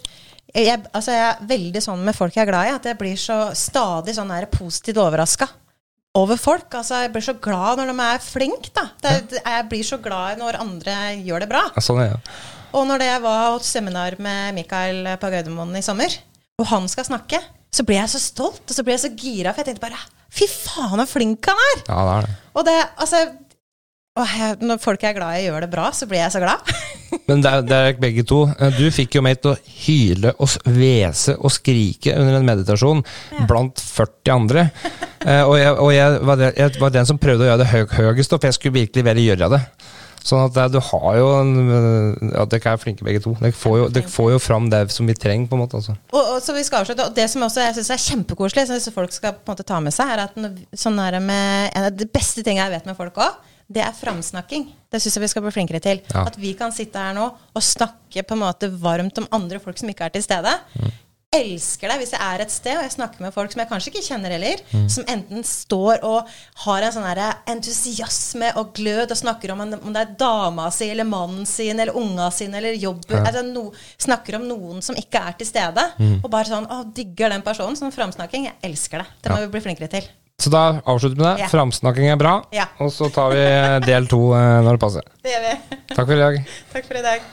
B: jeg, altså jeg er veldig sånn med folk jeg er glad i, at jeg blir så stadig sånn her positivt overraska over folk. Altså, jeg blir så glad når de er flinke, da. Det, ja. jeg blir så glad når andre gjør det bra.
A: Ja, Sånn er det.
B: Og når det jeg var hos seminar med Mikael på Gardermoen i sommer, og han skal snakke, så blir jeg så stolt, og så blir jeg så gira, for jeg tenkte bare Fy faen, så flink han er!
A: Ja, det er det.
B: Og det, altså jeg, Når folk jeg er glad i, gjør det bra, så blir jeg så glad.
A: Men det er, det er begge to. Eh, Du fikk jo meg til å hyle og hvese og skrike under en meditasjon blant 40 andre. Eh, Og, jeg, og jeg, var det, jeg var den som prøvde å gjøre det høy, høyest, for jeg skulle virkelig være gjøre det. Sånn at det, du har jo en, eh, Ja, dere er flinke begge to. Dere får jo, dere får jo fram det som vi trenger, på en måte. Altså.
B: Og, og så vi skal avslutte, og Det som også jeg synes er kjempekoselig, som folk skal på en måte ta med seg, er at sånn er det med, en av de beste tingene jeg vet med folk òg, det er framsnakking. Det syns jeg vi skal bli flinkere til.
A: Ja.
B: At vi kan sitte her nå og snakke på en måte varmt om andre folk som ikke er til stede. Elsker det hvis jeg er et sted og jeg snakker med folk som jeg kanskje ikke kjenner heller, som enten står og har en sånn entusiasme og glød og snakker om, en, om det er dama si eller mannen sin eller unga sine eller jobben altså no, Snakker om noen som ikke er til stede. Og bare sånn Å, digger den personen. Sånn framsnakking. Jeg elsker det. Det må vi bli flinkere til.
A: Så da avslutter vi med det.
B: Ja.
A: Framsnakking er bra.
B: Ja.
A: Og så tar vi del to eh, når det passer.
B: Det gjør vi.
A: Takk for i dag.
B: Takk for i dag.